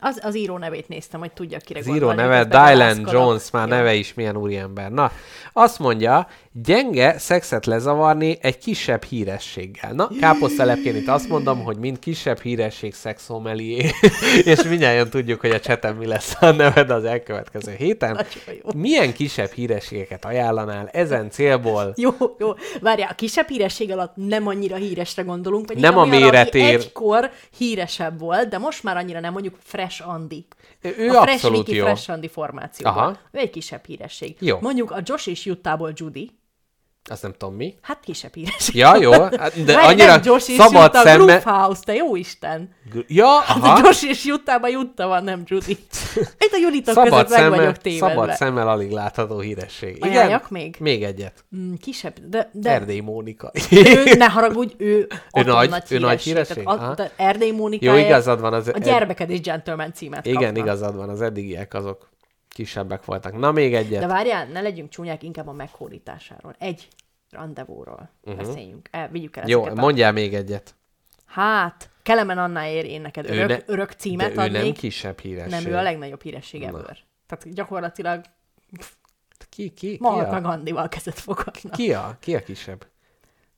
Az, az író nevét néztem, hogy tudja, kire az író neve Dylan. Jones, már neve is milyen úriember. Na, azt mondja, gyenge szexet lezavarni egy kisebb hírességgel. Na, káposztelepként itt azt mondom, hogy mind kisebb híresség szexomelié, és mindjárt tudjuk, hogy a csetem mi lesz a neved az elkövetkező héten. Milyen kisebb hírességeket ajánlanál ezen célból? Jó, jó. Várjál, a kisebb híresség alatt nem annyira híresre gondolunk, vagy Nem a méretér. egykor híresebb volt, de most már annyira nem, mondjuk Fresh Andy. Ő, a Fresh abszolút Wiki jó. Fresh Andy formációban. Aha. Ő egy kisebb híresség. Jó. Mondjuk a Josh és Juttából Judy, Azt nem tudom mi. hát kisebb híreség. Ja, jó, hát de annyira Josh és szabad Jutta, szemmel... Groove te jó Isten! Ja, Hát a aha. Josh és Juttában Jutta van, nem Judy. Itt a Juditok Szabad között meg szemmel, vagyok tévedve. szabad szemmel alig látható híresség. Igen? Ajánljak még? Még egyet. Mm, kisebb, de, de Erdély Mónika. ő, ne haragudj, ő, atom nagy- nagy ő nagy híresség. Tehát a, Erdély Mónika Jó, igazad van. Az, a gyermeked is gentleman címet Igen, kapna. igazad van, az eddigiek azok kisebbek voltak. Na, még egyet. De várjál, ne legyünk csúnyák, inkább a meghódításáról. Egy rendezvúról uh-huh. beszéljünk. El, vigyük el Mhm. Jó, ezeket a- mondjál még egyet. Hát, Kelemen Annáért én neked örök, ne- örök címet De ő nem kisebb híresség. nem, ő a legnagyobb híresség ebből. Tehát gyakorlatilag Ki, ki, ki, Mahatma a, Gandival kezdett fogadni. ki, a, ki a kisebb?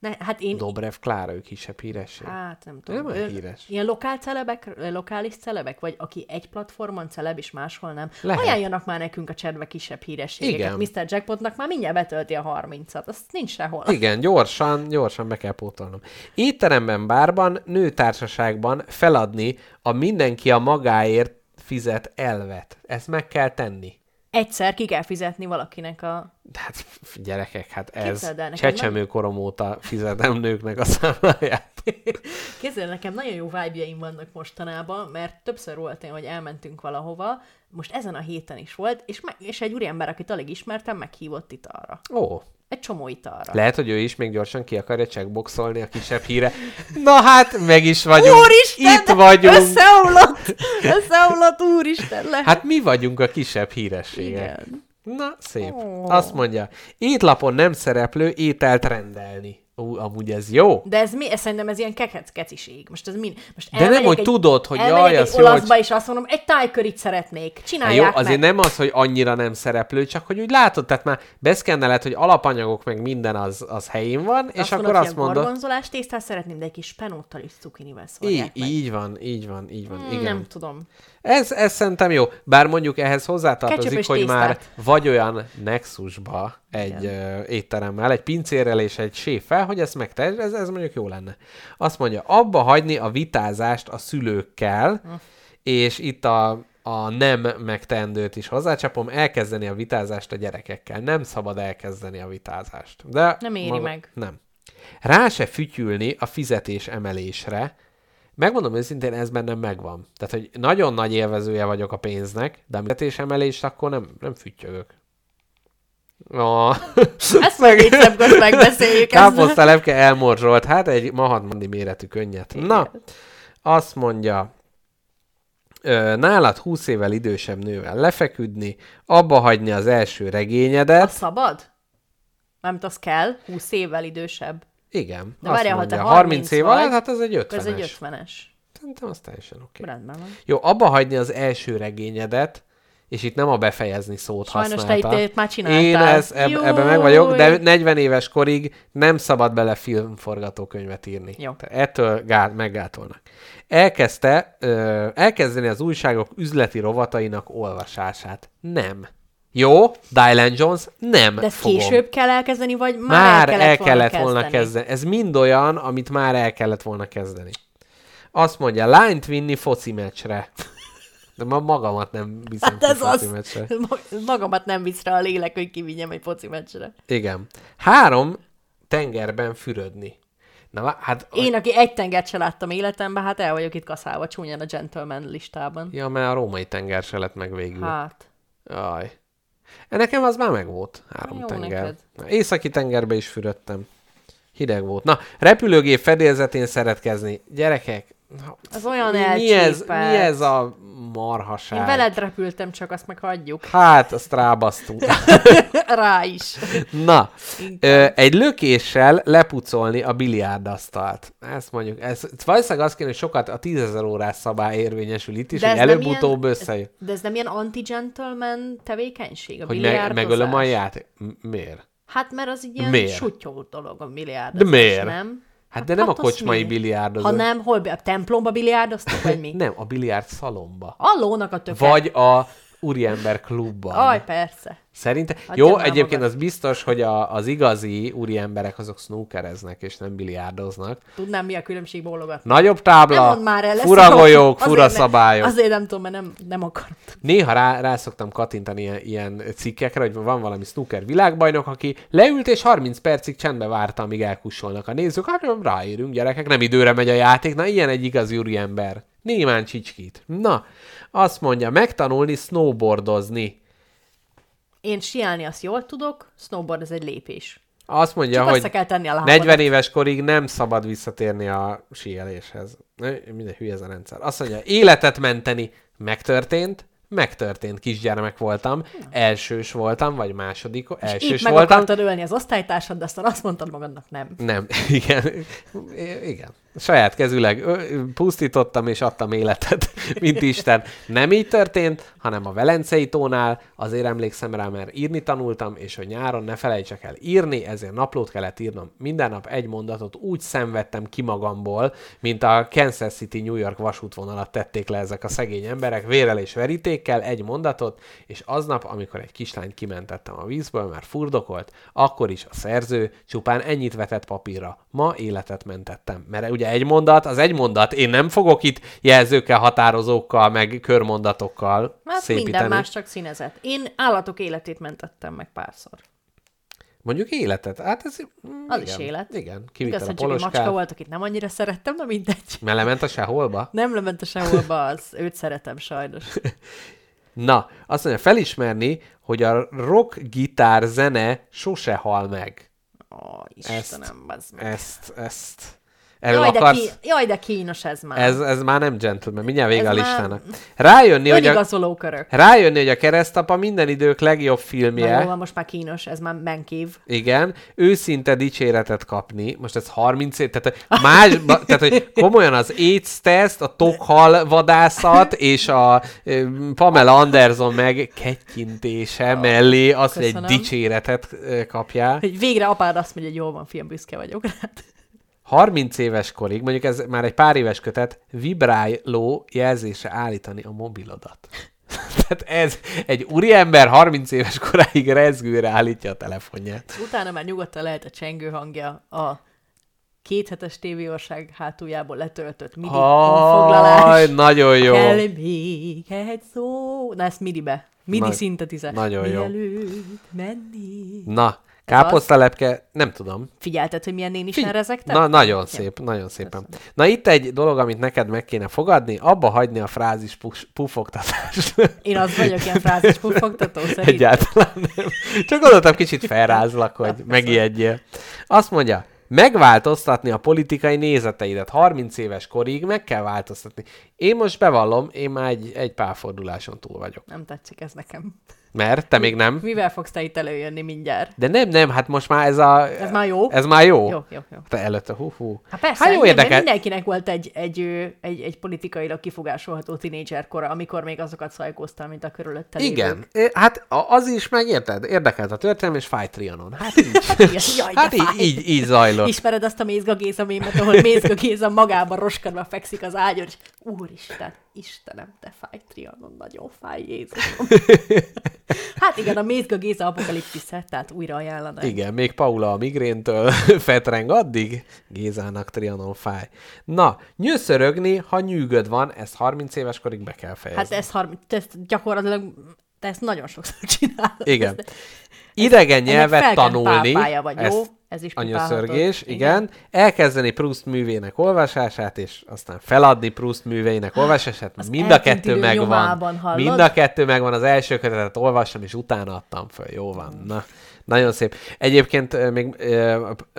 Ne, hát én... Dobrev Klára, ő kisebb híresség. Hát nem tudom. Nem híres. Ilyen lokál celebek, lokális celebek, vagy aki egy platformon celeb, és máshol nem. Lehet. Ajánljanak már nekünk a csedve kisebb hírességeket. Igen. Mr. Jackpotnak már mindjárt betölti a 30-at. Azt nincs sehol. Igen, gyorsan, gyorsan be kell pótolnom. Étteremben, bárban, nőtársaságban feladni a mindenki a magáért fizet elvet. Ezt meg kell tenni. Egyszer ki kell fizetni valakinek a... Hát f- gyerekek, hát ez Képzeld nekem csecsemőkorom óta fizetem nőknek a számláját. Kézzel nekem nagyon jó vibe vannak mostanában, mert többször volt én, hogy elmentünk valahova, most ezen a héten is volt, és, meg, és egy úriember, akit alig ismertem, meghívott itt arra. Ó, Egy csomó itt arra. lehet, hogy ő is még gyorsan ki akarja checkboxolni a kisebb híre. Na hát, meg is vagyunk. Úristen! Itt vagyunk. Összeomlott! Összeomlott, úristen! Le. Hát mi vagyunk a kisebb hírességek. Igen. Na, szép. Ó. Azt mondja, étlapon nem szereplő ételt rendelni. Ú, amúgy ez jó. De ez mi? Ez szerintem ez ilyen kekec keciség. Most ez mi? Most De nem, hogy egy, tudod, hogy jaj, az jó, olaszba, hogy... és azt mondom, egy tájkörit szeretnék. Csinálják jó, azért meg. nem az, hogy annyira nem szereplő, csak hogy úgy látod, tehát már beszkenneled, hogy alapanyagok meg minden az, az helyén van, és akkor mondod, azt hogy mondod, gorgonzolás tésztát szeretném, de egy kis penóttal és cukinivel szólják így, meg. így van, így van, így van, igen. Nem tudom. Ez, ez szerintem jó. Bár mondjuk ehhez hozzátartozik, hogy már tésztát. vagy olyan nexusba egy ö, étteremmel, egy pincérrel és egy séffel, hogy ezt megtehet, ez, ez mondjuk jó lenne. Azt mondja, abba hagyni a vitázást a szülőkkel, Hm. és itt a, a nem megtendőt is hozzácsapom, elkezdeni a vitázást a gyerekekkel. Nem szabad elkezdeni a vitázást. De Nem éri meg. Nem. Rá se fütyülni a fizetés emelésre, Megmondom őszintén, ez bennem megvan. Tehát, hogy nagyon nagy élvezője vagyok a pénznek, de a fizetésemelést akkor nem, nem füttyögök. Oh. Ezt meg egyszer megbeszéljük. ezt. Káposztalepke elmorzsolt, hát egy mahatmandi méretű könnyet. Na, azt mondja, ö, nálad 20 évvel idősebb nővel lefeküdni, abba hagyni az első regényedet. szabad? Mármint az kell, 20 évvel idősebb. Igen, De várjál, ha te 30 30 év alatt, hát az egy 50 Ez egy 50-es. Szerintem az teljesen oké. Okay. Rendben van. Jó, abba hagyni az első regényedet, és itt nem a befejezni szót Sajnos te használta. itt- itt már csináltál. Én ez, eb, ebben meg vagyok, de Júj. 40 éves korig nem szabad bele filmforgatókönyvet írni. Jó. Tehát ettől gát, meggátolnak. Elkezdte, ö, elkezdeni az újságok üzleti rovatainak olvasását. Nem. Jó, Dylan Jones, nem De ezt fogom. később kell elkezdeni, vagy már, Már el kellett, el volna, kellett kezdeni? volna kezdeni. Ez mind olyan, amit már el kellett volna kezdeni. Azt mondja, lányt vinni foci meccsre. De ma magamat nem viszem Hát ez foci az. meccsre. Ma- Magamat nem visz rá a lélek, hogy kivigyem egy foci meccsre. Igen. Három, tengerben fürödni. Na, hát... Én, aki egy tengert se láttam életemben, hát el vagyok itt kaszálva csúnyán a gentleman listában. Ja, mert a római tenger se lett meg végül. Hát. Jaj. Nekem az már meg volt, három Jó tenger. neked. Északi tengerbe is fürödtem. Hideg volt. Na, repülőgép fedélzetén szeretkezni. Gyerekek, Az olyan mi, mi, ez, mi ez a marhaság? Én veled repültem, csak azt meg hagyjuk. Hát, azt rábasztunk. Rá is. Na, ö, egy lökéssel lepucolni a biliárdasztalt. Ezt mondjuk, ez valószínűleg azt kéne, hogy sokat a tízezer órás szabály érvényesül itt is, De hogy előbb-utóbb ilyen- összejön. De ez nem ilyen anti-gentleman tevékenység, a Hogy me- biliárdozás? megölöm a játék. M- Miért? Hát mert az egy ilyen Miért? sutyó dolog a biliárdozás, De miért? nem? Hát de nem a az kocsmai biliárdozó. Ha nem, hol a templomba biliárdoztok, vagy mi? Nem, a biliárd szalomba. A lónak a töke. Vagy a úriember klubban. Aj, persze. Szerintem, Hagyjad jó, egyébként magad. az biztos, hogy a, az igazi úri emberek azok snookereznek, és nem biliárdoznak. Tudnám, mi a különbség bólogatni. Nagyobb Nem tábla, mondd már el fura golyók, Azért fura ne- szabályok. Azért nem tudom, mert nem, nem akarom. Néha rá, rá szoktam kattintani ilyen, ilyen cikkekre, hogy van valami snooker világbajnok, aki leült és 30 percig csendbe várta, amíg elkussolnak a nézők. Hát nem ráérünk, gyerekek, nem időre megy a játék. Na, ilyen egy igazi úriember. Némán csicskít. Na, azt mondja, megtanulni snowboardozni. Én siálni azt jól tudok, snowboard ez egy lépés. Azt mondja, Csak hogy kell tenni a lábadat. 40 éves korig nem szabad visszatérni a síeléshez. Minden hülye ez a rendszer. Azt mondja, életet menteni megtörtént, megtörtént, kisgyermek voltam, elsős voltam, vagy második, És elsős itt meg voltam. ölni az osztálytársad, de aztán azt mondtad magadnak nem. Nem, igen. Igen. Saját kezüleg pusztítottam és adtam életet, mint Isten. Nem így történt, hanem a Velencei tónál, azért emlékszem rá, mert írni tanultam, és hogy nyáron ne felejtsek el írni, ezért naplót kellett írnom. Minden nap egy mondatot úgy szenvedtem ki magamból, mint a Kansas City New York vasútvonalat tették le ezek a szegény emberek, vérrel és verítékkel egy mondatot, és aznap, amikor egy kislányt kimentettem a vízből, mert furdokolt, akkor is a szerző csupán ennyit vetett papírra. Ma életet mentettem. Mert ugye egy mondat, az egy mondat. Én nem fogok itt jelzőkkel, határozókkal, meg körmondatokkal Hát szépíteni. minden más csak színezet. Én állatok életét mentettem meg párszor. Mondjuk életet. Hát ez... mm, Az igen, is élet. Igen. Igaz, Kivittem a egy macska poloskát. volt, akit nem annyira szerettem, de mindegy. Mert lement a seholba? Nem lement a seholba, az őt szeretem sajnos. Na, azt mondja, felismerni, hogy a rock gitár zene sose hal meg. Ó, Istenem, ez meg. Ezt, ezt... Erről Jaj de, akarsz... ki, jaj, de kínos ez már. Ez, ez már nem gentleman, mindjárt vége Ez a listának. Rájönni, hogy a, rájönni, hogy a keresztapa minden idők legjobb Na filmje. jó, van, most már kínos, ez már menkív. Igen, őszinte dicséretet kapni. Most ez 30 év, tehát más, tehát hogy komolyan az AIDS teszt, a tokhal vadászat és a Pamela Anderson meg kettyintése mellé az, hogy egy dicséretet kapjál. Hogy végre apád azt mondja, hogy jól van, fiam, büszke vagyok rád. 30 éves korig, mondjuk ez már egy pár éves kötet, vibráló jelzésre állítani a mobilodat. Tehát ez egy úriember 30 éves koráig rezgőre állítja a telefonját. Utána már nyugodtan lehet a csengő hangja a kéthetes tévéország hátuljából letöltött midi foglalás. nagyon jó. Kell még egy szó. Na, ezt midibe. Midi Na- szintetizer. nagyon jó. Mielőtt menni. Na, káposztalepke, nem tudom. Figyelted, hogy milyen néni Figy-? Na, nagyon Ja. szép, nagyon szépen. Na itt egy dolog, amit neked meg kéne fogadni, abba hagyni a frázis pufogtatást. Én az vagyok ilyen frázis pufogtató szerint. Egyáltalán nem. Csak gondoltam, kicsit felrázlak, hogy megijedjél. Azt mondja, megváltoztatni a politikai nézeteidet. 30 éves korig meg kell változtatni. Én most bevallom, én már egy, egy párforduláson túl vagyok. Nem tetszik ez nekem. Mert te még nem. Mivel fogsz te itt előjönni mindjárt? De nem, nem, hát most már ez a... Ez már jó? Ez már jó. Jó, jó, jó. Te előtte, hú, hú. Hát persze, hát jó érdekel. mindenkinek volt egy, egy, egy, egy politikailag kifogásolható tinédzser kora, amikor még azokat szajkóztam, mint a körülötte Igen, É, hát az is meg érted, érdekelt a történelem, és fáj Trianon. Hát így, jaj, hát így, fáj. így, így zajlott. Ismered azt a Mézga Géza mémet, ahol Mézga Géza magában roskadva fekszik az ágyon, és úristen, Istenem, te fáj, Trianon, nagyon fáj, Jézusom. hát igen, a Mézga Géza apokaliptisze, tehát újra ajánlanám. Igen, még Paula a migréntől fetreng addig, Gézának Trianon fáj. Na, nyőszörögni, ha nyűgöd van, ezt 30 éves korig be kell fejezni. Hát ez, 30, ezt gyakorlatilag, te ezt nagyon sokszor csinálod. Igen. Ezt- Idegen nyelvet tanulni, vagy, jó? Ez is anyaszörgés, pipálhatod. igen. Elkezdeni Proust művének olvasását, és aztán feladni Proust műveinek olvasását. Az Mind a kettő megvan. Mind a kettő megvan. Az első kötetet olvastam, és utána adtam föl. Jó van. Na, nagyon szép. Egyébként még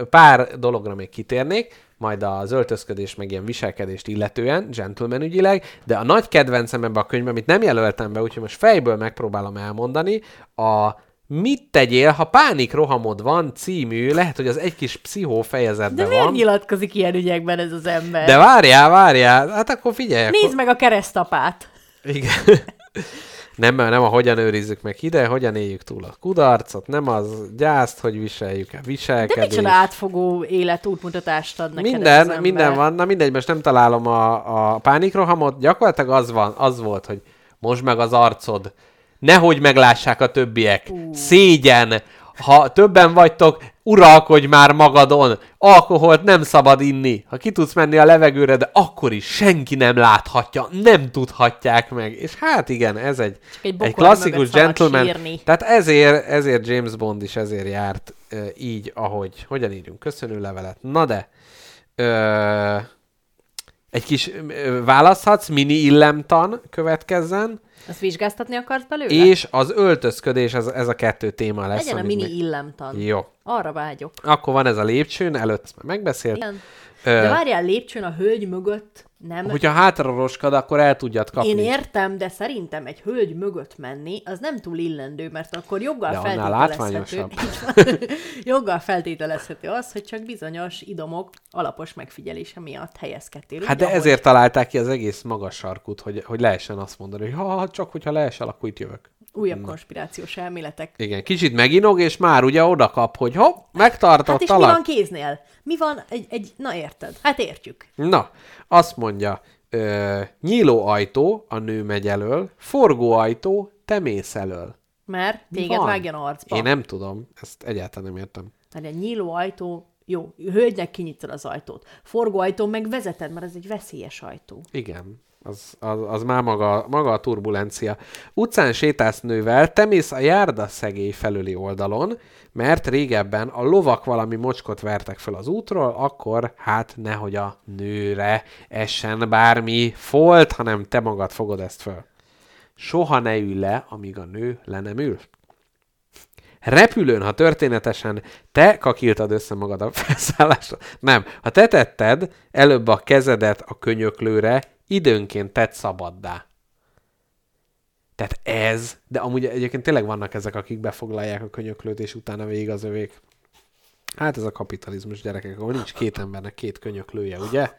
pár dologra még kitérnék, majd az öltözködés meg ilyen viselkedést illetően, gentleman ügyileg, de a nagy kedvencem ebbe a könyvben, amit nem jelöltem be, úgyhogy most fejből megpróbálom elmondani, a Mit tegyél, ha pánik rohamod van című, lehet, hogy az egy kis pszichó De fejezetben miért van. nyilatkozik ilyen ügyekben ez az ember? De várjál, várjál, hát akkor figyelj. Nézd akkor... meg a keresztapát. Igen. Nem, nem a hogyan őrizzük meg ide, hogyan éljük túl a kudarcot, nem az gyászt, hogy viseljük-e De viselkedést. micsoda átfogó életútmutatást ad neked ez Minden, ember. minden van, na mindegy, most nem találom a, a pánikrohamot, gyakorlatilag az, van, az volt, hogy most meg az arcod, nehogy meglássák a többiek, uh. szégyen, ha többen vagytok, uralkodj már magadon, alkoholt nem szabad inni, ha ki tudsz menni a levegőre, de akkor is senki nem láthatja, nem tudhatják meg. És hát igen, ez egy, egy egy klasszikus gentleman. sírni. Tehát ezért, ezért James Bond is ezért járt ö, így, ahogy, hogyan írjunk köszönő levelet. Na de, ö, egy kis választhatsz, mini illemtan következzen, Azt vizsgáztatni akarsz belőle? és az öltözködés, ez, ez a kettő téma lesz. Legyen a mini még- illemtan. Jó. Arra vágyok. Akkor van ez a lépcsőn, előtt ezt már megbeszélt. Igen. Ö, De várjál, lépcsőn a hölgy mögött nem... Hogyha hátra roskad, akkor el tudjad kapni. Én értem, de szerintem egy hölgy mögött menni, az nem túl illendő, mert akkor joggal De feltételezhető. joggal feltételezhető az, hogy csak bizonyos idomok alapos megfigyelése miatt helyezkedtél. Hát de ahogy. ezért találták ki az egész magas sarkut, hogy, hogy lehessen azt mondani, hogy ha csak hogyha leesel, akkor itt jövök. Újabb konspirációs elméletek. Igen, kicsit meginog, és már ugye oda kap, hogy hopp, Hát megtartott és mi van kéznél? Mi van egy, egy... Na érted? Hát értjük. Na, azt mondja, ö, nyíló ajtó, a nő megy elől, forgó ajtó, te mész elől. Mert Mi téged van? vágjon arcba. Én nem tudom, ezt egyáltalán nem értem. Mert egy nyíló ajtó, jó, hölgynek kinyitod az ajtót. Forgó ajtó meg vezeted, mert ez egy veszélyes ajtó. Igen, az, az, az már maga, maga a turbulencia. Utcán sétálsz nővel, te mész a járda szegély felüli oldalon, mert régebben a lovak valami mocskot vertek fel az útról, akkor hát nehogy a nőre essen bármi folt, hanem te magad fogod ezt föl. Soha ne ülj le, amíg a nő le nem ül. Repülőn, ha történetesen te kakiltad össze magad a felszállásra. Nem, ha te tetted előbb a kezedet a könyöklőre, időnként tett szabaddá. Tehát ez, de amúgy egyébként tényleg vannak ezek, akik befoglalják a könyöklőt, és utána végig az övék. Hát ez a kapitalizmus, gyerekek, ahol nincs két embernek két könyöklője, ugye?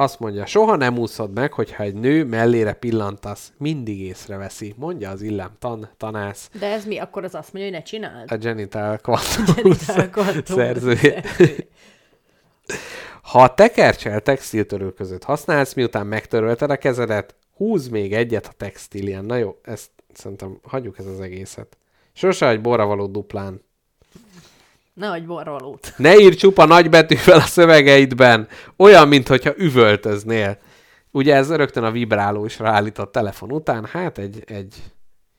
Azt mondja, soha nem úszod meg, hogyha egy nő mellére pillantasz, mindig észreveszi, mondja az illem tan, tanász, De ez mi? Akkor az azt mondja, hogy ne csináld? a Genital Quantum Genital Quantum szerzője. Ha a tekercsel textiltörő között használsz, miután megtörölted a kezedet, húz még egyet a textilien. Na jó, ezt szerintem hagyjuk ez az egészet. Sose egy borra való duplán. Nehogy borvalót. Ne ír csupa nagybetűvel a szövegeidben, olyan, mintha üvöltöznél. Ugye ez rögtön a vibráló is ráállított telefon után, hát egy, egy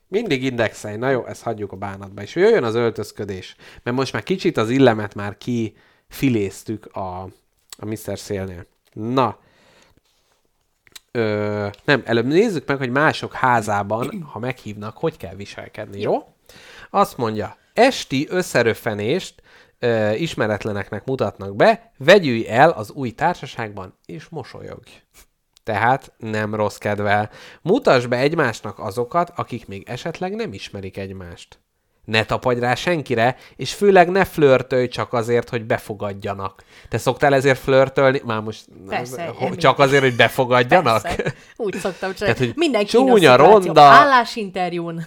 mindig indexelj, na jó, ezt hagyjuk a bánatba, és jöjjön az öltözködés, mert most már kicsit az illemet már kifiléztük a, a Mr. Szélnél. Na, Ö, nem, előbb nézzük meg, hogy mások házában, ha meghívnak, hogy kell viselkedni, jó? Azt mondja, esti összeröffenést ö, ismeretleneknek mutatnak be, vegyülj el az új társaságban, és mosolyogj. tehát nem rossz kedvel. Mutasd be egymásnak azokat, akik még esetleg nem ismerik egymást. Ne tapadj rá senkire, és főleg ne flörtölj csak azért, hogy befogadjanak. Te szoktál ezért flörtölni? Már most Persze, ho- csak azért, hogy befogadjanak? Persze. Úgy szoktam Tehát, csinálni. hogy Mindenki csúnya, ronda- Állásinterjún.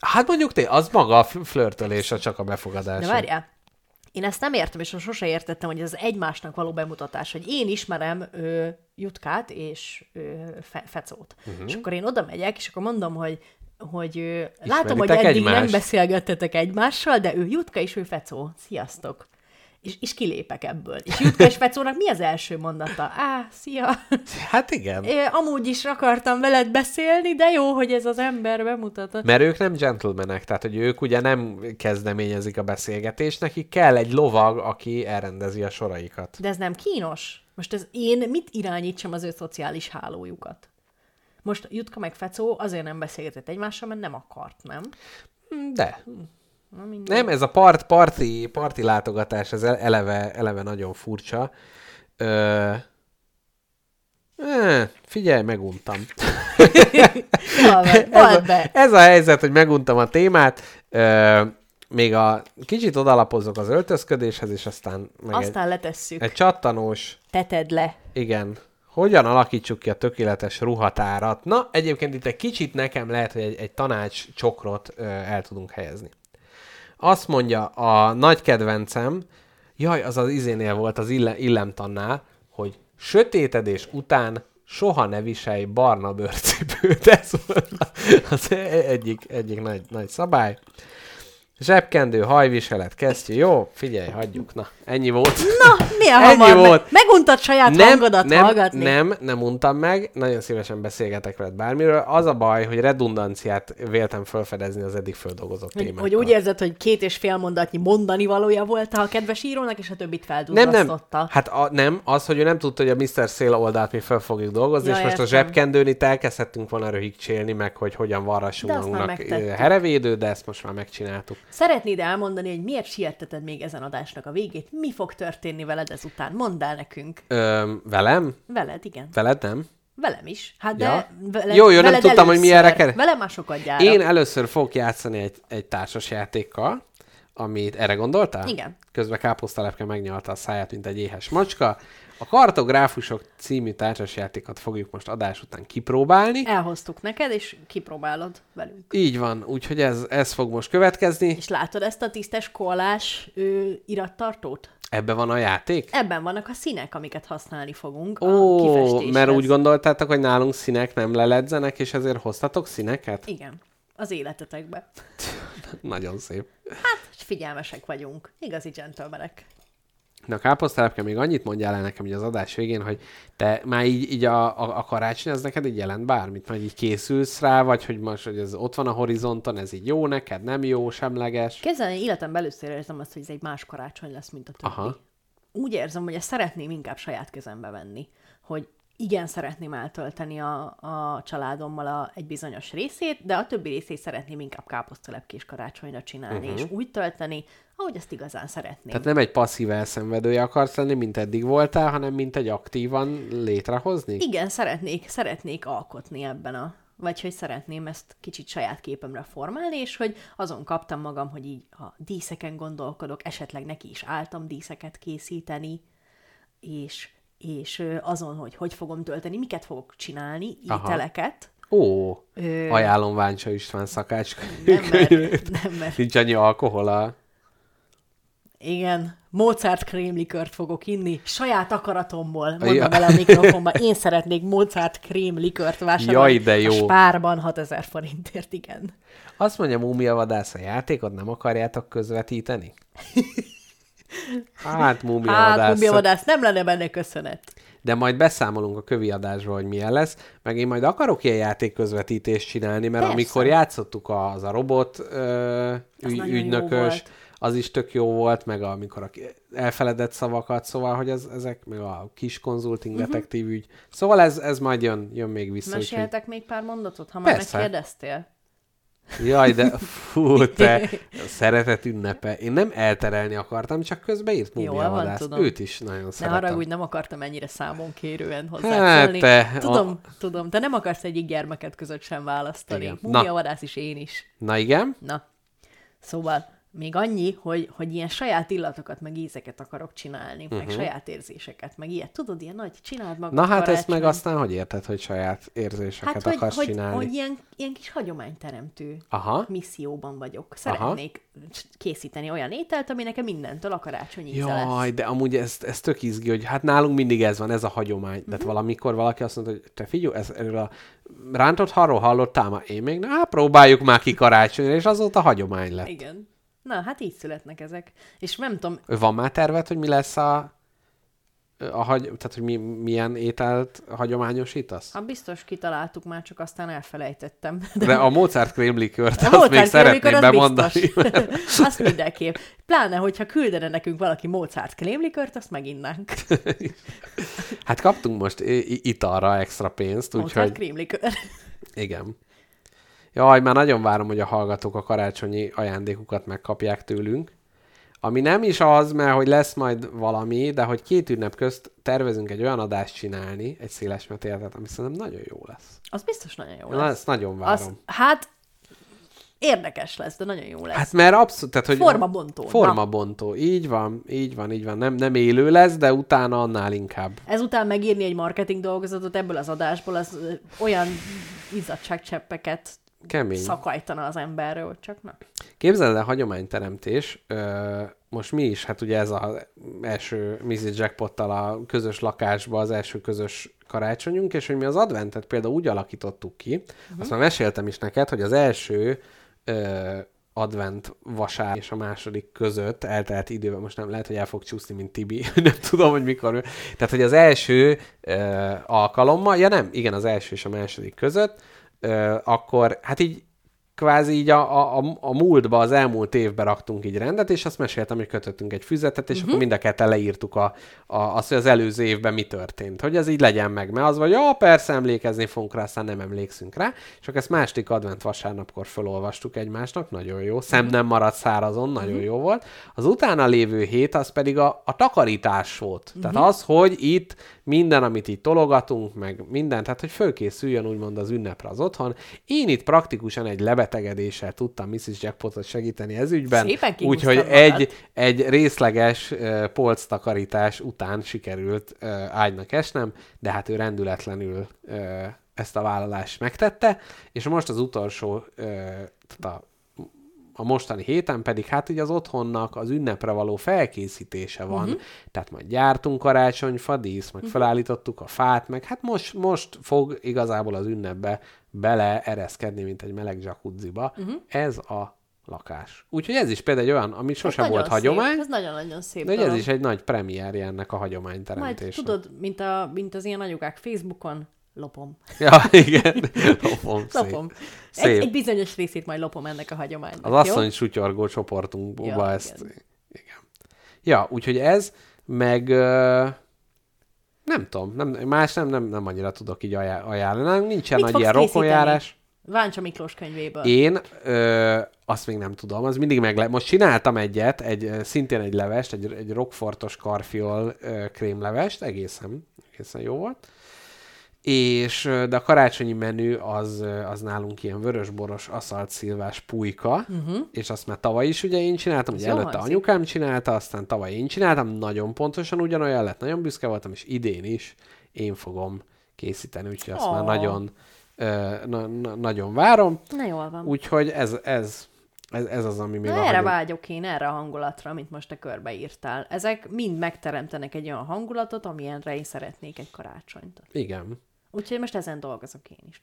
Hát mondjuk te, az maga a fl- flörtölés, a csak a befogadás. De várjál, én ezt nem értem, és sose értettem, hogy ez egymásnak való bemutatás, hogy én ismerem ö, Jutkát és ö, fe, Fecót. Uh-huh. És akkor én oda megyek, és akkor mondom, hogy hogy ö, látom, hogy eddig nem egymást? beszélgettetek egymással, de ő Jutka és ő Fecó. Sziasztok! És, és kilépek ebből. És Jutka és Fecónak mi az első mondata? Á, szia! Hát igen. É, amúgy is akartam veled beszélni, de jó, hogy ez az ember bemutatott. Mert ők nem gentlemanek, tehát hogy ők ugye nem kezdeményezik a beszélgetést, nekik kell egy lovag, aki elrendezi a soraikat. De ez nem kínos? Most ez én mit irányítsam az ő szociális hálójukat? Most Jutka meg Fecó azért nem beszélgetett egymással, mert nem akart, nem? De. Na. Nem, ez a part, parti, parti látogatás, ez eleve, eleve nagyon furcsa. Ö... Eh, figyelj, meguntam. Ez, a, ez a helyzet, hogy meguntam a témát. Ö, még a kicsit odalapozok az öltözködéshez, és aztán meg Aztán letesszük. egy, egy csattanós, Teted le. igen, hogyan alakítsuk ki a tökéletes ruhatárat. Na, egyébként itt egy kicsit nekem lehet, hogy egy, egy tanács csokrot ö, el tudunk helyezni. Azt mondja a nagy kedvencem, jaj, az az izénél volt, az ille, illemtannál, hogy sötétedés után soha ne viselj barna bőrcipőt. Ez volt az egyik, egyik nagy, nagy szabály. Zsebkendő, hajviselet, kesztyű. Jó, figyelj, hagyjuk. Na, ennyi volt. Na, milyen Ennyi hamar volt. meg, meguntad saját nem, hangodat nem, hallgatni? Nem, nem untam meg, nagyon szívesen beszélgetek veled bármiről. Az a baj, hogy redundanciát véltem felfedezni az eddig földolgozott témákkal. hogy úgy érzed, hogy két és fél mondatnyi mondani valója volt a kedves írónak, és a többit nem, feldurrasztotta. nem. Hát a, nem, az, hogy ő nem tudta, hogy a Mr. Szél oldalt mi fel fogjuk dolgozni, Ja, és most a értem. zsebkendőn itt elkezdhettünk volna röhigcsélni, meg hogy hogyan varrassunk magunknak herevédő, de ezt most már megcsináltuk. Szeretnéd elmondani, hogy miért sietteted még ezen adásnak a végét? Mi fog történni veled ezután? Mondd el nekünk. Ö, velem? Veled, igen. Veled nem? Velem is. Hát Ja. de veled, Jó, jó, nem tudtam, hogy mi először. erre ker- Velem már sokat gyára. Én először fogok játszani egy, egy társas játékkal, amit erre gondoltál? Igen. Közben káposztalepke megnyalta a száját, mint egy éhes macska. A Kartográfusok című társasjátékot fogjuk most adás után kipróbálni. Elhoztuk neked, és kipróbálod velünk. Így van, úgyhogy ez, ez fog most következni. És látod ezt a tisztes kollás ő, irattartót? Ebbe van a játék? Ebben vannak a színek, amiket használni fogunk a Ó, kifestéshez. mert úgy gondoltátok, hogy nálunk színek nem leledzenek, és ezért hoztatok színeket? Igen, az életetekbe. Nagyon szép. Hát, figyelmesek vagyunk. Igazi gentlemanek. Na, káposztelepke, még annyit mondjál el nekem így az adás végén, hogy te már így, így a, a, a karácsony, az neked így jelent bármit? Vagy így készülsz rá, vagy hogy most, hogy ez ott van a horizonton, ez így jó neked, nem jó, semleges? Képzelni, életemben először érzem azt, hogy ez egy más karácsony lesz, mint a többi. Aha. Úgy érzem, hogy ezt szeretném inkább saját kezembe venni. Hogy igen, szeretném eltölteni a, a családommal a, egy bizonyos részét, de a többi részét szeretném inkább káposztalepkés karácsonyra csinálni, uh-huh. és úgy tölteni, ahogy azt igazán szeretném. Tehát nem egy passzív elszenvedője akarsz lenni, mint eddig voltál, hanem mint egy aktívan létrehozni? Igen, szeretnék, szeretnék alkotni ebben a vagy hogy szeretném ezt kicsit saját képemre formálni, és hogy azon kaptam magam, hogy így a díszeken gondolkodok, esetleg neki is álltam díszeket készíteni, és, és azon, hogy hogy fogom tölteni, miket fogok csinálni, Aha. ételeket. Ó, Ö, ajánlom Váncsa István szakács Nem, mert, nem, mert Nincs annyi alkohol a... igen, Mozart krémlikört fogok inni, saját akaratomból, mondom Ja. el a mikrofonba, én szeretnék Mozart krémlikört vásárolni. Jaj, de jó. A spárban 6000 forintért, igen. Azt mondja Múmia Vadász, a játékot nem akarjátok közvetíteni? Hát, Múmia Hát, Vadász. Mumia vadász, nem lenne benne köszönet. De majd beszámolunk a kövi adásról, hogy milyen lesz, meg én majd akarok ilyen játék közvetítést csinálni, mert Persze. amikor játszottuk az a robot ö, ügy, ügynökös, az is tök jó volt, meg amikor a elfeledett szavakat, szóval, hogy ez, ezek, meg a kis konzulting Mhm. detektív ügy. Szóval ez, ez majd jön, jön még vissza. úgyhogy- Meséltek még pár mondatot, ha már Persze. megkérdeztél? Jaj, de fú, te a szeretet ünnepe. Én nem elterelni akartam, csak közben írt Jól Múmia van, Vadász. tudom. Őt is nagyon Ne szeretem. haragudj, nem akartam ennyire számon kérően Hát hozzászólni. te, tudom, tudom, te nem akarsz egyik gyermeket között sem választani. Igen. Múmia Na. vadász is én is. Na igen? Na, szóval még annyi, hogy, hogy ilyen saját illatokat, meg ízeket akarok csinálni, uh-huh. meg saját érzéseket, meg ilyet. Tudod, ilyen nagy, csináld magad Na hát ezt karácsony. meg aztán hogy érted, hogy saját érzéseket Hát, hogy, akarsz hogy, csinálni? hogy ilyen, ilyen kis hagyományteremtő Aha. misszióban vagyok. Szeretnék készíteni olyan ételt, ami nekem mindentől a karácsony íze Jaj, lesz. de amúgy ez, ez tök izgi, hogy hát nálunk mindig ez van, ez a hagyomány. Mhm. De uh-huh. valamikor valaki azt mondta, hogy te figyelj, ez, erről a rántott halról hallottál már? Én még, na hát próbáljuk már ki karácsonyra, és azóta hagyomány lett. Igen. Na, hát így születnek ezek. És nem tudom, Van már terved, hogy mi lesz a, a hagy, tehát hogy mi, milyen ételt hagyományosítasz? hát biztos kitaláltuk már, csak aztán elfelejtettem. De a Mozart krémlikört, azt még Mozart szeretném krémlikör, az bemondani. biztos. azt mindenképp. Pláne, hogyha küldene nekünk valaki Mozart krémlikört, azt meginnánk. Hát kaptunk most italra extra pénzt, Mozart úgyhogy krémlikör. igen. Jaj, már nagyon várom, hogy a hallgatók a karácsonyi ajándékukat megkapják tőlünk. Ami nem is az, mert hogy lesz majd valami, de hogy két ünnep közt tervezünk egy olyan adást csinálni, egy széles metéltet, ami szerintem nagyon jó lesz. Az biztos nagyon jó Én lesz. ezt nagyon várom. Az, hát érdekes lesz, de nagyon jó lesz. Hát mert abszolút, tehát hogy... Formabontó, na. Formabontó, így van, így van, így van. Nem, nem élő lesz, de utána annál inkább. Ezután megírni egy marketing dolgozatot ebből az adásból, az olyan izzadságcseppeket Kemény. szakajtana az emberről, csak na. Képzeld el, hagyományteremtés. Ö, most mi is, hát ugye ez az első Mrs. Jackpottal a közös lakásba az első közös karácsonyunk, és hogy mi az adventet például úgy alakítottuk ki, uh-huh. azt már meséltem is neked, hogy az első ö, advent vasár és a második között eltelt időben, most nem lehet, hogy el fog csúszni, mint Tibi, nem tudom, hogy mikor. Tehát, hogy az első ö, alkalommal, ja nem, igen, az első és a második között, akkor hát így kvázi így a, a, a, múltba, az elmúlt évben raktunk így rendet, és azt meséltem, hogy kötöttünk egy füzetet, és uh-huh. akkor mind a ketten leírtuk a, a, azt, hogy az előző évben mi történt. Hogy ez így legyen meg, mert az vagy, ja, persze emlékezni fogunk rá, aztán nem emlékszünk rá, és akkor ezt második advent vasárnapkor felolvastuk egymásnak, nagyon jó, szem nem maradt szárazon, nagyon jó volt. Az utána lévő hét, az pedig a, a takarítás volt. Tehát az, hogy itt minden, amit itt tologatunk, meg minden, tehát hogy fölkészüljön úgymond az ünnepre az otthon. Én itt praktikusan egy lebetegedéssel tudtam Mrs. Jackpotot segíteni ez ügyben, úgyhogy egy, egy részleges polctakarítás után sikerült ágynak esnem, de hát ő rendületlenül ezt a vállalást megtette, és most az utolsó, tehát a a mostani héten pedig hát ugye az otthonnak az ünnepre való felkészítése van. Uh-huh. Tehát majd gyártunk karácsonyfa, dísz, meg uh-huh. felállítottuk a fát, meg hát most, most fog igazából az ünnepbe bele ereszkedni, mint egy meleg jacuzziba. Uh-huh. Ez a lakás. Úgyhogy ez is például egy olyan, ami sose Ez volt nagyon hagyomány, Szép, ez nagyon-nagyon szép de ez is egy nagy premierje ennek a Majd hagyományteremtésnek. tudod, mint, a, mint az ilyen anyukák Facebookon, lopom. Ja, igen. Lopom, szép. Lopom. Egy, Szép. egy bizonyos részét majd lopom ennek a hagyománynak. Az asszony sutyorgó csoportunkba Ja, ezt... igen. Igen. Ja, úgyhogy ez, meg... ö, nem tudom, nem, más nem, nem, nem annyira tudok így ajá- ajánlani. Nincsen Mit nagy ilyen rokonjárás. Váncsa Miklós könyvéből. Én ö, azt még nem tudom, az mindig meg Most csináltam egyet, egy, szintén egy levest, egy, egy rockfortos karfiol ö, krémlevest, egészen, egészen jó volt. És, de a karácsonyi menü az, az nálunk ilyen vörösboros, aszalt szilvás pulyka, uh-huh. és azt már tavaly is ugye én csináltam, ugye előtte hangzik. anyukám csinálta, aztán tavaly én csináltam, nagyon pontosan ugyanolyan lett, nagyon büszke voltam, és idén is én fogom készíteni, úgyhogy azt már Ó. nagyon, ö, na, na, nagyon várom. Na jól van. Úgyhogy ez, ez, ez, ez az, ami még Na erre vágyok én, erre a hangulatra, amit most te körbeírtál. Ezek mind megteremtenek egy olyan hangulatot, amilyenre én szeretnék egy karácsonyt. Igen. Úgyhogy most ezen dolgozok én is.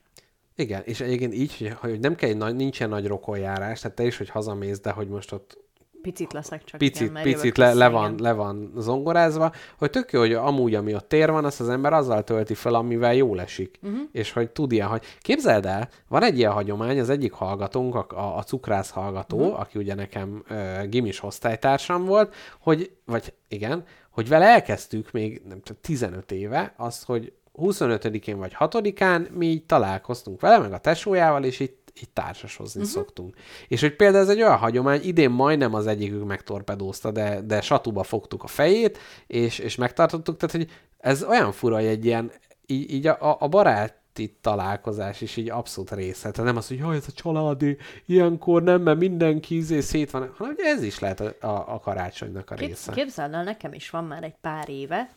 Igen, és egyébként így, hogy, nem kell egy nagy, nincsen nagy rokonjárás, tehát te is, hogy hazamész, de hogy most ott Picit leszek csak. picit, igen, picit le, le, van, le van zongorázva, hogy tök jó, hogy amúgy, ami ott tér van, azt az ember azzal tölti fel, amivel jól esik. Uh-huh. És hogy tud ilyen, hogy képzeld el, van egy ilyen hagyomány, az egyik hallgatónk, a, a, cukrász hallgató, uh-huh. aki ugye nekem uh, gimis osztálytársam volt, hogy, vagy igen, hogy vele elkezdtük még nem tudom, 15 éve azt, hogy 25-én vagy 6-án mi így találkoztunk vele, meg a tesójával, és itt így társasozni uh-huh. szoktunk. És hogy például ez egy olyan hagyomány, idén majdnem az egyikük megtorpedózta, de, de satuba fogtuk a fejét, és, és megtartottuk, tehát hogy ez olyan fura, hogy egy ilyen, így, így a, a baráti találkozás is így abszolút része. Tehát nem az, hogy jaj, ez a családi, ilyenkor nem, mert mindenki izé szét van, hanem hogy ez is lehet a, a, a karácsonynak a része. képzeld el, nekem is van már egy pár éve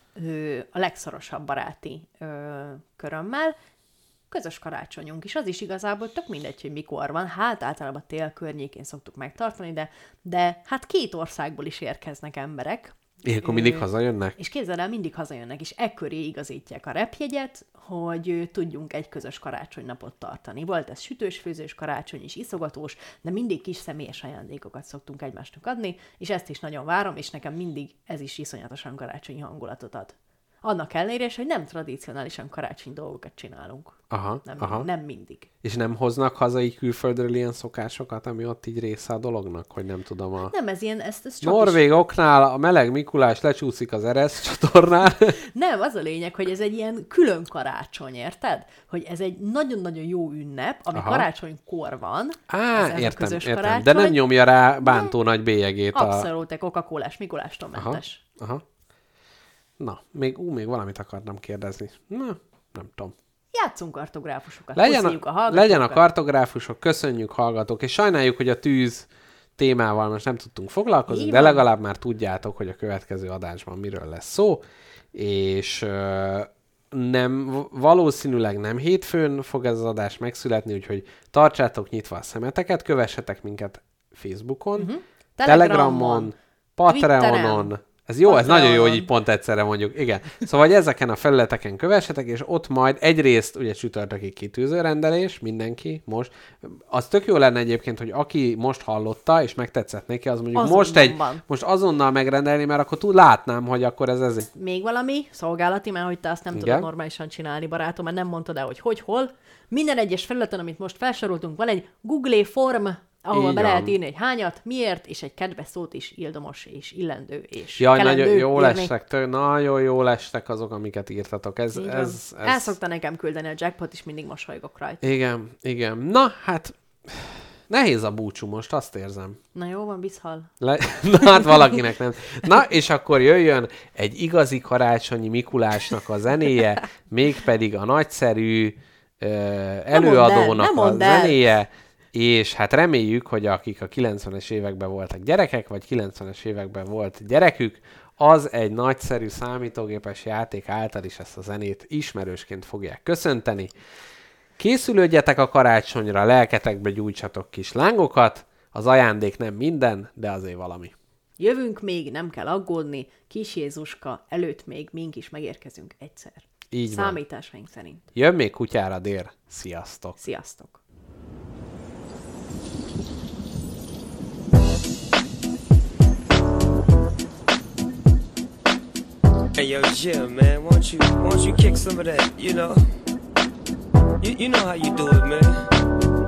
a legszorosabb baráti körömmel, közös karácsonyunk is. Az is igazából tök mindegy, hogy mikor van. Hát általában tél környékén szoktuk megtartani, de, de hát két országból is érkeznek emberek. Ilyenkor mindig hazajönnek? És képzeld el, mindig hazajönnek, és ekköré igazítják a repjegyet, hogy tudjunk egy közös karácsonynapot tartani. Volt ez sütős, főzős karácsony is, iszogatós, de mindig kis személyes ajándékokat szoktunk egymásnak adni, és ezt is nagyon várom, és nekem mindig ez is iszonyatosan karácsonyi hangulatot ad. Annak ellenére, is, hogy nem tradicionálisan karácsony dolgokat csinálunk. Aha, Nem, aha. nem mindig. És nem hoznak hazai külföldről ilyen szokásokat, ami ott így része a dolognak, hogy nem tudom a... Nem, ez ilyen, ezt, ez csak Norvég oknál a meleg Mikulás lecsúszik az Eresz csatornán. is, Nem, az a lényeg, hogy ez egy ilyen külön karácsony, érted? Hogy ez egy nagyon-nagyon jó ünnep, ami Aha. karácsonykor van. Á, a értem, értem. karácsony. De nem nyomja rá bántó nagy bélyegét a... Abszolút, egy Coca-Colás Mikulástól Aha, mentes. aha. Na, még, ú, még valamit akartam kérdezni. Na, nem tudom. Játszunk kartográfusokat, Legyen a, a hallgatókat. legyen a kartográfusok, köszönjük hallgatók, és sajnáljuk, hogy a tűz témával most nem tudtunk foglalkozni, Így de legalább már tudjátok, hogy a következő adásban miről lesz szó, és ö, nem, valószínűleg nem hétfőn fog ez az adás megszületni, úgyhogy tartsátok nyitva a szemeteket, kövessetek minket Facebookon, Mhm. Telegramon, Patreonon, Twitteren. Ez jó, ez nagyon jó, hogy így pont egyszerre mondjuk. Igen. Szóval hogy ezeken a felületeken kövessetek, és ott majd egyrészt ugye csütörtöki kitűző rendelés, mindenki most. Az tök jó lenne egyébként, hogy aki most hallotta, és megtetszett neki, az mondjuk Azonnal most egy, van. most azonnal megrendelni, mert akkor tud, látnám, hogy akkor ez, ez Még valami szolgálati, mert hogy te azt nem Igen. tudod normálisan csinálni, barátom, mert nem mondtad el, hogy hogy, hol. Minden egyes felületen, amit most felsoroltunk, van egy Google form, ahol Így be lehet írni, hogy hányat, miért, és egy kedves szót is ildomos és illendő és Jaj, kelendő nagyon jó írni. lestek, tő, nagyon jó lestek azok, amiket írtatok. Ez, Így van. ez, El ez, szokta nekem küldeni a jackpot, és mindig mosolygok rajta. igen, igen. Na, hát nehéz a búcsú most, azt érzem. Na jó, van, visszhal. Le... Na hát valakinek nem. Na, és akkor jöjjön egy igazi karácsonyi Mikulásnak a zenéje, mégpedig a nagyszerű ö, előadónak nem a mondd el. zenéje, és hát reméljük, hogy akik a 90-es években voltak gyerekek, vagy 90-es években volt gyerekük, az egy nagyszerű számítógépes játék által is ezt a zenét ismerősként fogják köszönteni. Készülődjetek a karácsonyra, lelketekbe gyújtsatok kis lángokat, az ajándék nem minden, de azért valami. Jövünk még, nem kell aggódni, kis Jézuska előtt még mink is megérkezünk egyszer. Így van. Számításaink szerint. Jön még kutyára dér. Sziasztok! Sziasztok! Hey yo, Jim, man, won't you won't you kick some of that? You know, you, you know how you do it, man.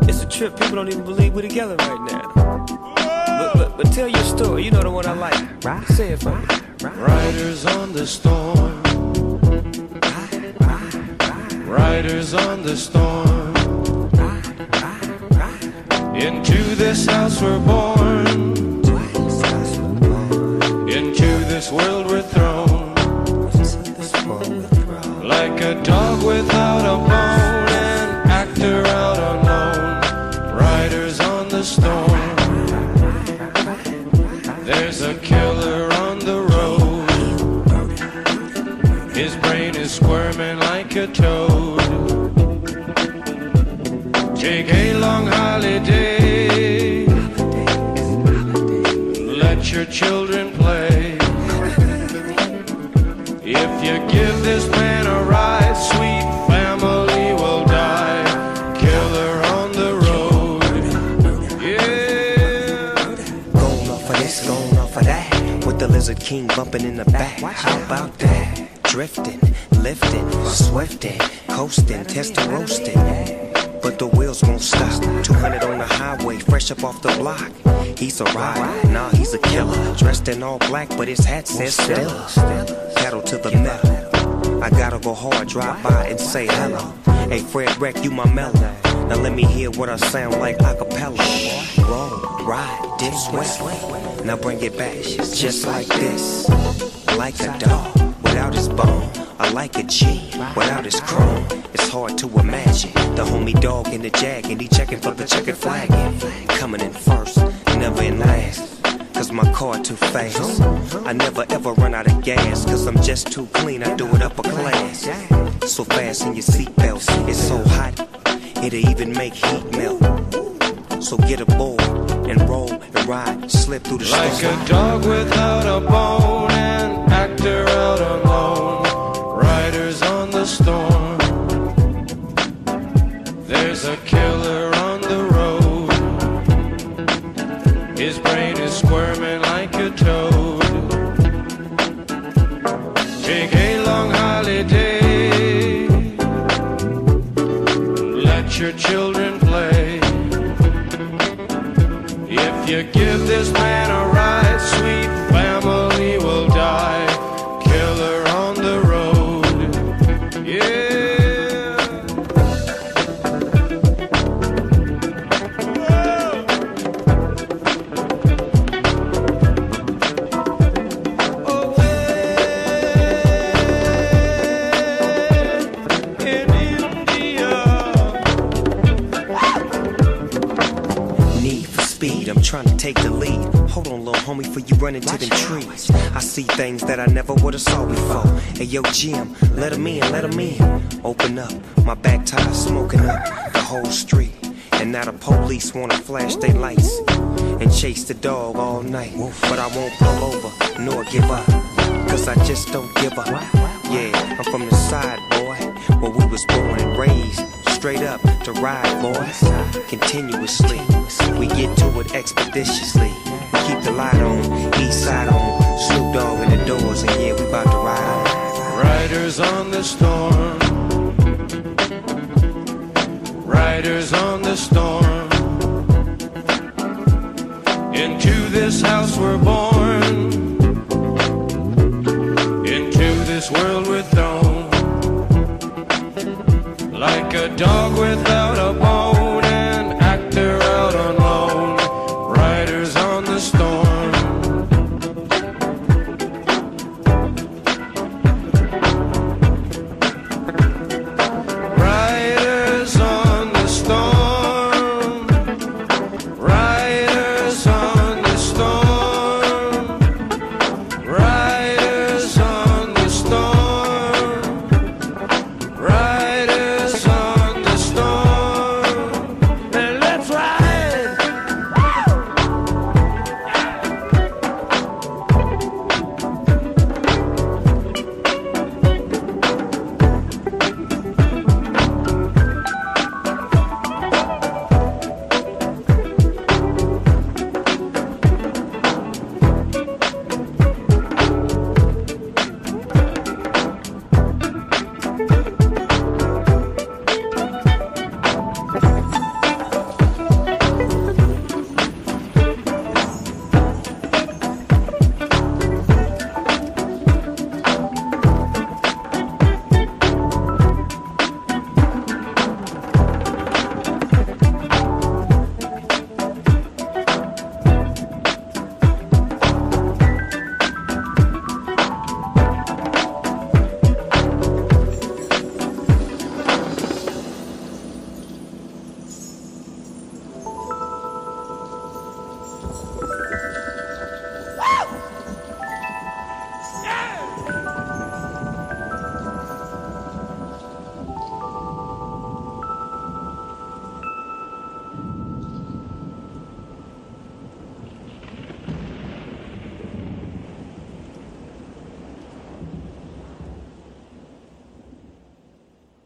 It's a trip. People don't even believe we're together right now. But, but but tell your story. You know the one I like. Right? Say it for me. Riders on the storm. Riders on the storm. Into this house we're born. Into this world we're thrown. Like a dog without a bone, an actor out alone. Riders on the storm. There's a killer on the road. His brain is squirming like a toad. Take a long holiday. Let your children that. With the Lizard King bumping in the back. How about that? Drifting, lifting, swifting, coasting, testing, roasting. But the wheels won't stop. 200 on the highway, fresh up off the block. He's a rider, nah, he's a killer. Dressed in all black, but his hat says Stella. Pedal to the metal. I gotta go hard, drive by and say hello. Hey, Fred Wreck, you my mellow. Now let me hear what I sound like a cappella. Roll, ride, dip, sweat. Now bring it back, just like this. Like a dog without his bone. I like a G without his chrome. It's hard to imagine the homie dog in the jag and he checking for the checkered flag. Coming in first, never in last. Cause my car too fast. I never ever run out of gas. Cause I'm just too clean, I do it upper class. So fast in your seatbelts, it's so hot, it'll even make heat melt. So get aboard and roll ride, slip through the Like a dog without a bone, an actor out alone, riders on the storm. There's a homie, to you run into them trees. I see things that I never would've saw before. Hey, yo, Jim, let 'em in, let 'em in. Open up, my back tire smoking up the whole street. And now the police wanna flash their lights and chase the dog all night. But I won't pull over nor give up, cause I just don't give up. Yeah, I'm from the side, boy, where we was born and raised. Straight up to ride, boys, continuously. We get to it expeditiously. Keep the light on, east side on, Snoop Dogg in the doors, and yeah, we about to ride on. Riders on the storm. Riders on the storm. Into this house we're born. Into this world we're thrown. Like a dog without